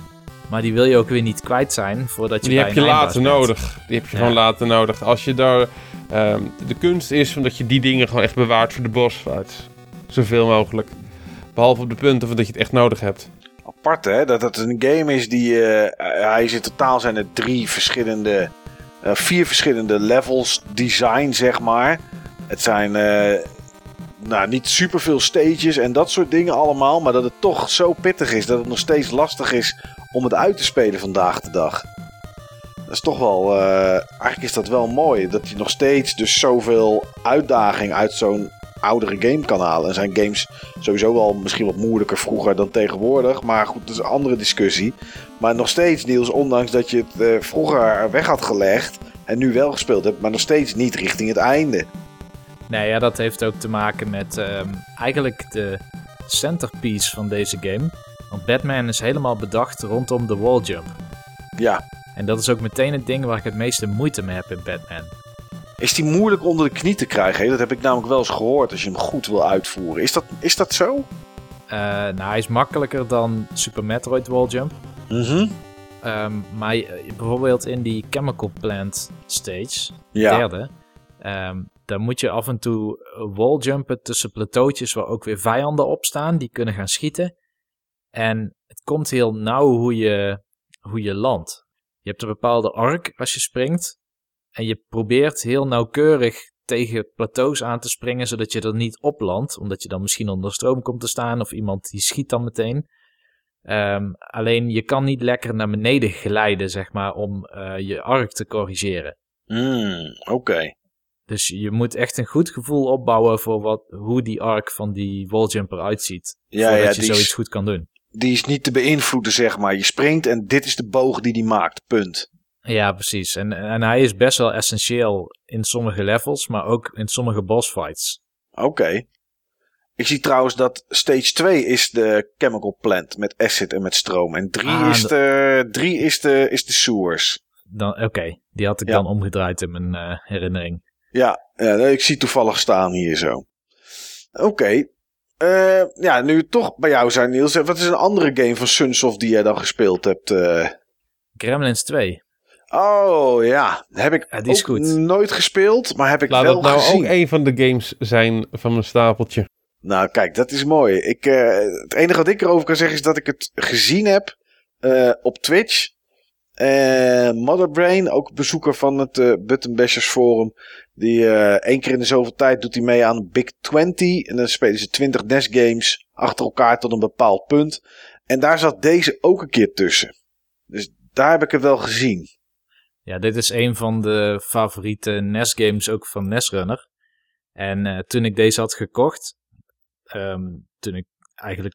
Maar die wil je ook weer niet kwijt zijn voordat je Die bij heb je later bent. nodig. Die heb je Ja. gewoon later nodig. Als je daar... ehm, de kunst is omdat je die dingen gewoon echt bewaart voor de boss fights. Zoveel mogelijk. Behalve op de punten van dat je het echt nodig hebt. Apart hè, dat het een game is die, eh, hij is in totaal zijn er drie verschillende, eh, vier verschillende levels design zeg maar. Het zijn eh, nou, niet superveel stages en dat soort dingen allemaal, maar dat het toch zo pittig is dat het nog steeds lastig is om het uit te spelen vandaag de dag. Dat is toch wel, eh, eigenlijk is dat wel mooi, dat je nog steeds dus zoveel uitdaging uit zo'n oudere game kan halen. En zijn games sowieso wel misschien wat moeilijker vroeger dan tegenwoordig, maar goed, dat is een andere discussie. Maar nog steeds, Niels, ondanks dat je het eh, vroeger weg had gelegd en nu wel gespeeld hebt, maar nog steeds niet richting het einde. Nee, ja, dat heeft ook te maken met ehm, eigenlijk de centerpiece van deze game. Want Batman is helemaal bedacht rondom de walljump. Ja, En dat is ook meteen het ding waar ik het meeste moeite mee heb in Batman. Is die moeilijk onder de knie te krijgen? hè? Dat heb ik namelijk wel eens gehoord als je hem goed wil uitvoeren. Is dat, is dat zo? Eh, nou, hij is makkelijker dan Super Metroid walljump. Mhm. Ehm, maar je- bijvoorbeeld in die Chemical Plant stage, de Ja. derde, ehm, daar moet je af en toe walljumpen tussen plateautjes waar ook weer vijanden op staan, die kunnen gaan schieten. En het komt heel nauw hoe je, hoe je landt. Je hebt een bepaalde arc als je springt. En je probeert heel nauwkeurig tegen plateaus aan te springen, zodat je er niet op landt. Omdat je dan misschien onder stroom komt te staan of iemand die schiet dan meteen. Ehm, alleen je kan niet lekker naar beneden glijden, zeg maar, om eh, je arc te corrigeren. Mm, Oké. Dus je moet echt een goed gevoel opbouwen voor wat, hoe die arc van die walljumper uitziet. Ja, voordat ja, je zoiets goed kan doen. die is niet te beïnvloeden, zeg maar. Je springt en dit is de boog die die maakt, punt. Ja, precies. En, en hij is best wel essentieel in sommige levels, maar ook in sommige boss fights. Oké. Ik zie trouwens dat stage 2 is de chemical plant met acid en met stroom. En 3 Ah, is, de- de, drie is, de, is de sewers. Dan, Oké, die had ik Ja. dan omgedraaid in mijn eh, herinnering. Ja, ja, ik zie toevallig staan hier zo. Oké. Eh, ja, nu toch bij jou zijn, Niels. Wat is een andere game van Sunsoft die jij dan gespeeld hebt? eh? Gremlins 2. Oh ja, heb ik Ja, die is ook goed. nooit gespeeld, maar heb ik Laat wel dat nou gezien. ook een van de games zijn van mijn stapeltje. Nou, kijk, dat is mooi. Ik, eh, het enige wat ik erover kan zeggen is dat ik het gezien heb eh, op Twitch. Eh Motherbrain, ook bezoeker van het eh Button Bashers Forum. Die één keer in de zoveel tijd doet hij mee aan Big 20. En dan spelen ze 20 NES games achter elkaar tot een bepaald punt. En daar zat deze ook een keer tussen. Dus daar heb ik het wel gezien. Ja, dit is een van de favoriete NES-games ook van NES-Runner. En eh, toen ik deze had gekocht, ehm, toen ik eigenlijk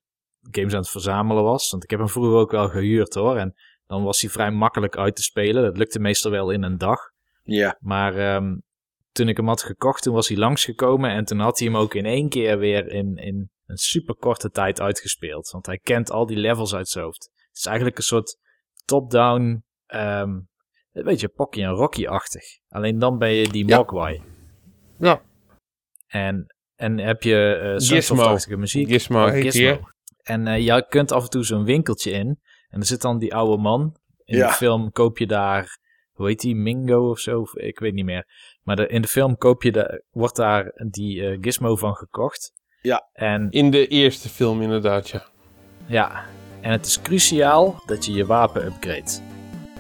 games aan het verzamelen was, want ik heb hem vroeger ook wel gehuurd hoor, en dan was hij vrij makkelijk uit te spelen. Dat lukte meestal wel in een dag. Ja, Maar ehm, toen ik hem had gekocht, toen was hij langsgekomen en toen had hij hem ook in één keer weer in, in een super korte tijd uitgespeeld. Want hij kent al die levels uit zijn hoofd. Het is eigenlijk een soort top-down, ehm, een beetje Pocky en Rocky-achtig. Alleen dan ben je die. Mogwai. Ja. En, en heb je eh Gizmo. Sunsoft-achtige muziek. Gizmo Oh, Gizmo. En eh, je kunt af en toe zo'n winkeltje in. En er zit dan die oude man. In Ja. de film koop je daar, hoe heet die, Mingo of zo? Of Ik weet niet meer. Maar de, in de film koop je de, wordt daar die eh, gizmo van gekocht. Ja. En In de eerste film inderdaad, ja. ja, en het is cruciaal dat je je wapen upgrade.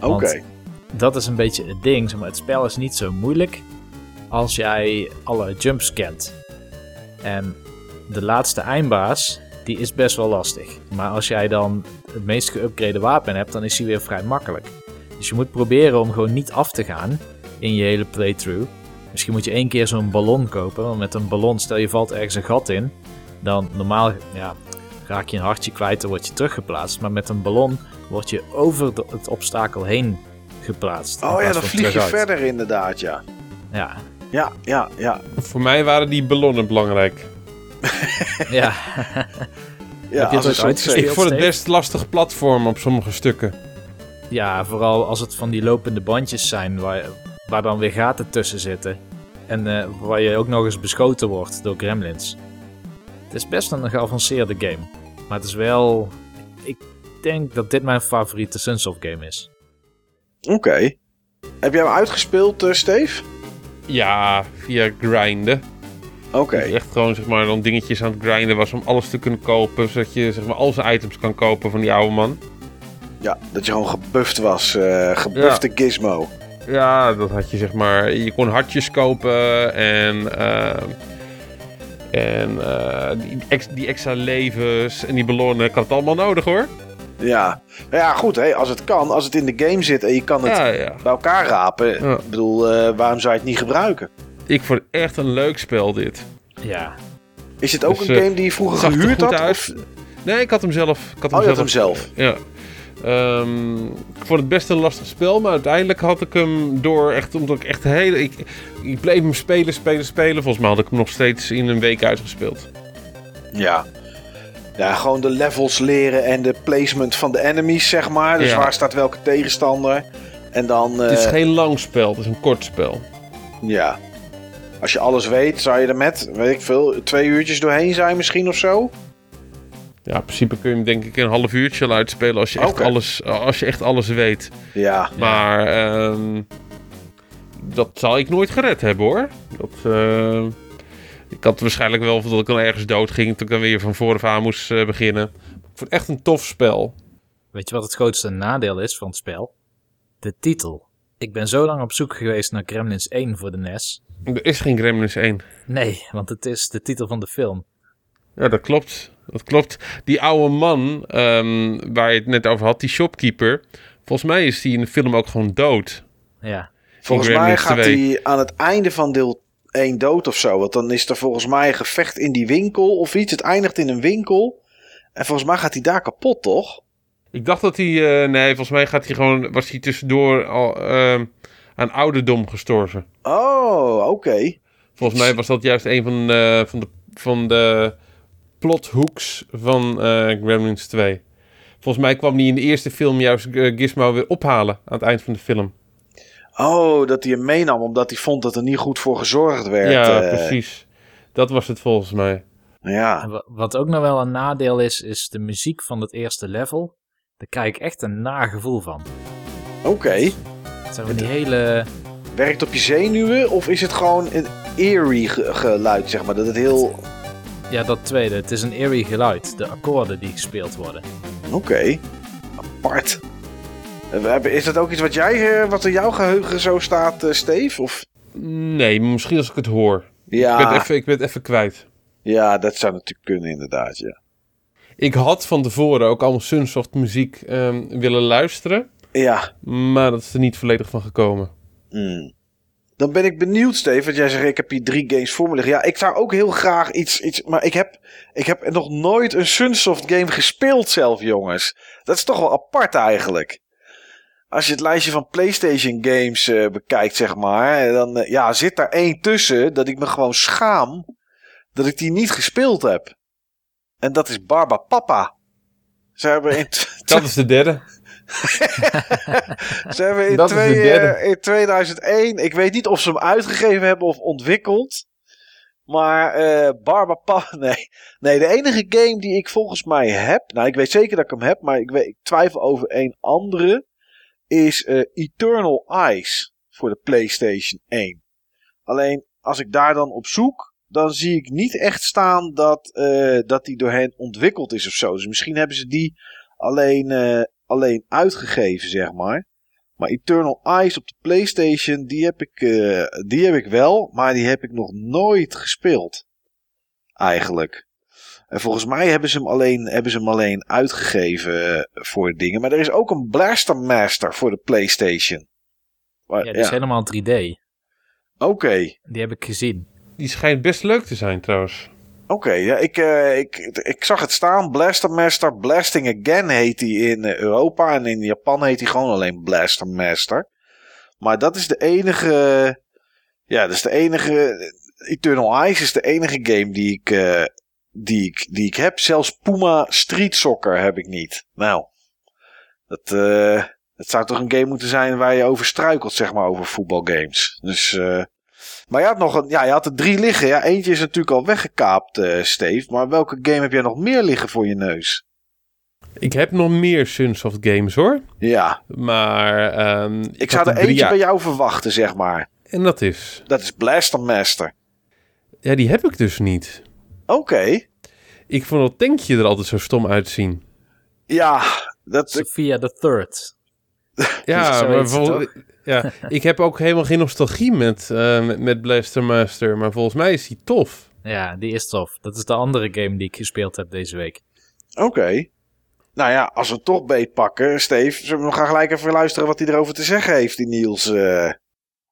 oké. Dat is een beetje het ding. Zeg maar, het spel is niet zo moeilijk als jij alle jumps kent. En de laatste eindbaas, die is best wel lastig. Maar als jij dan het meest geüpgrade wapen hebt, dan is hij weer vrij makkelijk. Dus je moet proberen om gewoon niet af te gaan in je hele playthrough. Misschien moet je één keer zo'n ballon kopen. Want met een ballon, stel je valt ergens een gat in. Dan normaal ja, raak je een hartje kwijt, dan word je teruggeplaatst. Maar met een ballon word je over het obstakel heen geplaatst. Oh ja, dan vlieg je verder inderdaad, ja. Ja, Ja, ja, ja. Voor mij waren die ballonnen belangrijk. ja. ja Heb je het uitgespeeld? Ik vond het best lastig platform op sommige stukken. ja, vooral als het van die lopende bandjes zijn waar, waar dan weer gaten tussen zitten. En eh, waar je ook nog eens beschoten wordt door gremlins. Het is best een geavanceerde game. Maar het is wel... Ik denk dat dit mijn favoriete Sunsoft game is. Oké. Heb jij hem uitgespeeld, eh, Steve? Ja, via grinden. Oké. Echt gewoon zeg maar dan dingetjes aan het grinden was om alles te kunnen kopen. Zodat je zeg maar al zijn items kan kopen van die oude man. Ja, dat je gewoon gebufft was. eh gebufte gizmo. Ja, dat had je zeg maar. Je kon hartjes kopen en. eh, en die, ex- die extra levens en die ballonnen. Ik had het allemaal nodig hoor. Ja. Ja, goed, hè, als het kan. Als het in de game zit en je kan het Ja, ja. bij elkaar rapen. Ja. Ik bedoel, eh, waarom zou je het niet gebruiken? Ik vond het echt een leuk spel dit. Ja, Is dit ook Dus, een eh, game die je vroeger er gehuurd had? Of... Nee, ik had hem zelf. Ik had Oh, je had hem zelf. Ja. Ehm, ik vond het best een lastig spel, maar uiteindelijk had ik hem door echt, omdat ik echt hele, ik, ik bleef hem spelen, spelen, spelen. Volgens mij had ik hem nog steeds in een week uitgespeeld. Ja. Ja, gewoon de levels leren en de placement van de enemies, zeg maar. Dus Ja. waar staat welke tegenstander. En dan, eh, Het is geen lang spel, het is een kort spel. ja. Als je alles weet, zou je er met, weet ik veel, twee uurtjes doorheen zijn misschien of zo? Ja, in principe kun je hem denk ik een half uurtje al uitspelen als je echt, alles, als je echt alles weet. Ja. Maar ehm, dat zal ik nooit gered hebben hoor. Dat, eh, ik had waarschijnlijk wel dat ik dan ergens dood ging toen ik dan weer van vooraf aan moest eh, beginnen. Ik vond het echt een tof spel. weet je wat het grootste nadeel is van het spel? De titel. Ik ben zo lang op zoek geweest naar Gremlins 1 voor de NES. Er is geen Gremlins 1. Nee, want het is de titel van de film. Ja, dat klopt. Dat klopt. Die oude man ehm, waar je het net over had, die shopkeeper. Volgens mij is die in de film ook gewoon dood. Ja, Volgens mij gaat 2. hij aan het einde van deel 1 dood of zo. Want dan is er volgens mij een gevecht in die winkel of iets. Het eindigt in een winkel. En volgens mij gaat hij daar kapot, toch? Ik dacht dat hij... eh, nee, volgens mij gaat hij gewoon, was hij tussendoor al ehm, aan ouderdom gestorven. Oh, oké. Volgens mij was dat juist een van de, van de, van de plothooks van eh Gremlins 2. Volgens mij kwam hij in de eerste film juist eh, Gizmo weer ophalen aan het eind van de film. Oh, dat hij hem meenam omdat hij vond dat er niet goed voor gezorgd werd. ja, eh. precies. Dat was het volgens mij. Ja, Wat ook nog wel een nadeel is, is de muziek van het eerste level. Daar krijg ik echt een nagevoel van. oké. Het zijn van die hele... Werkt op je zenuwen of is het gewoon een eerie ge- geluid, zeg maar? Dat het heel... Ja, dat tweede. Het is een eerie geluid. De akkoorden die gespeeld worden. Oké. Apart. Is dat ook iets wat, jij, eh, wat in jouw geheugen zo staat, eh, Steve? Of... Nee, misschien als ik het hoor. Ik, ben Ja, het even, ik ben het even kwijt. ja, dat zou natuurlijk kunnen inderdaad, ja. Ik had van tevoren ook allemaal Sunsoft muziek ehm, willen luisteren. Ja, Maar dat is er niet volledig van gekomen. Hmm. Dan ben ik benieuwd, Steve. Want jij zegt, ik heb hier drie games voor me liggen. Ja, ik zou ook heel graag iets... iets maar ik heb, ik heb nog nooit een Sunsoft game gespeeld zelf, jongens. Dat is toch wel apart eigenlijk. Als je het lijstje van PlayStation games eh, bekijkt, zeg maar... Dan eh, ja, zit daar één tussen dat ik me gewoon schaam... dat ik die niet gespeeld heb. En dat is Barba Papa. Ze hebben in... Dat is de derde. Ze hebben in, Dat is de twee, derde. eh, in 2001, ik weet niet of ze hem uitgegeven hebben of ontwikkeld. Maar eh Barbapa, nee. Nee, de enige game die ik volgens mij heb, nou ik weet zeker dat ik hem heb, maar ik, weet, ik twijfel over een andere, is eh, Eternal Eyes voor de PlayStation 1. Alleen als ik daar dan op zoek, dan zie ik niet echt staan dat, eh, dat die door hen ontwikkeld is of zo. Dus misschien hebben ze die alleen, eh, alleen uitgegeven, zeg maar. Maar Eternal Eyes op de PlayStation, die heb, ik, die heb ik wel, maar die heb ik nog nooit gespeeld. Eigenlijk. En volgens mij hebben ze hem alleen, hebben ze hem alleen uitgegeven eh, voor dingen. Maar er is ook een Blaster Master voor de PlayStation. Maar, Ja, die is helemaal 3D. Oké. Die heb ik gezien. Die schijnt best leuk te zijn trouwens. Oké, ja, ik, eh, ik, ik zag het staan. Blaster Master. Blasting Again heet hij in Europa. En in Japan heet hij gewoon alleen Blaster Master. Maar dat is de enige. Ja, dat is de enige. Eternal Eyes is de enige game die ik, eh, die ik, die ik heb. Zelfs Puma Street Soccer heb ik niet. Nou, dat, eh, dat zou toch een game moeten zijn waar je over struikelt, zeg maar, over voetbalgames. Dus. eh, maar je had, nog een, ja, je had er drie liggen. Ja, eentje is natuurlijk al weggekaapt, eh Steve. Maar welke game heb jij nog meer liggen voor je neus? Ik heb nog meer Sunsoft games hoor. Ja, Maar ehm, ik, had zou er eentje bij jou verwachten, zeg maar. En dat is... Dat is Blaster Master. Ja, die heb ik dus niet. Oké. Ik vond dat tankje er altijd zo stom uitzien. Ja, dat, Sophia the Third. Ja, maar vol- ja, ik heb ook helemaal geen nostalgie met, eh, met, met Blaster Master. Maar volgens mij is die tof. Ja, die is tof. Dat is de andere game die ik gespeeld heb deze week. Oké. Nou ja, als we het toch beetpakken, Steve, zullen we nog gaan gelijk even luisteren wat hij erover te zeggen heeft, die Niels. eh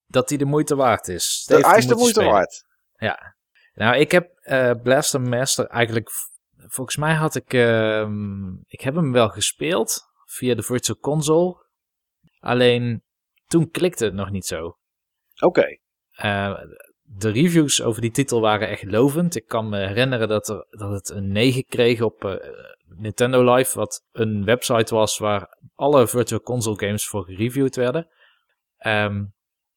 Dat die de moeite waard is. Steve, hij is de moeite spelen. waard. Ja. Nou, ik heb eh, Blaster Master eigenlijk... Volgens mij had ik... ehm, ik heb hem wel gespeeld via de Virtual Console. Alleen toen klikte het nog niet zo. Oké. Eh, de reviews over die titel waren echt lovend. Ik kan me herinneren dat, er, dat het een 9 kreeg op eh, Nintendo Live, wat een website was waar alle Virtual Console games voor gereviewd werden. Ehm,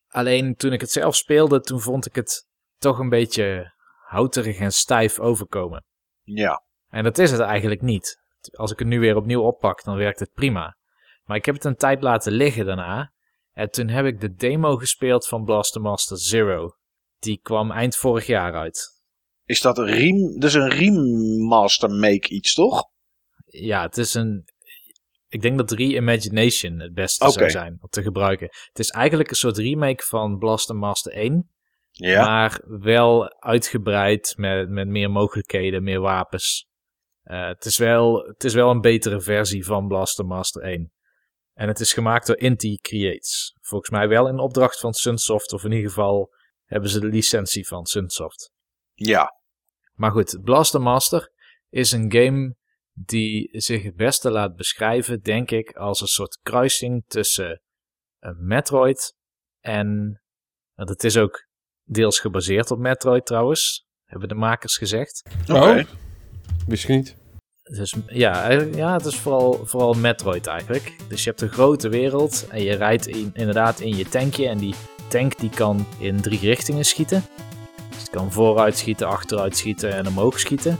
alleen toen ik het zelf speelde, toen vond ik het toch een beetje houterig en stijf overkomen. Ja. En dat is het eigenlijk niet. Als ik het nu weer opnieuw oppak, dan werkt het prima. Maar ik heb het een tijd laten liggen daarna. En toen heb ik de demo gespeeld van Blaster Master Zero. Die kwam eind vorig jaar uit. Is dat een rem, dus een remaster make iets, toch? Ja, het is een... Ik denk dat Reimagination het beste zou zijn om te gebruiken. Het is eigenlijk een soort remake van Blaster Master 1. Ja. Maar wel uitgebreid met, met meer mogelijkheden, meer wapens. Eh, het, is wel, het is wel een betere versie van Blaster Master 1. En het is gemaakt door Inti Creates. Volgens mij wel in opdracht van Sunsoft, of in ieder geval hebben ze de licentie van Sunsoft. Ja. Maar goed, Blaster Master is een game die zich het beste laat beschrijven, denk ik, als een soort kruising tussen een Metroid en. Want het is ook deels gebaseerd op Metroid trouwens, hebben de makers gezegd. Oké. Oh, wist ik niet. Dus ja, eigenlijk- ja het is vooral, vooral Metroid eigenlijk. Dus je hebt een grote wereld en je rijdt in, inderdaad in je tankje. En die tank die kan in drie richtingen schieten. Dus het kan vooruit schieten, achteruit schieten en omhoog schieten.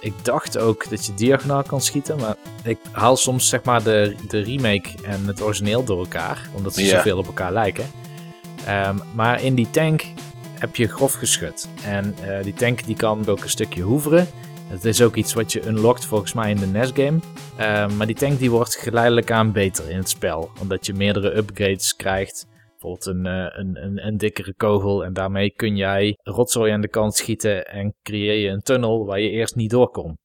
Ik dacht ook dat je diagonaal kan schieten, maar ik haal soms zeg maar de, de remake en het origineel door elkaar. Omdat ze zoveel op elkaar lijken. Ehm, maar in die tank heb je grof geschut. En eh, die tank die kan ook een stukje hoeveren. Het is ook iets wat je unlockt volgens mij in de NES-game. Ehm, maar die tank die wordt geleidelijk aan beter in het spel. Omdat je meerdere upgrades krijgt. Bijvoorbeeld een, eh, een, een, een dikkere kogel. En daarmee kun jij rotzooi aan de kant schieten. En creëer je een tunnel waar je eerst niet door kon.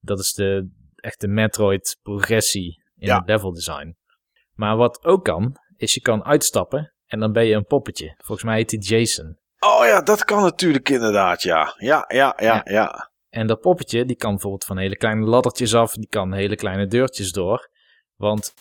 Dat is de echte Metroid progressie in Ja. het level design. Maar wat ook kan, is je kan uitstappen. En dan ben je een poppetje. Volgens mij heet die Jason. Oh ja, dat kan natuurlijk inderdaad, ja. Ja, ja, ja, ja. En dat poppetje, die kan bijvoorbeeld van hele kleine laddertjes af, die kan hele kleine deurtjes door. Want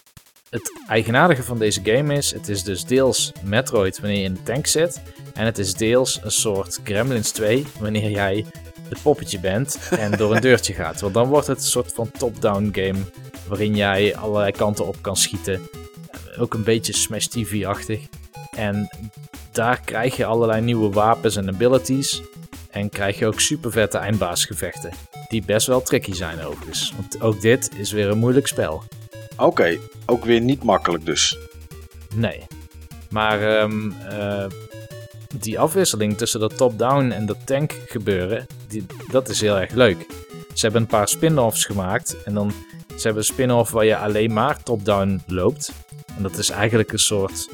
het eigenaardige van deze game is, het is dus deels Metroid wanneer je in de tank zit. En het is deels een soort Gremlins 2 wanneer jij het poppetje bent en door een deurtje gaat. Want dan wordt het een soort van top-down game waarin jij allerlei kanten op kan schieten. Ook een beetje Smash TV-achtig. En daar krijg je allerlei nieuwe wapens en abilities. En krijg je ook super vette eindbaasgevechten. Die best wel tricky zijn overigens. Want ook dit is weer een moeilijk spel. Oké, ook weer niet makkelijk dus. Nee. Maar ehm, eh, die afwisseling tussen dat top-down en dat tank gebeuren, die, dat is heel erg leuk. Ze hebben een paar spin-offs gemaakt. En dan, ze hebben een spin-off waar je alleen maar top-down loopt. En dat is eigenlijk een soort,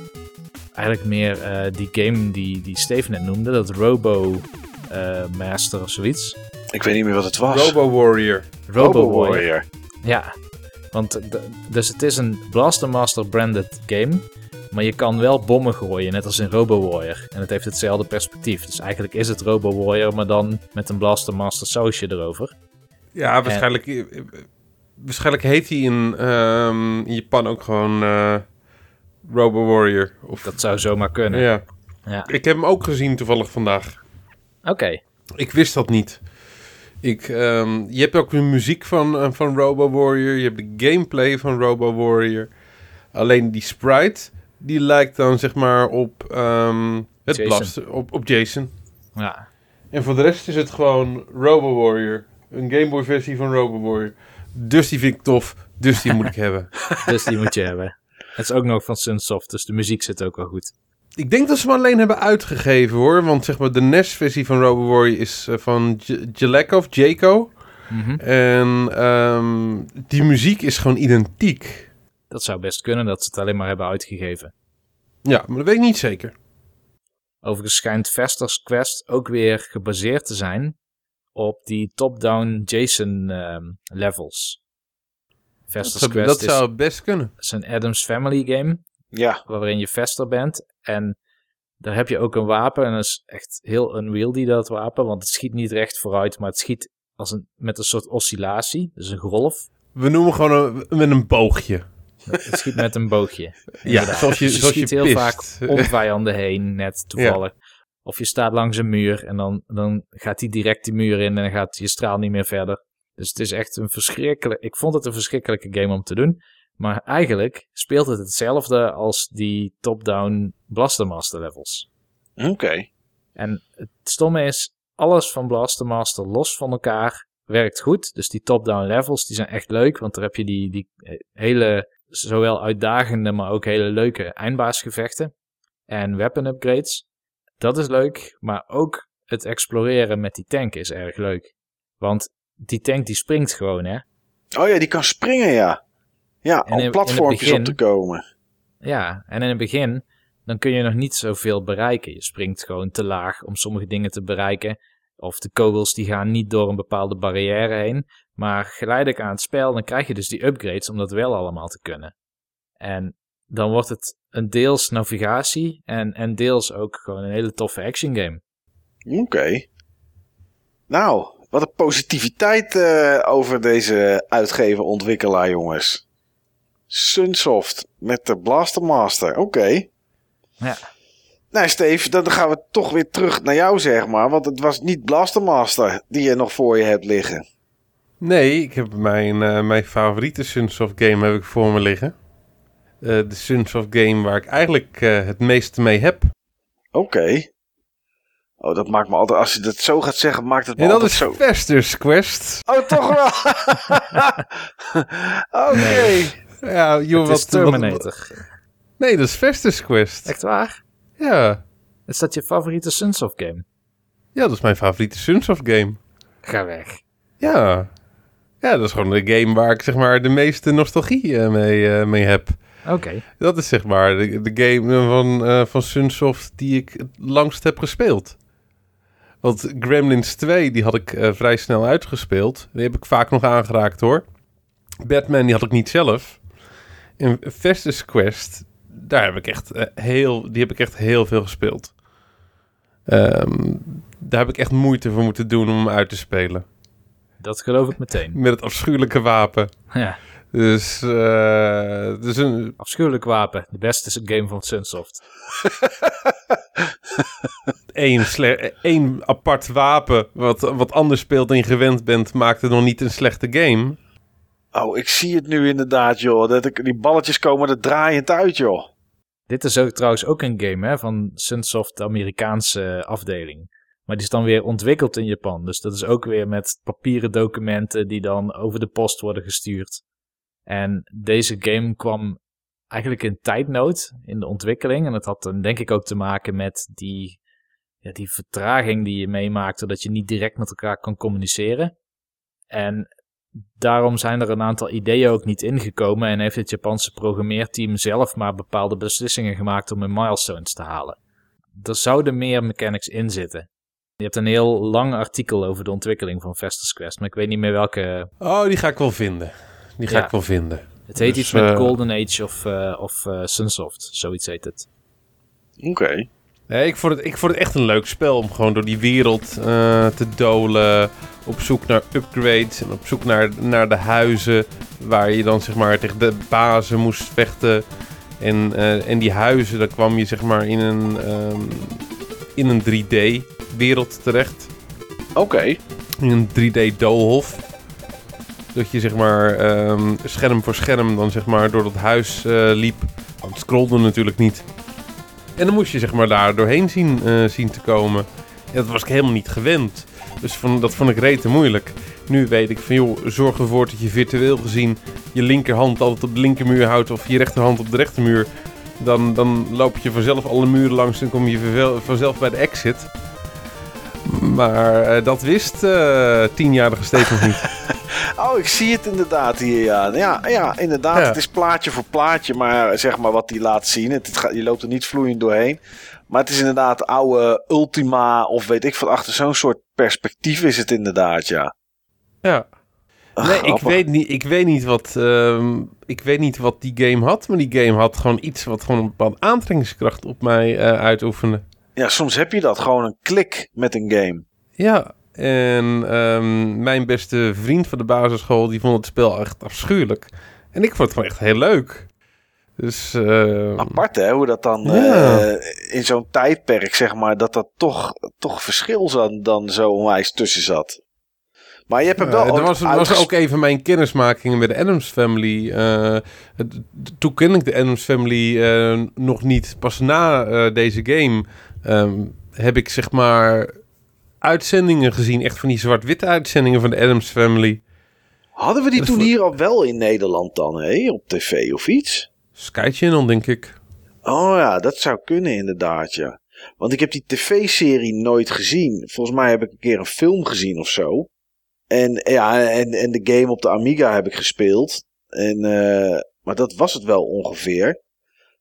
eigenlijk meer eh, die game die, die Steve net noemde. Dat Robo eh, Master of zoiets. Ik weet niet meer wat het was. Robo Warrior. Robo Robo Warrior. Warrior. Ja, want dus het is een Blaster Master branded game. Maar je kan wel bommen gooien, net als in Robo Warrior. En het heeft hetzelfde perspectief. Dus eigenlijk is het Robo Warrior, maar dan met een Blaster Master sausje erover. Ja, waarschijnlijk, eh, waarschijnlijk heet hij in, ehm, in Japan ook gewoon eh, Robo Warrior. Of, Dat zou zomaar kunnen. ja. Ja. Ik heb hem ook gezien toevallig vandaag. Oké, Ik wist dat niet. Ik, ehm, je hebt ook de muziek van, eh, van Robo Warrior. Je hebt de gameplay van Robo Warrior. Alleen die sprite, die lijkt dan zeg maar op ehm, het Jason. op, op Jason. ja. En voor de rest is het gewoon Robo Warrior. Een Game Boy versie van Robo Warrior. Dus die vind ik tof. Dus die moet ik hebben. Dus die moet je hebben. Het is ook nog van Sunsoft, dus de muziek zit ook wel goed. Ik denk dat ze hem alleen hebben uitgegeven hoor. Want zeg maar de NES-versie van Robo Warrior is eh, van Jaleco of Jaco. Mhm. En ehm, die muziek is gewoon identiek. Dat zou best kunnen dat ze het alleen maar hebben uitgegeven. Ja, maar dat weet ik niet zeker. Overigens schijnt Vester's Quest ook weer gebaseerd te zijn op die top-down Jason ehm, levels. Dat Vester's zou, Quest dat is, zou best kunnen. is een Adams Family game Ja, waarin je Vester bent en daar heb je ook een wapen en dat is echt heel unwieldy dat wapen, want het schiet niet recht vooruit, maar het schiet als een, met een soort oscillatie, dus een golf. We noemen gewoon een, met een boogje. Het schiet met een boogje. Ja, zoals je, Dus je zoals schiet je heel pist. vaak om vijanden heen, net toevallig. Of je staat langs een muur en dan, dan gaat die direct die muur in en dan gaat je straal niet meer verder. Dus het is echt een verschrikkelijk... Ik vond het een verschrikkelijke game om te doen. Maar eigenlijk speelt het hetzelfde als die top-down Blaster Master levels. oké. En het stomme is, alles van Blaster Master los van elkaar werkt goed. Dus die top-down levels, die zijn echt leuk. Want daar heb je die, die eh, hele, zowel uitdagende, maar ook hele leuke eindbaasgevechten. En weapon upgrades. Dat is leuk, maar ook het exploreren met die tank is erg leuk. Want die tank die springt gewoon, hè. Oh ja, die kan springen, ja. Ja, En in- in om platformpjes begin- op te komen. Ja, en in het begin, dan kun je nog niet zoveel bereiken. Je springt gewoon te laag om sommige dingen te bereiken. Of de kogels die gaan niet door een bepaalde barrière heen. Maar geleidelijk aan het spel, dan krijg je dus die upgrades om dat wel allemaal te kunnen. En dan wordt het een deels navigatie en, en deels ook gewoon een hele toffe action game. Oké. Nou, Wat een positiviteit eh, over deze uitgever-ontwikkelaar, jongens. Sunsoft met de Blaster Master. Oké. Ja. Nou, Steve, dan gaan we toch weer terug naar jou, zeg maar. Want het was niet Blaster Master die je nog voor je hebt liggen. Nee, ik heb mijn, eh, mijn favoriete Sunsoft game heb ik voor me liggen. Eh, de Sunsoft game waar ik eigenlijk het meeste mee heb. Oké. Oh, dat maakt me altijd... Als je dat zo gaat zeggen, maakt het me En dat altijd is zo... Fester's Quest. Oh, toch wel? Oké. Ja, joh, is wat, wat- Terminator. Nee, dat is Fester's Quest. Echt waar? Ja. Is dat je favoriete Sunsoft game? ja, dat is mijn favoriete Sunsoft game. Ga weg. Ja. Ja, dat is gewoon de game waar ik zeg maar de meeste nostalgie eh, mee, eh, mee heb. Oké. Dat is zeg maar de, de game van, eh, van Sunsoft die ik het langst heb gespeeld. Want Gremlins 2, die had ik eh, vrij snel uitgespeeld. Die heb ik vaak nog aangeraakt hoor. Batman, die had ik niet zelf. En Festus Quest, daar heb ik echt, eh, heel, die heb ik echt heel veel gespeeld. Ehm, daar heb ik echt moeite voor moeten doen om hem uit te spelen. Dat geloof ik meteen. Met het afschuwelijke wapen. Ja. Dus, eh dus een, Afschuwelijk wapen. De beste game van Sunsoft. één apart wapen wat, wat anders speelt dan je gewend bent, maakt het nog niet een slechte game. Oh, ik zie het nu inderdaad, joh. Dat ik, die balletjes komen er draaiend uit, joh. Dit is ook trouwens ook een game hè, van Sunsoft, de Amerikaanse afdeling. Maar die is dan weer ontwikkeld in Japan. Dus dat is ook weer met papieren documenten die dan over de post worden gestuurd. En deze game kwam eigenlijk in tijdnood in de ontwikkeling. En dat had dan denk ik ook te maken met die, ja, die vertraging die je meemaakt, zodat je niet direct met elkaar kan communiceren. En daarom zijn er een aantal ideeën ook niet ingekomen en heeft het Japanse programmeerteam zelf maar bepaalde beslissingen gemaakt om hun milestones te halen. Er zouden meer mechanics in zitten. Je hebt een heel lang artikel over de ontwikkeling van Festus Quest, maar ik weet niet meer welke. Oh, die ga ik wel vinden. Die ga Ja. ik wel vinden. Het heet Dus, iets met eh, Golden Age of, eh, of eh, Sunsoft, zoiets heet het. Oké. Nee, ik, vond het, ik vond het echt een leuk spel om gewoon door die wereld eh, te dolen. Op zoek naar upgrades en op zoek naar, naar de huizen. Waar je dan zeg maar tegen de bazen moest vechten. En, eh, en die huizen, daar kwam je zeg maar in een, ehm, in een 3D-wereld terecht. Oké. In een 3D-doolhof. Dat je zeg maar ehm, scherm voor scherm dan zeg maar door dat huis eh, liep. Want het scrollde natuurlijk niet. En dan moest je zeg maar daar doorheen zien, eh, zien te komen. En dat was ik helemaal niet gewend. Dus van, dat vond ik rete moeilijk. Nu weet ik van joh, zorg ervoor dat je virtueel gezien je linkerhand altijd op de linkermuur houdt of je rechterhand op de rechtermuur. Dan, dan loop je vanzelf alle muren langs en kom je vanzelf bij de exit. Maar eh, dat wist eh tienjarige Steven nog niet. Oh, ik zie het inderdaad hier, ja. Ja, ja inderdaad. Ja. Het is plaatje voor plaatje, maar zeg maar wat hij laat zien. Het, het gaat, je loopt er niet vloeiend doorheen. Maar het is inderdaad oude Ultima of weet ik wat. Achter zo'n soort perspectief is het inderdaad, ja. Ja. Ach, Nee, ik weet, niet, ik, weet niet wat, ehm, ik weet niet wat die game had. Maar die game had gewoon iets wat gewoon een bepaalde aantrekkingskracht op mij eh, uitoefende. Ja, soms heb je dat. Gewoon een klik met een game. Ja, en ehm, mijn beste vriend van de basisschool, die vond het spel echt afschuwelijk. En ik vond het gewoon echt heel leuk. Dus, eh, Apart hè, hoe dat dan Ja. eh, in zo'n tijdperk, zeg maar, dat dat toch, toch verschil dan, dan zo onwijs tussen zat. Maar je hebt hem wel Ja, er was, was ook even mijn kennismaking met de Adams Family. eh, toen ken ik de Adams Family eh, nog niet. Pas na deze game ehm, heb ik zeg maar uitzendingen gezien. Echt van die zwart-witte uitzendingen van de Adams Family. Hadden we die toen hier al wel in Nederland dan, hè? Op tv of iets? Sky Channel, denk ik. Oh ja, dat zou kunnen inderdaad, ja. Want ik heb die tv-serie nooit gezien. Volgens mij heb ik een keer een film gezien of zo. En ja, en, en de game op de Amiga heb ik gespeeld. En, eh, maar dat was het wel ongeveer.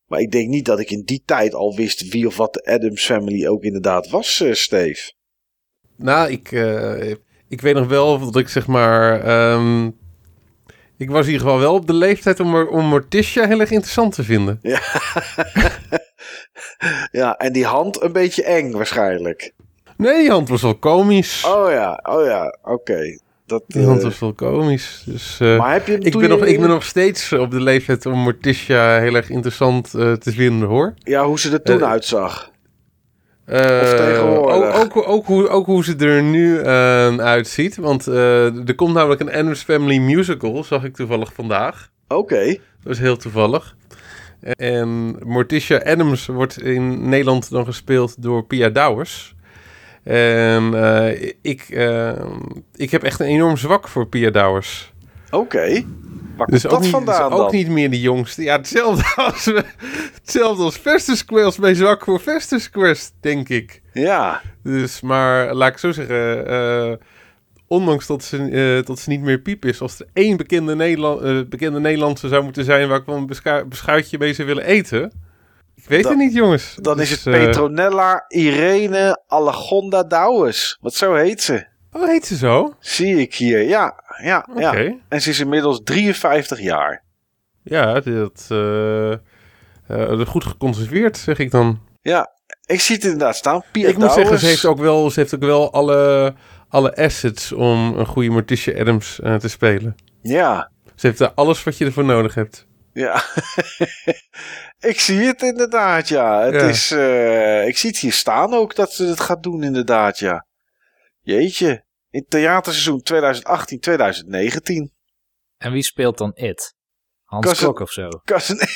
Maar ik denk niet dat ik in die tijd al wist wie of wat de Adams Family ook inderdaad was, eh Steve. Nou, ik, eh, ik weet nog wel dat ik zeg maar... ehm, ik was in ieder geval wel op de leeftijd om, om Morticia heel erg interessant te vinden. Ja, en die hand een beetje eng waarschijnlijk. Nee, die hand was wel komisch. Oh ja, oh ja, oké. Dat, Die hand eh, was wel komisch. Dus, eh, maar heb je ik, ben je nog, ik ben nog steeds op de leeftijd om Morticia heel erg interessant eh, te vinden, hoor. Ja, hoe ze er toen uitzag. Tegenwoordig. Ook, ook, ook, hoe, ook hoe ze er nu eh, uitziet. Want er komt namelijk een Adams Family musical, zag ik toevallig vandaag. Oké. Dat was heel toevallig. En Morticia Adams wordt in Nederland dan gespeeld door Pia Douwers. En eh, ik, eh, ik heb echt een enorm zwak voor Pia Douwers. Oké. Waar Dus ook, dat niet, dus vandaan ook dan? niet meer de jongste. Ja, hetzelfde als, hetzelfde als Festus Quest. bij zwak voor Festus Quest, denk ik. Ja. Dus, maar laat ik zo zeggen, eh, ondanks dat ze, eh, dat ze niet meer piep is, als er één bekende, Nederland, bekende Nederlandse zou moeten zijn waar ik wel een beschu- beschuitje mee zou willen eten. Ik weet Dan- het niet, jongens. Dan is Dus, het eh, Petronella Irene Allegonda Douwes. Wat zo heet ze. oh, heet ze zo? Zie ik hier. Ja, ja, Oké. ja. En ze is inmiddels 53 jaar. Ja, dat eh, eh, goed geconserveerd, zeg ik dan. Ja, ik zie het inderdaad staan. Pia ik moet zeggen, ze heeft ook wel, ze heeft ook wel alle, alle assets om een goede Morticia Adams te spelen. Ja, Ze heeft daar alles wat je ervoor nodig hebt. ja. ik zie het inderdaad, ja. Het Ja. is, eh, ik zie het hier staan ook dat ze het gaat doen, inderdaad, ja. Jeetje. In het theaterseizoen 2018-2019. En wie speelt dan It? Hans Kas- Klok of zo? Kassen.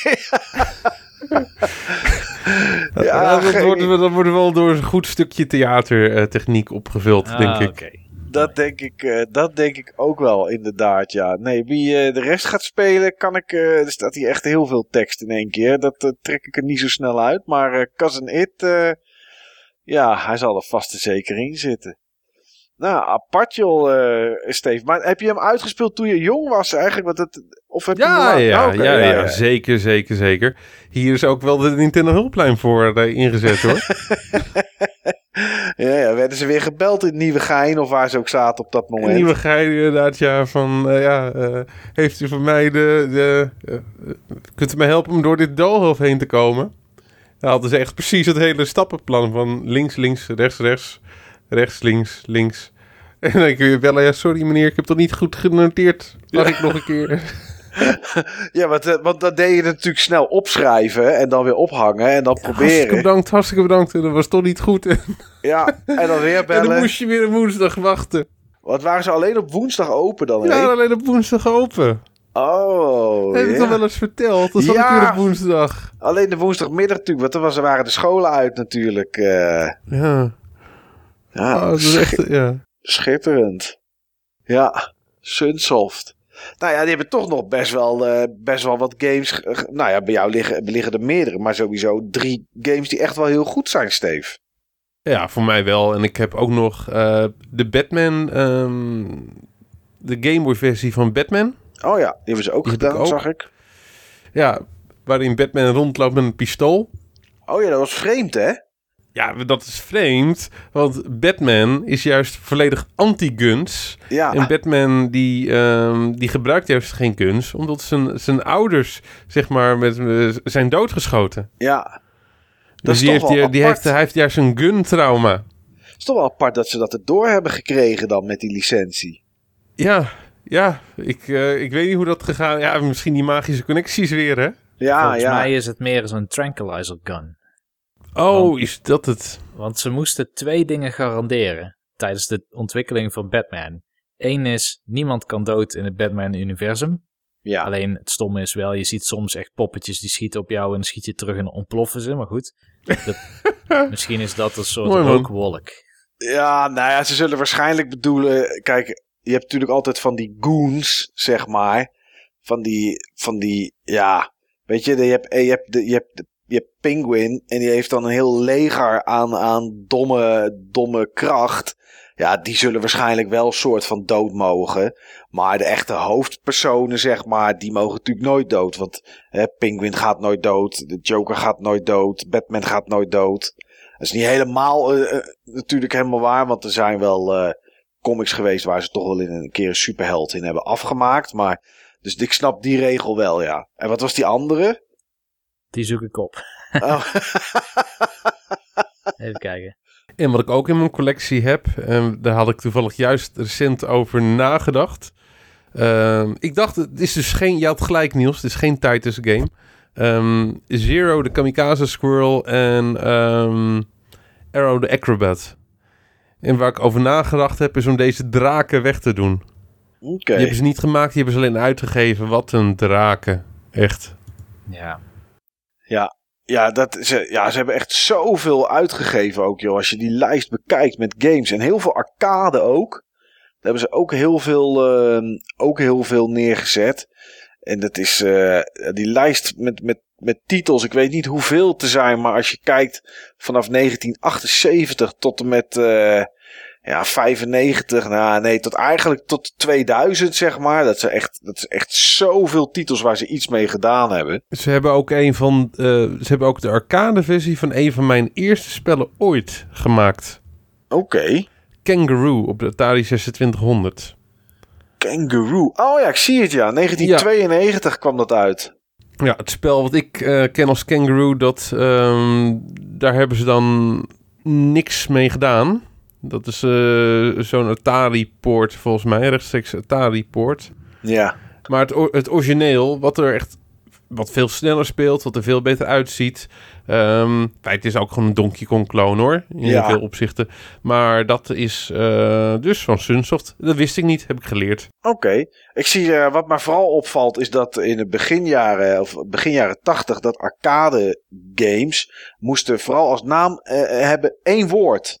Ja, ja, dat, dat wordt wel door een goed stukje theatertechniek opgevuld, Ah, denk ik. oké. Dat denk ik, eh, dat denk ik ook wel, inderdaad, ja. Nee, wie eh, de rest gaat spelen, kan ik... eh, er staat hier echt heel veel tekst in één keer. Dat trek ik er niet zo snel uit. Maar Cousin It, ja, hij zal er vast en zeker in zitten. Nou, apart joh, Steve. Maar heb je hem uitgespeeld toen je jong was eigenlijk? Want het, of heb je hem Ja, laat- ja, ja, ja, zeker, zeker, zeker. Hier is ook wel de Nintendo hulplijn voor ingezet, hoor. ja, ja, werden ze weer gebeld in Nieuwegein of waar ze ook zaten op dat moment? Nieuwe gein inderdaad, ja, van, eh, ja, eh, heeft u voor mij de, de eh, kunt u mij helpen om door dit doolhof heen te komen? Dan hadden ze echt precies het hele stappenplan van links, links, rechts, rechts, rechts, links, links. En dan kun je bellen, ja, sorry meneer, ik heb dat niet goed genoteerd. Mag ik nog een keer? Ja, want, eh, want dan deed je het natuurlijk snel opschrijven en dan weer ophangen en dan Hartstikke proberen. bedankt, hartstikke bedankt. En dat was toch niet goed. En Ja, en dan weer dan bellen. moest je weer een woensdag wachten. Wat waren ze alleen op woensdag open dan? Ja, alleen op woensdag open. Oh, Heb ik ja. wel eens verteld? Dat zat Ja. op woensdag. Alleen de woensdagmiddag natuurlijk, want dan was, waren de scholen uit natuurlijk. eh. Ja, ja, oh, dat is echt, ja. schitterend. Ja, Sunsoft. Nou ja, die hebben toch nog best wel, eh, best wel wat games. Nou ja, bij jou liggen, liggen er meerdere, maar sowieso drie games die echt wel heel goed zijn, Steve. Ja, voor mij wel. En ik heb ook nog eh, de Batman, ehm, de Game Boy versie van Batman. Oh ja, die hebben ze ook Die heb ik gedaan, ook. zag ik. Ja, waarin Batman rondloopt met een pistool. Oh ja, dat was vreemd, hè? Ja, dat is vreemd, want Batman is juist volledig anti-guns. Ja, En Batman die, ehm, die gebruikt juist geen guns, omdat zijn, zijn ouders, zeg maar, met, eh, zijn doodgeschoten. ja. Dat Dus die heeft, die, heeft, hij heeft juist een gun-trauma. Het is toch wel apart dat ze dat erdoor hebben gekregen dan met die licentie. Ja, ja, ik, eh, ik weet niet hoe dat gegaan Ja, misschien die magische connecties weer, hè? Ja, Volgens ja. mij is het meer zo'n tranquilizer gun. Oh, is dat het? Want ze moesten twee dingen garanderen tijdens de ontwikkeling van Batman. Eén is, niemand kan dood in het Batman-universum. ja. Alleen het stomme is wel, je ziet soms echt poppetjes die schieten op jou en dan schiet je terug en dan ontploffen ze. Maar goed, dat- misschien is dat een soort Mooi, rookwolk. Ja, nou ja, ze zullen waarschijnlijk bedoelen. Kijk, je hebt natuurlijk altijd van die goons, zeg maar. Van die, van die, ja. Weet je, je hebt, je hebt, de, je hebt, de, je hebt Penguin. En die heeft dan een heel leger aan, aan domme, domme kracht. Ja, die zullen waarschijnlijk wel een soort van dood mogen. Maar de echte hoofdpersonen, zeg maar, die mogen natuurlijk nooit dood. Want hè, Penguin gaat nooit dood. De Joker gaat nooit dood. Batman gaat nooit dood. Dat is niet helemaal eh, eh, natuurlijk helemaal waar. Want er zijn wel eh, comics geweest waar ze toch wel in een keer een superheld in hebben afgemaakt. Maar, dus ik snap die regel wel, ja. En wat was die andere? Die zoek ik op. Oh. Even kijken. En wat ik ook in mijn collectie heb, en daar had ik toevallig juist recent over nagedacht. Ehm, ik dacht, het is dus geen, je had gelijk Niels, het is geen Titus game. Ehm, Zero, de Kamikaze Squirrel en ehm, Arrow, de Acrobat. En waar ik over nagedacht heb, is om deze draken weg te doen. Oké. Die hebben ze niet gemaakt, die hebben ze alleen uitgegeven. Wat een draken. Echt. Ja. Ja, dat, ze, ja, ze hebben echt zoveel uitgegeven ook, joh. Als je die lijst bekijkt met games. En heel veel arcade ook. Daar hebben ze ook heel veel, eh, ook heel veel neergezet. En dat is eh, die lijst met, met, met titels. Ik weet niet hoeveel te zijn. Maar als je kijkt vanaf 1978 tot en met eh, ja, 95. Nou, nee, tot eigenlijk tot 2000, zeg maar. Dat, zijn echt, dat is echt zoveel titels waar ze iets mee gedaan hebben. Ze hebben ook een van. eh, ze hebben ook de arcade versie van een van mijn eerste spellen ooit gemaakt. Oké. Kangaroo op de Atari 2600. Kangaroo. Oh ja, ik zie het ja. 1992 kwam dat uit. Ja, het spel wat ik eh, ken als Kangaroo, dat, ehm, daar hebben ze dan niks mee gedaan. Dat is eh, zo'n Atari-poort volgens mij, rechtstreeks Atari-poort. Ja. Maar het, het origineel, wat er echt wat veel sneller speelt, wat er veel beter uitziet. Ehm het is ook gewoon een Donkey Kong clone hoor, in Ja. veel opzichten. Maar dat is eh, dus van Sunsoft. Dat wist ik niet, heb ik geleerd. Oké. Ik zie, eh, wat mij vooral opvalt, is dat in de beginjaren, of begin jaren 80, dat arcade games moesten vooral als naam hebben één woord.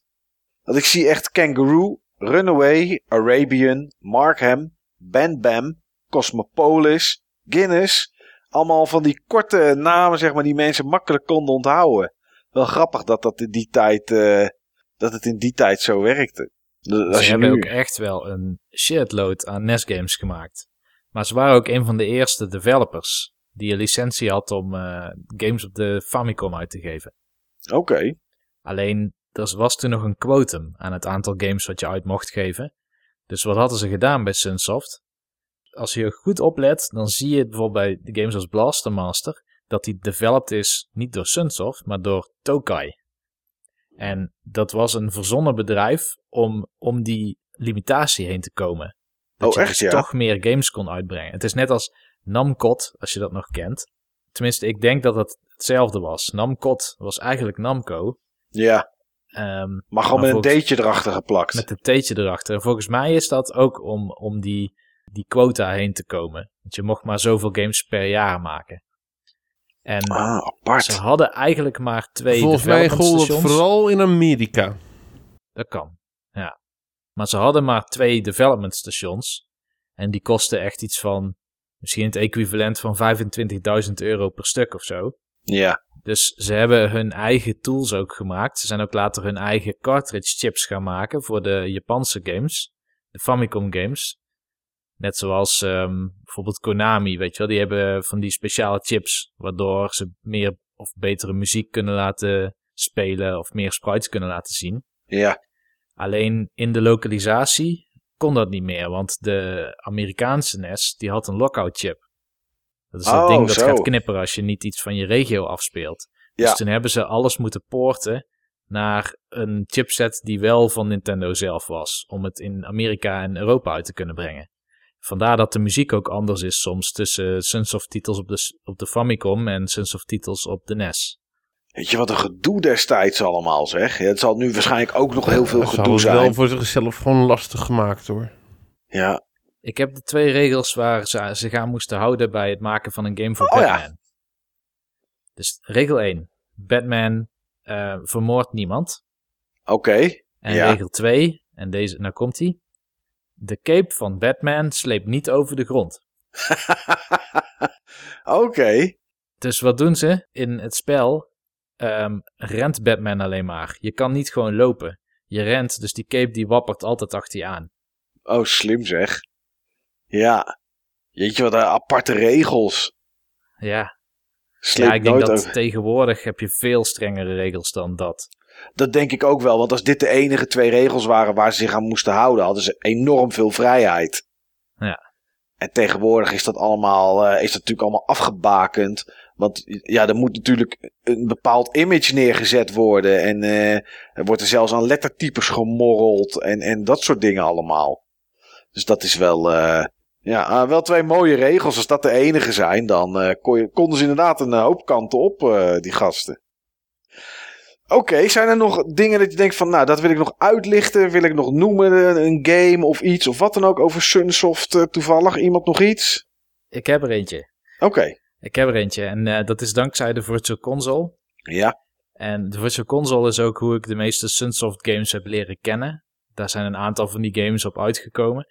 Dat ik zie echt Kangaroo, Runaway, Arabian, Markham, Bam Bam, Cosmopolis, Guinness. Allemaal van die korte namen, zeg maar, die mensen makkelijk konden onthouden. Wel grappig dat dat in die tijd, eh, dat het in die tijd zo werkte. Dus Ze hebben nu... ook echt wel een shitload aan NES-games gemaakt. Maar ze waren ook een van de eerste developers die een licentie had om eh, games op de Famicom uit te geven. Oké. Alleen, er was toen nog een quotum aan het aantal games wat je uit mocht geven. Dus wat hadden ze gedaan bij Sunsoft? Als je goed oplet, dan zie je bijvoorbeeld bij de games als Blaster Master dat die developed is niet door Sunsoft, maar door Tokai. En dat was een verzonnen bedrijf om, om die limitatie heen te komen. Dat Oh, je echt, dus ja? toch meer games kon uitbrengen. Het is net als Namcot, als je dat nog kent. Tenminste, ik denk dat het hetzelfde was. Namcot was eigenlijk Namco. Ja. Ehm, Maar gewoon met een deetje erachter geplakt. met een theetje erachter. En volgens mij is dat ook om, om die, die quota heen te komen. Want je mocht maar zoveel games per jaar maken. En Ah, apart. ze hadden eigenlijk maar twee Volgens mij development gold het vooral in Amerika. Dat kan, ja. Maar ze hadden maar twee development stations. En die kosten echt iets van, misschien het equivalent van 25.000 euro per stuk of zo. Ja. Dus ze hebben hun eigen tools ook gemaakt. Ze zijn ook later hun eigen cartridge chips gaan maken voor de Japanse games. De Famicom games. Net zoals ehm, bijvoorbeeld Konami, weet je wel. Die hebben van die speciale chips. Waardoor ze meer of betere muziek kunnen laten spelen. Of meer sprites kunnen laten zien. Ja. Alleen in de lokalisatie kon dat niet meer. Want de Amerikaanse NES, die had een lockout chip. Dat is dat Oh, ding dat zo. gaat knipperen als je niet iets van je regio afspeelt. Ja. Dus toen hebben ze alles moeten poorten naar een chipset die wel van Nintendo zelf was. Om het in Amerika en Europa uit te kunnen brengen. Vandaar dat de muziek ook anders is soms tussen Sunsoft titels op de, op de Famicom en Sunsoft titels op de NES. Weet je wat een gedoe destijds allemaal zeg. Ja, het zal nu waarschijnlijk ook nog heel veel gedoe het wel zijn. voor zichzelf gewoon lastig gemaakt hoor. Ja. Ik heb de twee regels waar ze zich aan moesten houden bij het maken van een game voor Oh ja. Batman. Dus regel 1. Batman eh, vermoordt niemand. Oké. En Ja. regel 2, en deze, nou komt hij. De cape van Batman sleept niet over de grond. Oké. Dus wat doen ze in het spel? Ehm, rent Batman alleen maar. Je kan niet gewoon lopen. Je rent, dus die cape die wappert altijd achter je aan. Oh, slim zeg. Ja. Jeetje, wat aparte regels. Ja, Sleep ja ik denk dat over. tegenwoordig heb je veel strengere regels dan dat. Dat denk ik ook wel. Want als dit de enige twee regels waren waar ze zich aan moesten houden, hadden ze enorm veel vrijheid. Ja. En tegenwoordig is dat allemaal, eh, is dat natuurlijk allemaal afgebakend. Want ja, er moet natuurlijk een bepaald image neergezet worden. En eh, er wordt er zelfs aan lettertypes gemorreld. En, en dat soort dingen allemaal. Dus dat is wel, eh, ja, ah, wel twee mooie regels. Als dat de enige zijn, dan eh, kon je, konden ze inderdaad een hoop kanten op, eh, die gasten. Oké, zijn er nog dingen dat je denkt van, nou, dat wil ik nog uitlichten, wil ik nog noemen, een game of iets of wat dan ook over Sunsoft eh, toevallig? Iemand nog iets? Ik heb er eentje. Oké, Ik heb er eentje. En eh, dat is dankzij de Virtual Console. ja. En de Virtual Console is ook hoe ik de meeste Sunsoft games heb leren kennen. Daar zijn een aantal van die games op uitgekomen.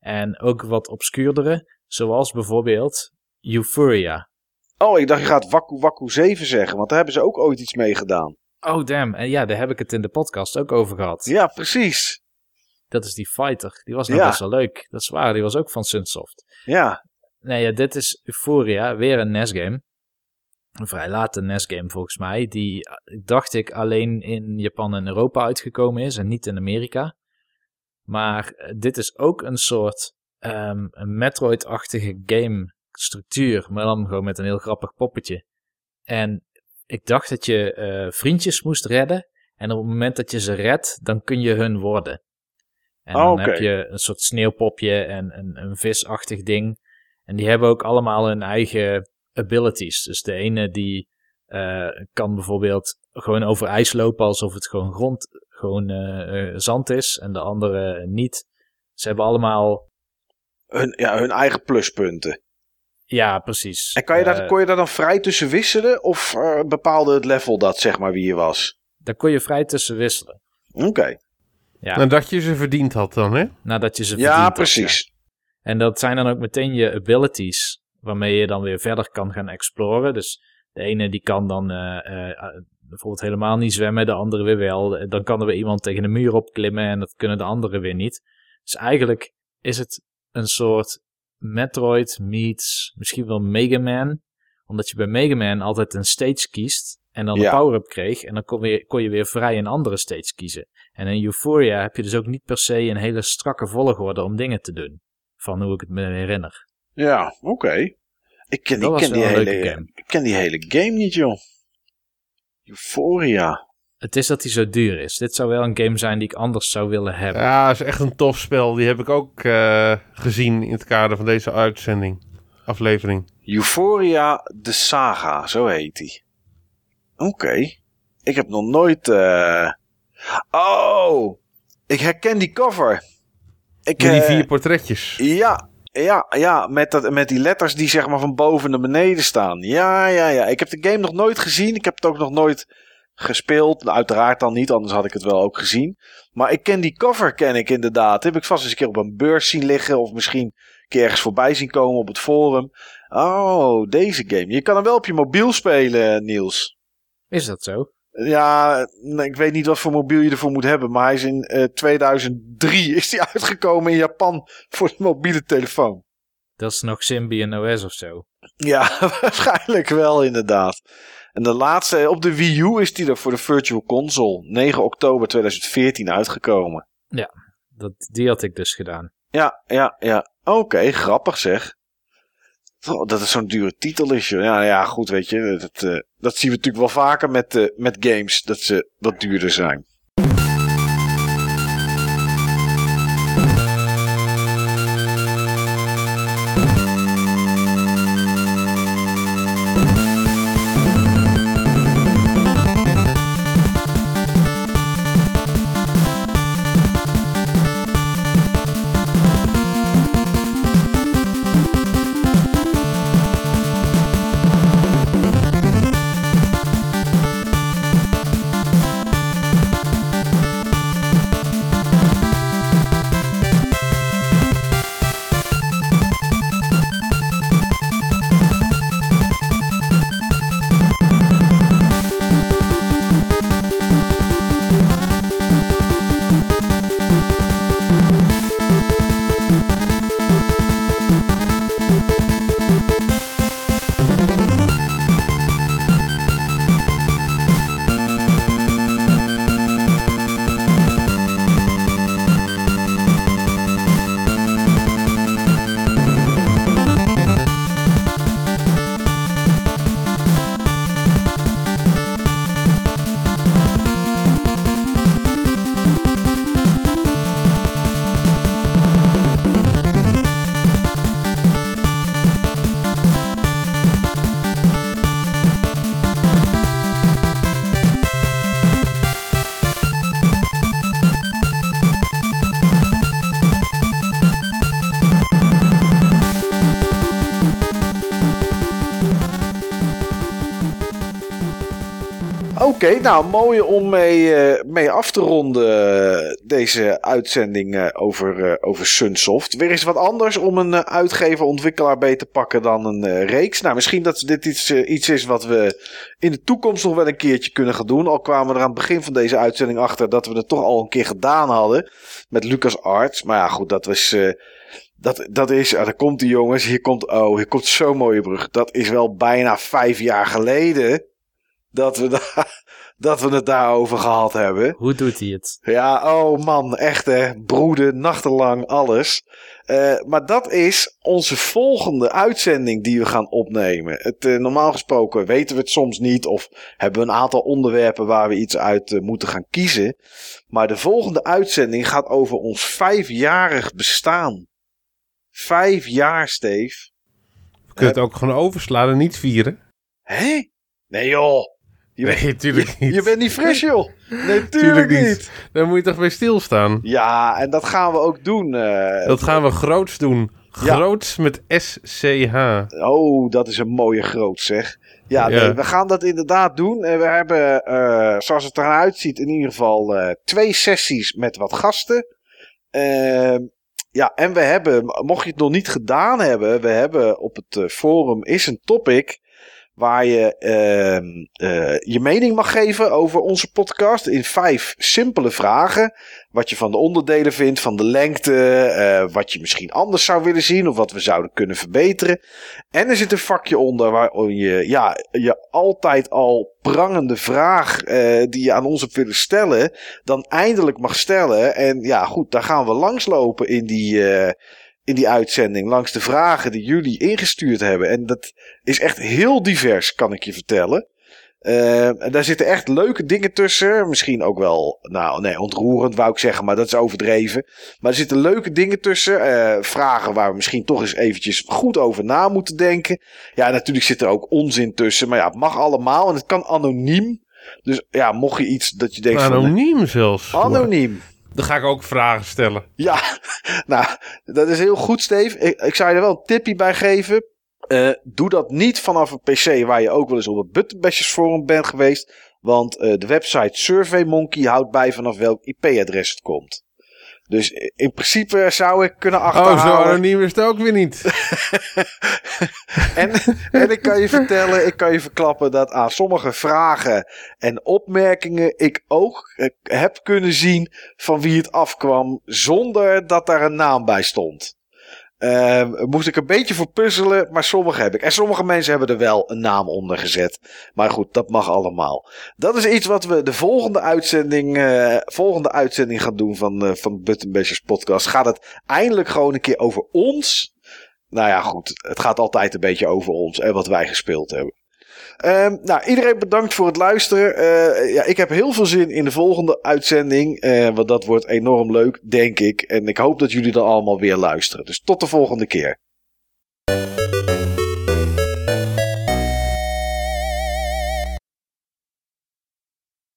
En ook wat obscuurdere, zoals bijvoorbeeld Euphoria. Oh, ik dacht je gaat Waku Waku 7 zeggen, want daar hebben ze ook ooit iets mee gedaan. Oh damn, en ja, daar heb ik het in de podcast ook over gehad. Ja, precies. Dat is die fighter. Die was nog Ja. best wel leuk. Dat is waar, die was ook van Sunsoft. Ja, Nee, ja, dit is Euphoria, weer een NES-game. Een vrij late NES-game volgens mij. Die, eh, dacht ik, alleen in Japan en Europa uitgekomen is en niet in Amerika. Maar eh, dit is ook een soort ehm, een Metroid-achtige game-structuur. Maar dan gewoon met een heel grappig poppetje. En ik dacht dat je eh, vriendjes moest redden. En op het moment dat je ze redt, dan kun je hun worden. En Oh, dan heb je een soort sneeuwpopje en een, een visachtig ding. En die hebben ook allemaal hun eigen abilities. Dus de ene die eh, kan bijvoorbeeld gewoon over ijs lopen alsof het gewoon grond, gewoon eh, eh, zand is. En de andere niet. Ze hebben allemaal, hun, ja, hun eigen pluspunten. ja precies. En kan je daar, Eh, kon je daar dan vrij tussen wisselen? Of eh, bepaalde het level dat, zeg maar, wie je was? daar kon je vrij tussen wisselen. Oké. Ja, Nadat je ze verdiend had dan, hè? nadat je ze Ja, verdiend had, precies. En dat zijn dan ook meteen je abilities, waarmee je dan weer verder kan gaan exploren. Dus de ene die kan dan eh, eh, eh, bijvoorbeeld helemaal niet zwemmen, de andere weer wel. Dan kan er weer iemand tegen een muur opklimmen en dat kunnen de anderen weer niet. Dus eigenlijk is het een soort Metroid meets misschien wel Mega Man. Omdat je bij Mega Man altijd een stage kiest en dan Ja. een power-up kreeg. En dan kon, weer, kon je weer vrij een andere stage kiezen. En in Euphoria heb je dus ook niet per se een hele strakke volgorde om dingen te doen. Van hoe ik het me herinner. Ja, oké. Ik ken, was ken die hele game. Ik ken die hele game niet, joh. Euphoria. Het is dat hij zo duur is. Dit zou wel een game zijn die ik anders zou willen hebben. Ja, is echt een tof spel. Die heb ik ook eh, gezien in het kader van deze uitzending. Aflevering. Euphoria de Saga, zo heet die. Oké. Ik heb nog nooit... eh, Oh! Ik herken die cover. Ik, Met die eh, vier portretjes. Ja, ja, ja met, dat, met die letters die zeg maar van boven naar beneden staan. Ja, ja, ja. Ik heb de game nog nooit gezien. Ik heb het ook nog nooit gespeeld. Nou, Uiteraard dan niet, anders had ik het wel ook gezien. Maar ik ken die cover, ken ik inderdaad. Heb ik vast eens een keer op een beurs zien liggen. Of misschien een keer ergens voorbij zien komen op het forum. Oh, deze game. Je kan hem wel op je mobiel spelen, Niels. Is dat zo? Ja, nee, ik weet niet wat voor mobiel je ervoor moet hebben. Maar hij is in eh, 2003 is die uitgekomen in Japan voor de mobiele telefoon. Dat is nog Symbian OS of zo. Ja, waarschijnlijk wel inderdaad. En de laatste, op de Wii U is die er voor de Virtual Console. 9 oktober 2014 uitgekomen. Dat, die had ik dus gedaan. Ja, ja, ja. Oké, grappig zeg. Oh, dat het zo'n dure titel is. joh. Ja, ja, goed, weet je. Dat, eh, dat zien we natuurlijk wel vaker met, eh, met games. Dat ze wat duurder zijn. Nou mooi om mee, eh, mee af te ronden eh, deze uitzending eh, over, over Sunsoft. Weer eens wat anders om een eh, uitgever, ontwikkelaar beter te pakken dan een reeks. Nou, misschien dat dit iets, iets is wat we in de toekomst nog wel een keertje kunnen gaan doen. Al kwamen we er aan het begin van deze uitzending achter dat we het toch al een keer gedaan hadden met Lucas Arts. Maar ja, goed, dat was... dat, dat is, ah, daar komt die jongens, hier komt, oh, hier komt zo'n mooie brug. Dat is wel bijna vijf jaar geleden dat we, da- dat we het daarover gehad hebben. Hoe doet hij het? Ja, oh man, echt hè. Broeden, nachtenlang, alles. Eh, maar dat is onze volgende uitzending die we gaan opnemen. Het, eh, normaal gesproken weten we het soms niet. Of hebben we een aantal onderwerpen waar we iets uit eh, moeten gaan kiezen. Maar de volgende uitzending gaat over ons vijfjarig bestaan. Vijf jaar, Steve. We kunnen het ook gewoon overslaan en niet vieren. Hé? Nee joh. Je, Nee, natuurlijk niet. je bent niet fris joh. Nee, tuurlijk Tuurlijk niet. niet. Daar moet je toch bij stilstaan. Ja, en dat gaan we ook doen. eh, Dat gaan we groots doen. Ja. Groots met SCH. Oh, dat is een mooie groot zeg. Ja, Ja. nee, we gaan dat inderdaad doen. En we hebben, eh, zoals het eruit ziet, in ieder geval eh, twee sessies met wat gasten. Ehm, ja, en we hebben, mocht je het nog niet gedaan hebben, we hebben op het forum is een topic waar je ehm, eh, je mening mag geven over onze podcast in vijf simpele vragen. Wat je van de onderdelen vindt, van de lengte, eh, wat je misschien anders zou willen zien of wat we zouden kunnen verbeteren. En er zit een vakje onder waar je ja, je altijd al prangende vraag eh, die je aan ons hebt willen stellen, dan eindelijk mag stellen. En ja, goed, daar gaan we langslopen in die, in die uitzending, langs de vragen die jullie ingestuurd hebben. En dat is echt heel divers, kan ik je vertellen. Eh, en daar zitten echt leuke dingen tussen. Misschien ook wel, nou nee, ontroerend wou ik zeggen, maar dat is overdreven. Maar er zitten leuke dingen tussen. eh, vragen waar we misschien toch eens eventjes goed over na moeten denken. Ja, natuurlijk zit er ook onzin tussen. Maar ja, het mag allemaal en het kan anoniem. Dus ja, mocht je iets dat je denkt van... Anoniem zelfs. Anoniem. Dan ga ik ook vragen stellen. Ja, nou, dat is heel goed, Steve. Ik, ik zou je er wel een tipje bij geven. Eh, doe dat niet vanaf een PC waar je ook wel eens op het Buttonbashers forum bent geweest. Want eh, de website SurveyMonkey houdt bij vanaf welk IP-adres het komt. Dus in principe zou ik kunnen Oh, zo achterhalen. anoniem is het ook weer niet. en, en ik kan je vertellen, ik kan je verklappen dat aan sommige vragen en opmerkingen ik ook eh, heb kunnen zien van wie het afkwam zonder dat daar een naam bij stond. Ehm, moest ik een beetje voor puzzelen, maar sommige heb ik. En sommige mensen hebben er wel een naam onder gezet. Maar goed, dat mag allemaal. Dat is iets wat we de volgende uitzending, eh, volgende uitzending gaan doen van, eh van Button Bashers podcast. Gaat het eindelijk gewoon een keer over ons. Nou ja, goed. Het gaat altijd een beetje over ons en wat wij gespeeld hebben. Ehm, nou, iedereen bedankt voor het luisteren. Eh, ja, ik heb heel veel zin in de volgende uitzending. eh, want dat wordt enorm leuk, denk ik. En ik hoop dat jullie dan allemaal weer luisteren. Dus tot de volgende keer.